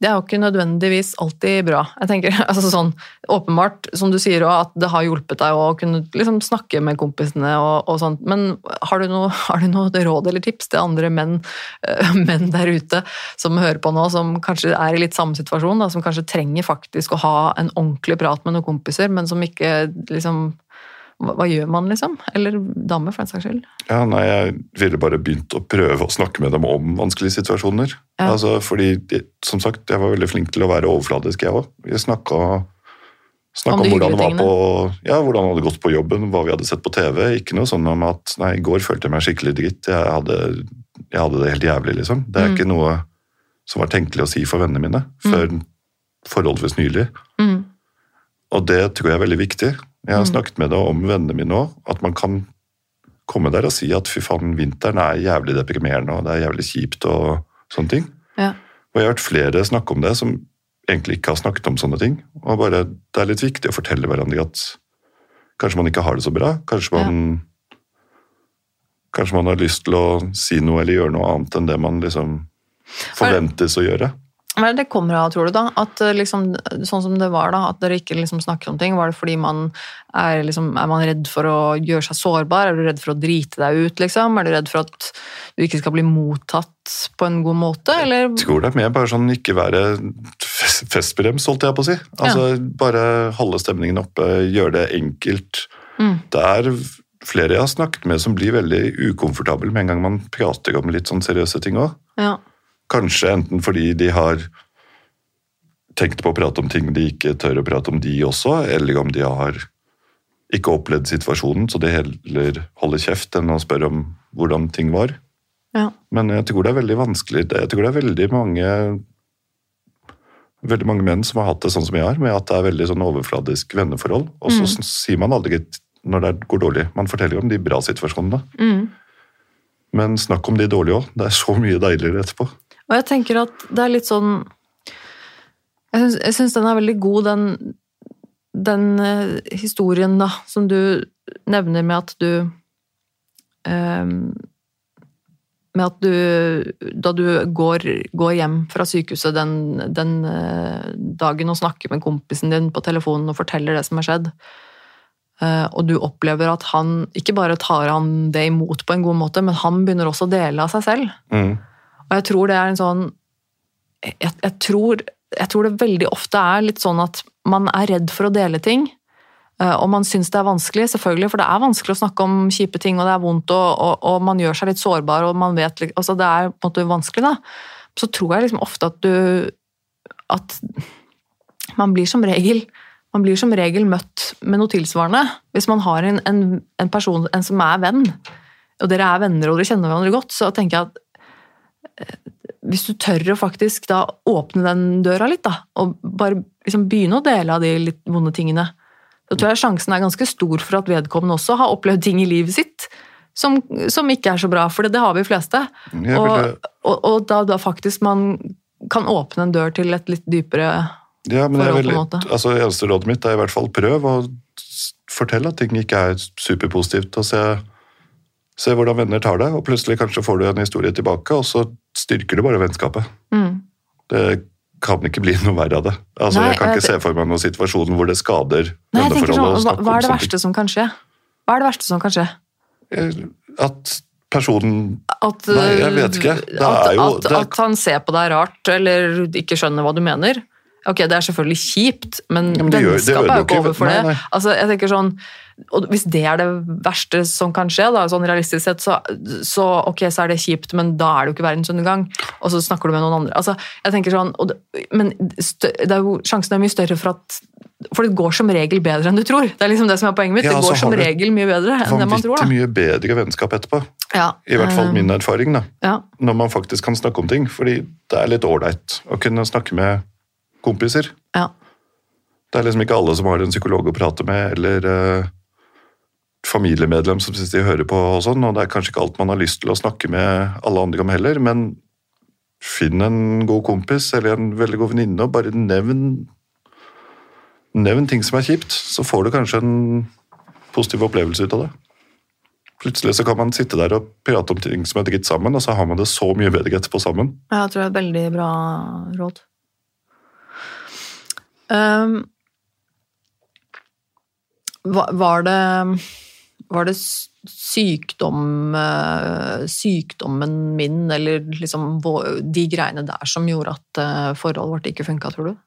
Det er jo ikke nødvendigvis alltid bra. Jeg tenker, altså sånn, Åpenbart, som du sier, også, at det har hjulpet deg å kunne liksom snakke med kompisene. og, og sånt, Men har du, noe, har du noe råd eller tips til andre menn, eh, menn der ute som hører på nå, som kanskje er i litt samme situasjon, da, som kanskje trenger faktisk å ha en ordentlig prat med noen kompiser, men som ikke liksom hva, hva gjør man, liksom? Eller damer, for den saks skyld. Ja, nei, Jeg ville bare begynt å prøve å snakke med dem om vanskelige situasjoner. Ja. Altså, fordi, som sagt, jeg var veldig flink til å være overfladisk, jeg òg. Vi snakka Om Snakka om, hvordan det var på, ja, hvordan det hadde gått på jobben, hva vi hadde sett på TV. Ikke noe sånn om at nei, i går følte jeg meg skikkelig dritt. Jeg hadde, jeg hadde det helt jævlig, liksom. Det er Mm. ikke noe som var tenkelig å si for vennene mine før forholdsvis nylig. Mm. Og det tror jeg er veldig viktig. Jeg har Mm. snakket med det om vennene mine òg, at man kan komme der og si at fy faen, vinteren er jævlig deprimerende og det er jævlig kjipt og sånne ting. Ja. Og jeg har hørt flere snakke om det som egentlig ikke har snakket om sånne ting. Og bare, Det er litt viktig å fortelle hverandre at kanskje man ikke har det så bra. Kanskje man, kanskje man har lyst til å si noe eller gjøre noe annet enn det man liksom forventes å gjøre. Er det kommer av, tror du? da? At eh, liksom, Sånn som det var, da, at dere ikke liksom snakker om ting. Var det fordi man er, liksom, er man redd for å gjøre seg sårbar? Er du redd for å drite deg ut, liksom? Er du redd for at du ikke skal bli mottatt på en god måte, eller? Jeg tror det er mer bare sånn ikke være fest- festbrems, holdt jeg på å si. Altså Bare holde stemningen oppe, gjøre det enkelt. Mm. Det er flere jeg har snakket med som blir veldig ukomfortable med en gang man prater om litt sånn seriøse ting òg. Ja. Kanskje enten fordi de har tenkt på å prate om ting de ikke tør å prate om de også, eller om de har ikke opplevd situasjonen, så de heller holder kjeft enn å spørre om hvordan ting var. ja. Men jeg tror det er veldig vanskelig. Jeg tror det er veldig mange veldig mange menn som har hatt det sånn som jeg har, med at det er veldig sånn overfladisk venneforhold. Og så Mm. sier man aldri når det går dårlig. Man forteller om de bra situasjonene. Mm. Men snakk om de dårlige òg. Det er så mye deiligere etterpå. Og jeg tenker at det er litt sånn Jeg syns, den er veldig god, den, den eh, historien da, som du nevner med at du eh, Med at du Da du går, går hjem fra sykehuset den, den eh, dagen og snakker med kompisen din på telefonen og forteller det som har skjedd, eh, og du opplever at han ikke bare tar han det imot på en god måte, men han begynner også å dele av seg selv. Mm. Og jeg tror det er en sånn jeg, jeg, tror, jeg tror det veldig ofte er litt sånn at man er redd for å dele ting. eh, Og man syns det er vanskelig, selvfølgelig, for det er vanskelig å snakke om kjipe ting, og det er vondt, og, og, og man gjør seg litt sårbar, og man vet altså Det er på en måte vanskelig, da. Så tror jeg liksom ofte at du At man blir som regel man blir som regel møtt med noe tilsvarende. Hvis man har en, en, en person en som er venn, og dere er venner og dere kjenner hverandre godt, så tenker jeg at hvis du tør å faktisk da åpne den døra litt, da, og bare liksom begynne å dele av de litt vonde tingene, da tror jeg sjansen er ganske stor for at vedkommende også har opplevd ting i livet sitt som, som ikke er så bra, for det, det har vi fleste. Og, og, og da, da faktisk man kan åpne en dør til et litt dypere Ja, men forhold, forhold, på en måte. altså, Eneste rådet mitt er i hvert fall prøv å fortelle at ting ikke er superpositivt. og se, se hvordan venner tar det, og plutselig kanskje får du en historie tilbake, og så styrker du bare vennskapet. mm. Det kan ikke bli noe verre av det. Altså, Nei, jeg kan jeg- ikke se for meg noen situasjon hvor det skader Nei, jeg tenker sånn, hva, hva er det verste som kan skje? Hva er det verste som kan skje? At personen At, Nei, jeg vet ikke. Det at, jo- at, er- at han ser på deg rart, eller ikke skjønner hva du mener. Ok, det er selvfølgelig kjipt, men, Ja, men vennskapet er jo ikke over for det. Altså, jeg tenker sånn, og Hvis det er det verste som kan skje, da, sånn realistisk sett, så, så ok, så er det kjipt, men da er det jo ikke verdensundergang. Og så snakker du med noen andre. Altså, jeg tenker sånn, det, Men det er jo, sjansen er mye større for at For det går som regel bedre enn du tror. Det er liksom det som er poenget mitt. Ja, det går som regel mye bedre enn det man tror. vanvittig mye bedre vennskap etterpå. Ja, I hvert fall eh, min erfaring, da. Ja, Når man faktisk kan snakke om ting. Fordi det er litt ålreit å kunne snakke med kompiser. ja. Det er liksom ikke alle som har en psykolog å prate med, eller eh, familiemedlem som syns de hører på og sånn, og det er kanskje ikke alt man har lyst til å snakke med alle andre om heller, men finn en god kompis eller en veldig god venninne og bare nevn nevn ting som er kjipt, så får du kanskje en positiv opplevelse ut av det. Plutselig så kan man sitte der og prate om ting som er dritt sammen, og så har man det så mye bedre etterpå sammen. Ja, Jeg tror det er et veldig bra råd. Um, va- var det Var det sykdom eh, Sykdommen min, eller liksom de greiene der som gjorde at eh, forholdet vårt ikke funka, tror du?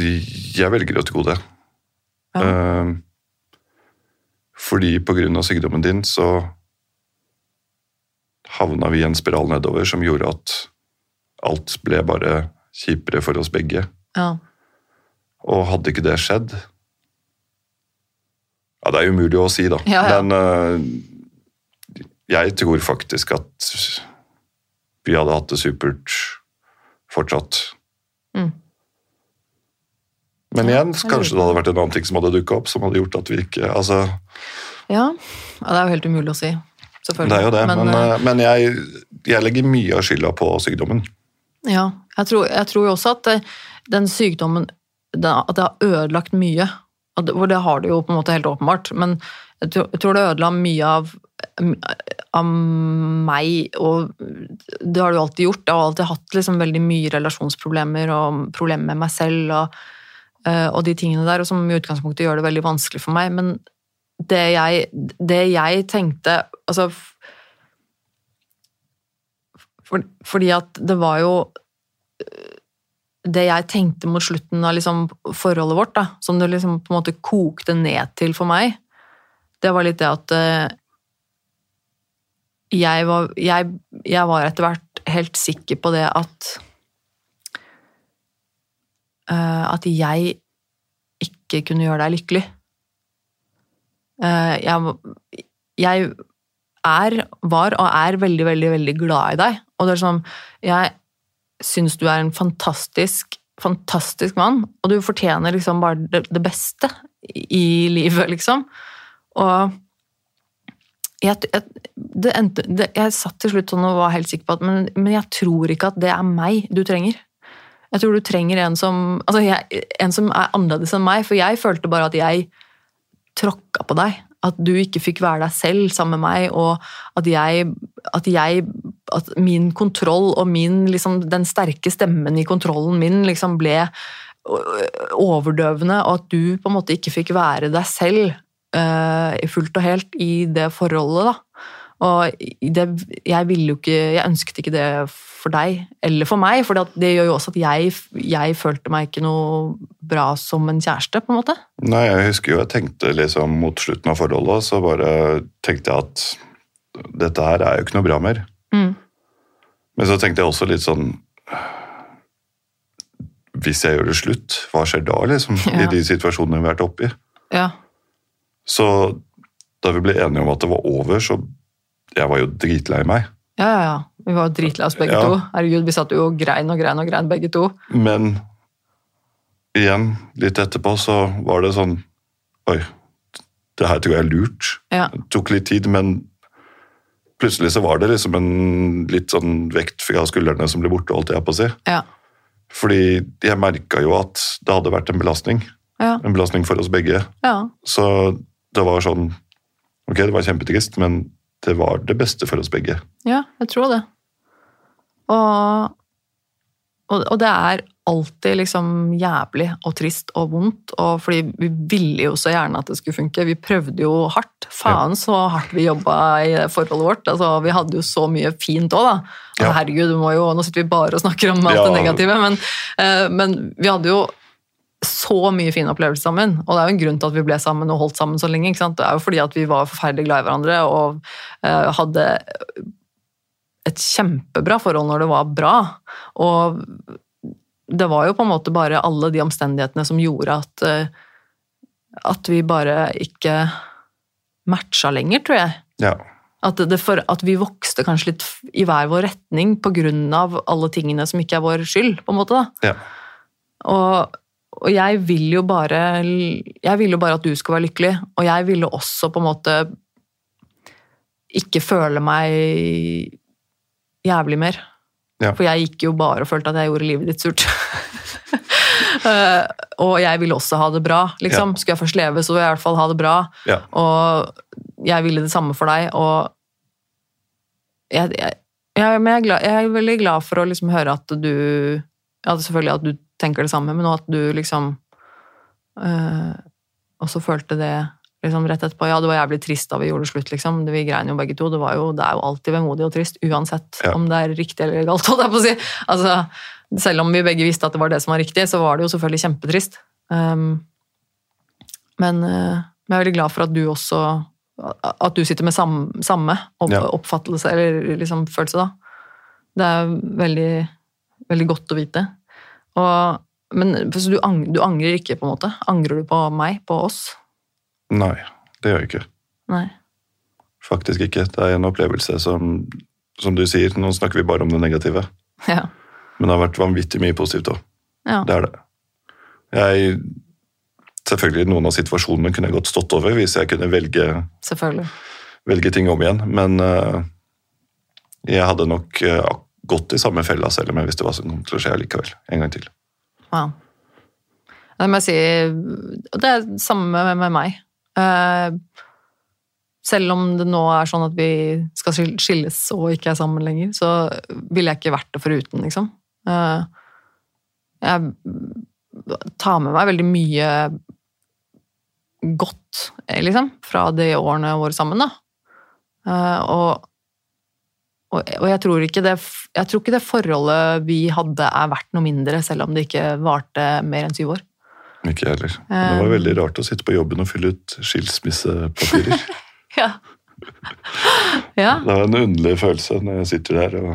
Jeg velger å tro det. Ja. Eh, fordi på grunn av sykdommen din så havna vi i en spiral nedover som gjorde at alt ble bare kjipere for oss begge. Ja. Og hadde ikke det skjedd Ja, det er umulig å si, da. Ja, ja. Men uh, jeg tror faktisk at vi hadde hatt det supert fortsatt. Mm. Men igjen, kanskje det hadde vært en annen ting som hadde dukka opp, som hadde gjort at vi ikke Altså, Ja. ja, det er jo helt umulig å si. Selvfølgelig. Det er jo det, men, men, eh, men jeg, jeg legger mye av skylda på sykdommen. Ja, jeg tror, jeg tror også at eh, den sykdommen At det har ødelagt mye. At det- har det jo på en måte helt åpenbart. Men jeg tror, det ødela mye av, av meg, og det har du alltid gjort. Jeg har alltid hatt liksom veldig mye relasjonsproblemer og problemer med meg selv og, eh, og de tingene der, og som i utgangspunktet gjør det veldig vanskelig for meg. Men det jeg, det jeg tenkte altså, for, fordi at det var jo Det jeg tenkte mot slutten av liksom forholdet vårt, da, som det liksom på en måte kokte ned til for meg, det var litt det at øh, jeg var, jeg, jeg var etter hvert helt sikker på det at øh, At jeg ikke kunne gjøre deg lykkelig. Eh, jeg, jeg er, var og er veldig, veldig, veldig glad i deg. Og det er sånn, jeg syns du er en fantastisk, fantastisk mann, og du fortjener liksom bare det, det beste i livet, liksom. Og jeg, jeg, det endte, det, jeg satt til slutt sånn og var helt sikker på at men, men jeg tror ikke at det er meg du trenger. Jeg tror du trenger en som, altså jeg, en som er annerledes enn meg, for jeg følte bare at jeg tråkka på deg. At du ikke fikk være deg selv sammen med meg, og at jeg At, jeg, at min kontroll og min, liksom, den sterke stemmen i kontrollen min liksom ble overdøvende, og at du på en måte ikke fikk være deg selv uh, fullt og helt i det forholdet. da. Og det, jeg ville jo ikke Jeg ønsket ikke det for deg eller for meg, for det gjør jo også at jeg, jeg følte meg ikke noe bra som en kjæreste, på en måte. Nei, jeg husker jo jeg tenkte liksom mot slutten av forholdet, så bare tenkte jeg at dette her er jo ikke noe bra mer. Mm. Men så tenkte jeg også litt sånn Hvis jeg gjør det slutt, hva skjer da, liksom? Ja. I de situasjonene vi har vært oppi. Ja. Så da vi ble enige om at det var over, så Jeg var jo dritlei meg. Ja, ja, ja. Vi var dritlei oss begge Ja. to. Herregud, Vi satt jo og grein og grein og grein begge to. Men igjen, litt etterpå, så var det sånn Oi, det her tror jeg er lurt. Ja. Det tok litt tid, men plutselig så var det liksom en litt sånn vekt fra skuldrene som ble borte, holdt jeg på å si. Ja. Fordi jeg merka jo at det hadde vært en belastning. Ja. En belastning for oss begge. ja. Så det var sånn Ok, det var kjempetrist, men det var det beste for oss begge. Ja, jeg tror det. Og, og, og det er alltid liksom jævlig og trist og vondt, og fordi vi ville jo så gjerne at det skulle funke. Vi prøvde jo hardt. Faen så hardt vi jobba i forholdet vårt. Altså, vi hadde jo så mye fint òg, da. Altså, Ja. Herregud, du må jo, nå sitter vi bare og snakker om alt Ja. det negative, men, eh, men vi hadde jo så mye fine opplevelser sammen. Og det er jo en grunn til at vi ble sammen og holdt sammen så lenge. Det er jo fordi at vi var forferdelig glad i hverandre og uh, hadde et kjempebra forhold når det var bra. Og det var jo på en måte bare alle de omstendighetene som gjorde at, uh, at vi bare ikke matcha lenger, tror jeg. Ja. At, det for, at vi vokste kanskje litt i hver vår retning av alle tingene som ikke er vår skyld, på en måte. da. ja. Og, og jeg vil jo bare Jeg vil jo bare at du skal være lykkelig, og jeg ville også på en måte ikke føle meg jævlig mer. Ja. For jeg gikk jo bare og følte at jeg gjorde livet ditt surt. uh, og jeg ville også ha det bra, liksom. Skulle jeg først leve, så vil jeg i hvert fall ha det bra. Ja. Og jeg ville det samme for deg, og jeg, jeg, jeg, men jeg, er glad, jeg er veldig glad for å liksom høre at du ja, Selvfølgelig at du tenker det samme, men også at du liksom øh, også følte det liksom rett etterpå. Ja, det var jævlig trist da vi gjorde det slutt, liksom. Det, vi grein jo begge to. Det, var jo, det er jo alltid vemodig og trist, uansett Ja. om det er riktig eller galt, holdt jeg på å si. Altså, selv om vi begge visste at det var det som var riktig, så var det jo selvfølgelig kjempetrist. Um, men, øh, jeg er veldig glad for at du også At du sitter med samme, samme opp, Ja. oppfattelse, eller liksom følelse, da. Det er veldig, veldig godt å vite. Og, men så du, ang, du angrer ikke, på en måte? Angrer du på meg? På oss? Nei, det gjør jeg ikke. Nei. Faktisk ikke. Det er en opplevelse som, som du sier, nå snakker vi bare om det negative. Ja. Men det har vært vanvittig mye positivt òg. ja. Det er det. Jeg selvfølgelig noen av situasjonene kunne jeg godt stått over hvis jeg kunne velge, Selvfølgelig. velge ting om igjen, men uh, jeg hadde nok eh, gått i samme fella selv om jeg visste hva som kom til å skje likevel. En gang til. Wow. Det må jeg si Det er det samme med, meg. Eh, selv om det nå er sånn at vi skal skilles og ikke er sammen lenger, så ville jeg ikke vært det foruten, liksom. Eh, jeg tar med meg veldig mye godt, liksom, fra de årene våre sammen, da. Eh, og, og, jeg tror ikke det jeg tror ikke det forholdet vi hadde er verdt noe mindre, selv om det ikke varte mer enn syv år. Ikke jeg heller. Men det var veldig rart å sitte på jobben og fylle ut skilsmissepapirer. Ja. ja. Det var en underlig følelse når jeg sitter der og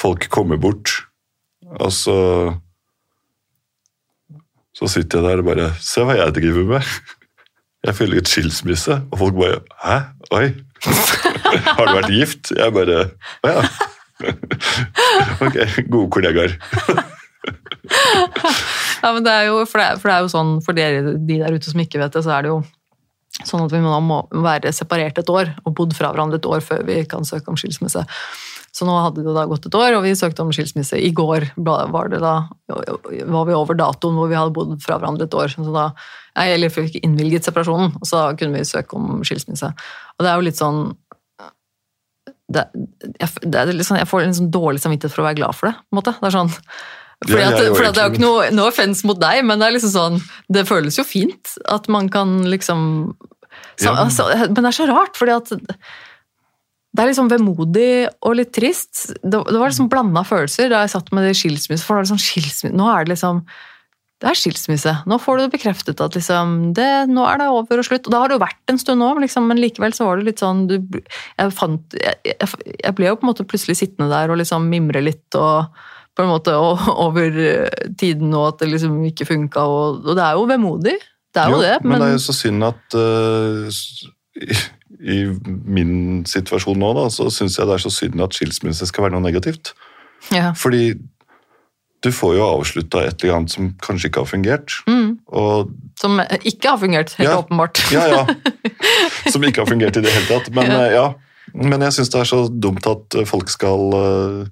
folk kommer bort, og så Så sitter jeg der og bare Se hva jeg driver med! Jeg fyller ut skilsmisse, og folk bare Hæ? Oi! Har du vært gift? Jeg bare Å ja. Ok, gode kollegaer. ja men det er jo, for, det, for det er jo sånn, for dere, de der ute som ikke vet det, så er det jo sånn at vi må, være separert et år og bodd fra hverandre et år før vi kan søke om skilsmisse. Så nå hadde det da gått et år, og vi søkte om skilsmisse. I går var, det da, var vi over datoen hvor vi hadde bodd fra hverandre et år. Så da, nei, eller fikk innvilget separasjonen, og så kunne vi søke om skilsmisse. Og det er jo litt sånn det, jeg, det sånn, jeg får en sånn dårlig samvittighet for å være glad for det. på en måte. Det er sånn, fordi Ja, at, jeg er fordi det er jo ikke noe, noe offens mot deg, men det er liksom sånn Det føles jo fint at man kan liksom så, Ja. altså, Men det er så rart, fordi at det er liksom vemodig og litt trist. Det, det var liksom blanda følelser da jeg satt med det skilsmisse. For det var liksom skilsmisse. Nå er det liksom Det er skilsmisse. Nå får du det bekreftet at liksom det, Nå er det over og slutt. Og da har det jo vært en stund nå, liksom, men likevel så var det litt sånn du, jeg, fant, jeg, jeg, jeg ble jo på en måte plutselig sittende der og liksom mimre litt og på en måte og, over tiden og at det liksom ikke funka. Og, og det er jo vemodig. Det er jo, det. men Men, det er jo så synd at uh, i, i min situasjon nå, da, så syns jeg det er så synd at skilsmisse skal være noe negativt. ja. Fordi du får jo avslutta et eller annet som kanskje ikke har fungert. mm, Og som ikke har fungert, helt Ja. åpenbart. ja, ja. Som ikke har fungert i det hele tatt. Men Ja. eh, ja. Men jeg syns det er så dumt at eh, folk skal eh,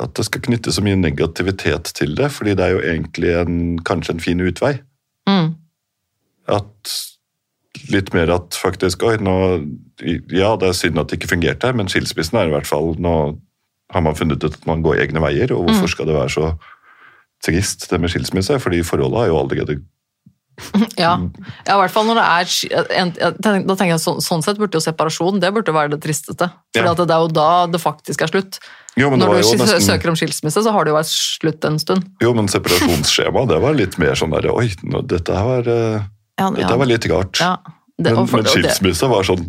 At det skal knytte så mye negativitet til det, fordi det er jo egentlig en, kanskje en fin utvei. Mm. At litt mer at faktisk Oi, nå Ja, det er synd at det ikke fungerte, men skilsmissen er i hvert fall Nå har man funnet ut at man går egne veier, og hvorfor Mm. skal det være så trist, det med skilsmisse? Fordi forholdet har jo allerede Ja. ja, i hvert fall når det er en, Da tenker jeg så, sånn sett burde jo separasjon det burde være det tristeste. For Ja. det er jo da det faktisk er slutt. Jo, Når du nesten søker om skilsmisse, så har det jo vært slutt en stund. Jo, men separasjonsskjema, det var litt mer sånn der Oi, nå, dette her var, eh, Ja, dette var litt rart. ja. Det, men, for- men skilsmisse var sånn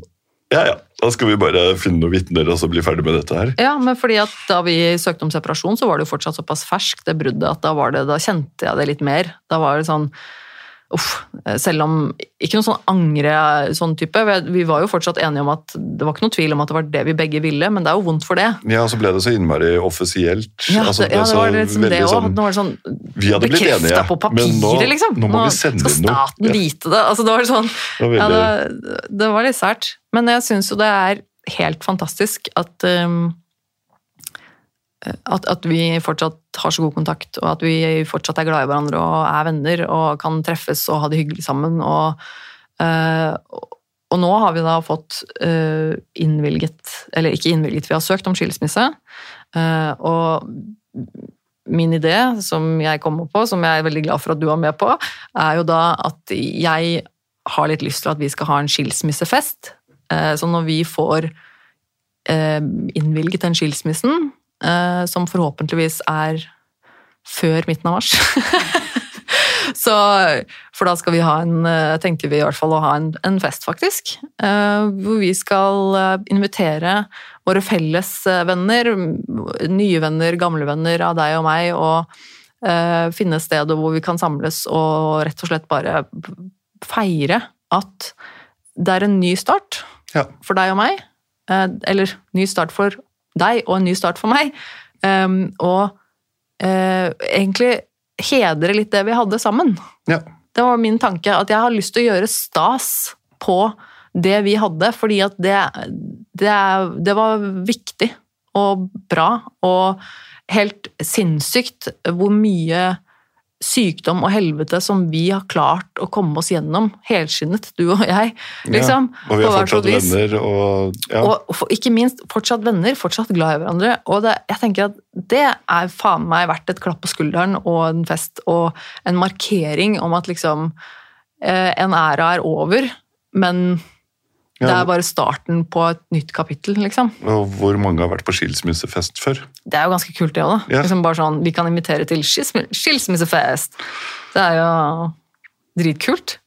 Ja ja, da skal vi bare finne noen vitner og så bli ferdig med dette her. Ja, men fordi at da vi søkte om separasjon, så var det jo fortsatt såpass ferskt, det bruddet, at da, det, da kjente jeg det litt mer. Da var det sånn Uff. Selv om Ikke noe sånn angre sånn type. Vi- var jo fortsatt enige om at det var ikke noe tvil om at det var det vi begge ville, men det er jo vondt for det. Ja, så ble det så innmari offisielt. Ja, altså, det, ja, det så var liksom det òg. sånn- Nå var det sånn Vi hadde blitt enige, på men papiret, nå, liksom. nå må vi sende skal inn noe. staten vite det. Altså, det var sånn det var ja, det, det var litt sært. Men jeg syns jo det er helt fantastisk at um, at, at vi fortsatt har så god kontakt, og at vi fortsatt er glad i hverandre og er venner og kan treffes og ha det hyggelig sammen. Og, eh, og nå har vi da fått eh, innvilget, eller ikke innvilget, vi har søkt om skilsmisse. eh, og min idé, som jeg kommer på, som jeg er veldig glad for at du er med på, er jo da at jeg har litt lyst til at vi skal ha en skilsmissefest. Så når vi får innvilget den skilsmissen, som forhåpentligvis er før midten av mars Så, For da skal vi ha en eh, tenker vi i hvert fall å ha en, en fest, faktisk. eh, Hvor vi skal eh, invitere våre felles eh, venner, nye venner, gamle venner av deg og meg, og eh, finne steder hvor vi kan samles og rett og slett bare feire at det er en ny start Ja. for deg og meg. eh, Eller ny start for deg og en ny start for meg. Um, og uh, egentlig hedre litt det vi hadde sammen. ja. Det var min tanke. At jeg har lyst til å gjøre stas på det vi hadde, fordi at det, det, det var viktig og bra. Og helt sinnssykt hvor mye sykdom og helvete som vi har klart å komme oss gjennom, helskinnet, du og jeg. liksom. Ja, og vi har fortsatt venner og, ja. og ikke minst fortsatt venner, fortsatt glad i hverandre. Og det, jeg tenker at det er faen meg verdt et klapp på skulderen og en fest og en markering om at liksom eh, En æra er over, men det er bare starten på et nytt kapittel, liksom. Og hvor mange har vært på skilsmissefest før? Det er jo ganske kult, det òg, da. Ja. Liksom bare sånn, vi kan invitere til skilsmissefest. Det er jo dritkult.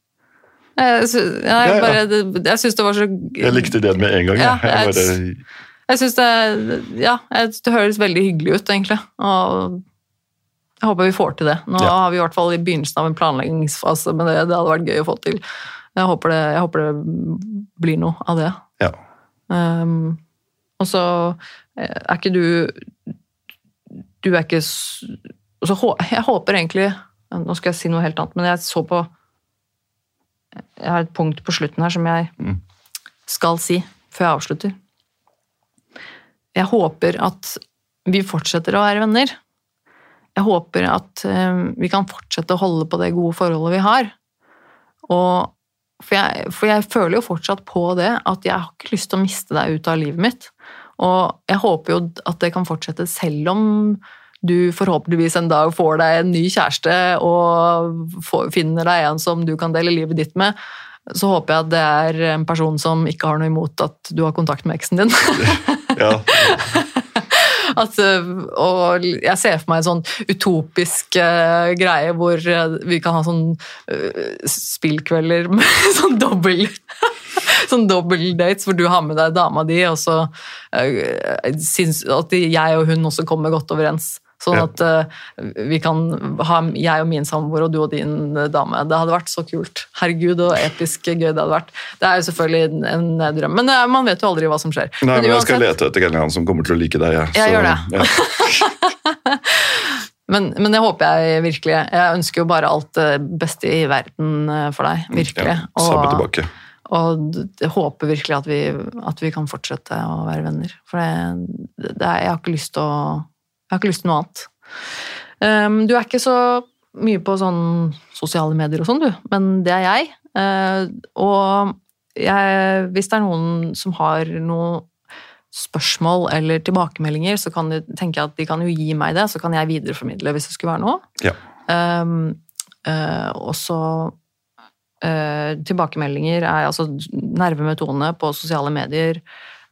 Jeg, sy jeg, Ja, ja. bare, det- jeg syns det var så Jeg likte det med en gang. Ja, jeg. Jeg jeg- bare, Jeg syns det Ja, jeg- det høres veldig hyggelig ut, egentlig. Og jeg håper vi får til det. Nå Ja. har vi i hvert fall i begynnelsen av en planleggingsfase, men det, det hadde vært gøy å få til. Jeg håper det, jeg håper det blir noe av det. ja. Um, og så eh, er ikke du Du er ikke så Jeg håper egentlig Nå skal jeg si noe helt annet, men jeg så på Jeg har et punkt på slutten her som jeg Mm. skal si før jeg avslutter. Jeg håper at vi fortsetter å være venner. Jeg håper at eh, vi kan fortsette å holde på det gode forholdet vi har. Og, for, jeg, for jeg føler jo fortsatt på det, at jeg har ikke lyst til å miste deg ut av livet mitt. Og jeg håper jo at det kan fortsette selv om du forhåpentligvis en dag får deg en ny kjæreste og får, finner deg en som du kan dele livet ditt med. Så håper jeg at det er en person som ikke har noe imot at du har kontakt med eksen din. ja. At, øh, og jeg ser for meg en sånn utopisk uh, greie hvor øh, vi kan ha sånn uh, spillkvelder med sånn dobbel Sånn dobbeltdates hvor du har med deg dama di, og så uh, syns at jeg og hun også kommer godt overens. Sånn at uh, vi kan ha jeg og min samboer og du og din øh, dame. Det hadde vært så kult. Herregud, og episk gøy det hadde vært. Det er jo selvfølgelig en, en drøm, men er, man vet jo aldri hva som skjer. Nei, men jeg skal lete etter en som kommer til å like deg. Ja. Jeg gjør det. Ja. Men, men det håper jeg virkelig. Jeg ønsker jo bare alt det beste i verden eh, for deg. Virkelig. Ja, samme tilbake. og jeg håper virkelig at vi, at vi kan fortsette å være venner. For det, det jeg har ikke lyst til å Jeg har ikke lyst til noe annet. Um, du er ikke så mye på sånn sosiale medier og sånn, du. Men det er jeg. Uh, og jeg, hvis det er noen som har noe spørsmål eller tilbakemeldinger, så kan de tenke at de kan jo gi meg det, så kan jeg videreformidle hvis det skulle være noe. Ja. Um, uh, og så uh, Tilbakemeldinger er altså nerve med tone på sosiale medier.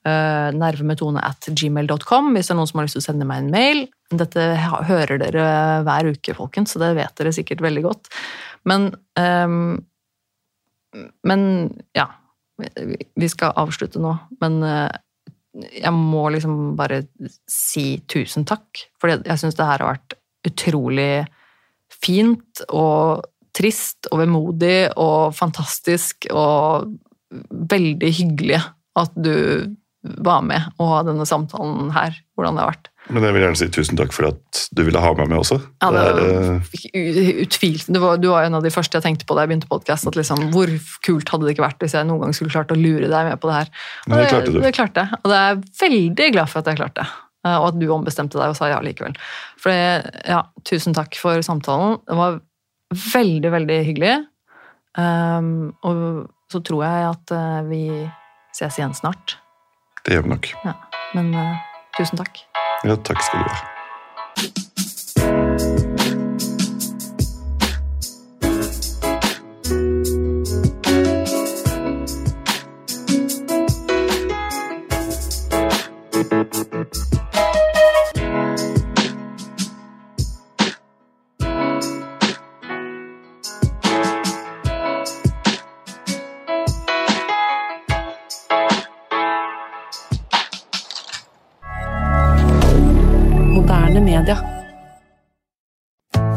Uh, nervemetone at gmail.com hvis det er noen som har lyst til å sende meg en mail. Dette hører dere hver uke, folkens, så det vet dere sikkert veldig godt. Men um, Men ja. vi- Vi skal avslutte nå, men eh, jeg må liksom bare si tusen takk. For jeg syns det her har vært utrolig fint og trist og vemodig og fantastisk og veldig hyggelig at du var med og ha denne samtalen her. Hvordan det har vært. Men jeg vil gjerne si tusen takk for at du ville ha meg med også. Ja, det er, eh, utvilt. Du var, du var en av de første jeg tenkte på da jeg begynte podkast. Liksom, hvor kult hadde det ikke vært hvis jeg noen gang skulle klart å lure deg med på det her? Og det klarte du. Det klarte jeg, og det er jeg veldig glad for at jeg klarte. Eh, Og at du ombestemte deg og sa ja likevel. For ja, tusen takk for samtalen. Det var veldig, veldig hyggelig. Um, og så tror jeg at eh, vi ses igjen snart. Det gjør vi nok. Ja. Men uh, tusen takk. Ja, takk skal du ha.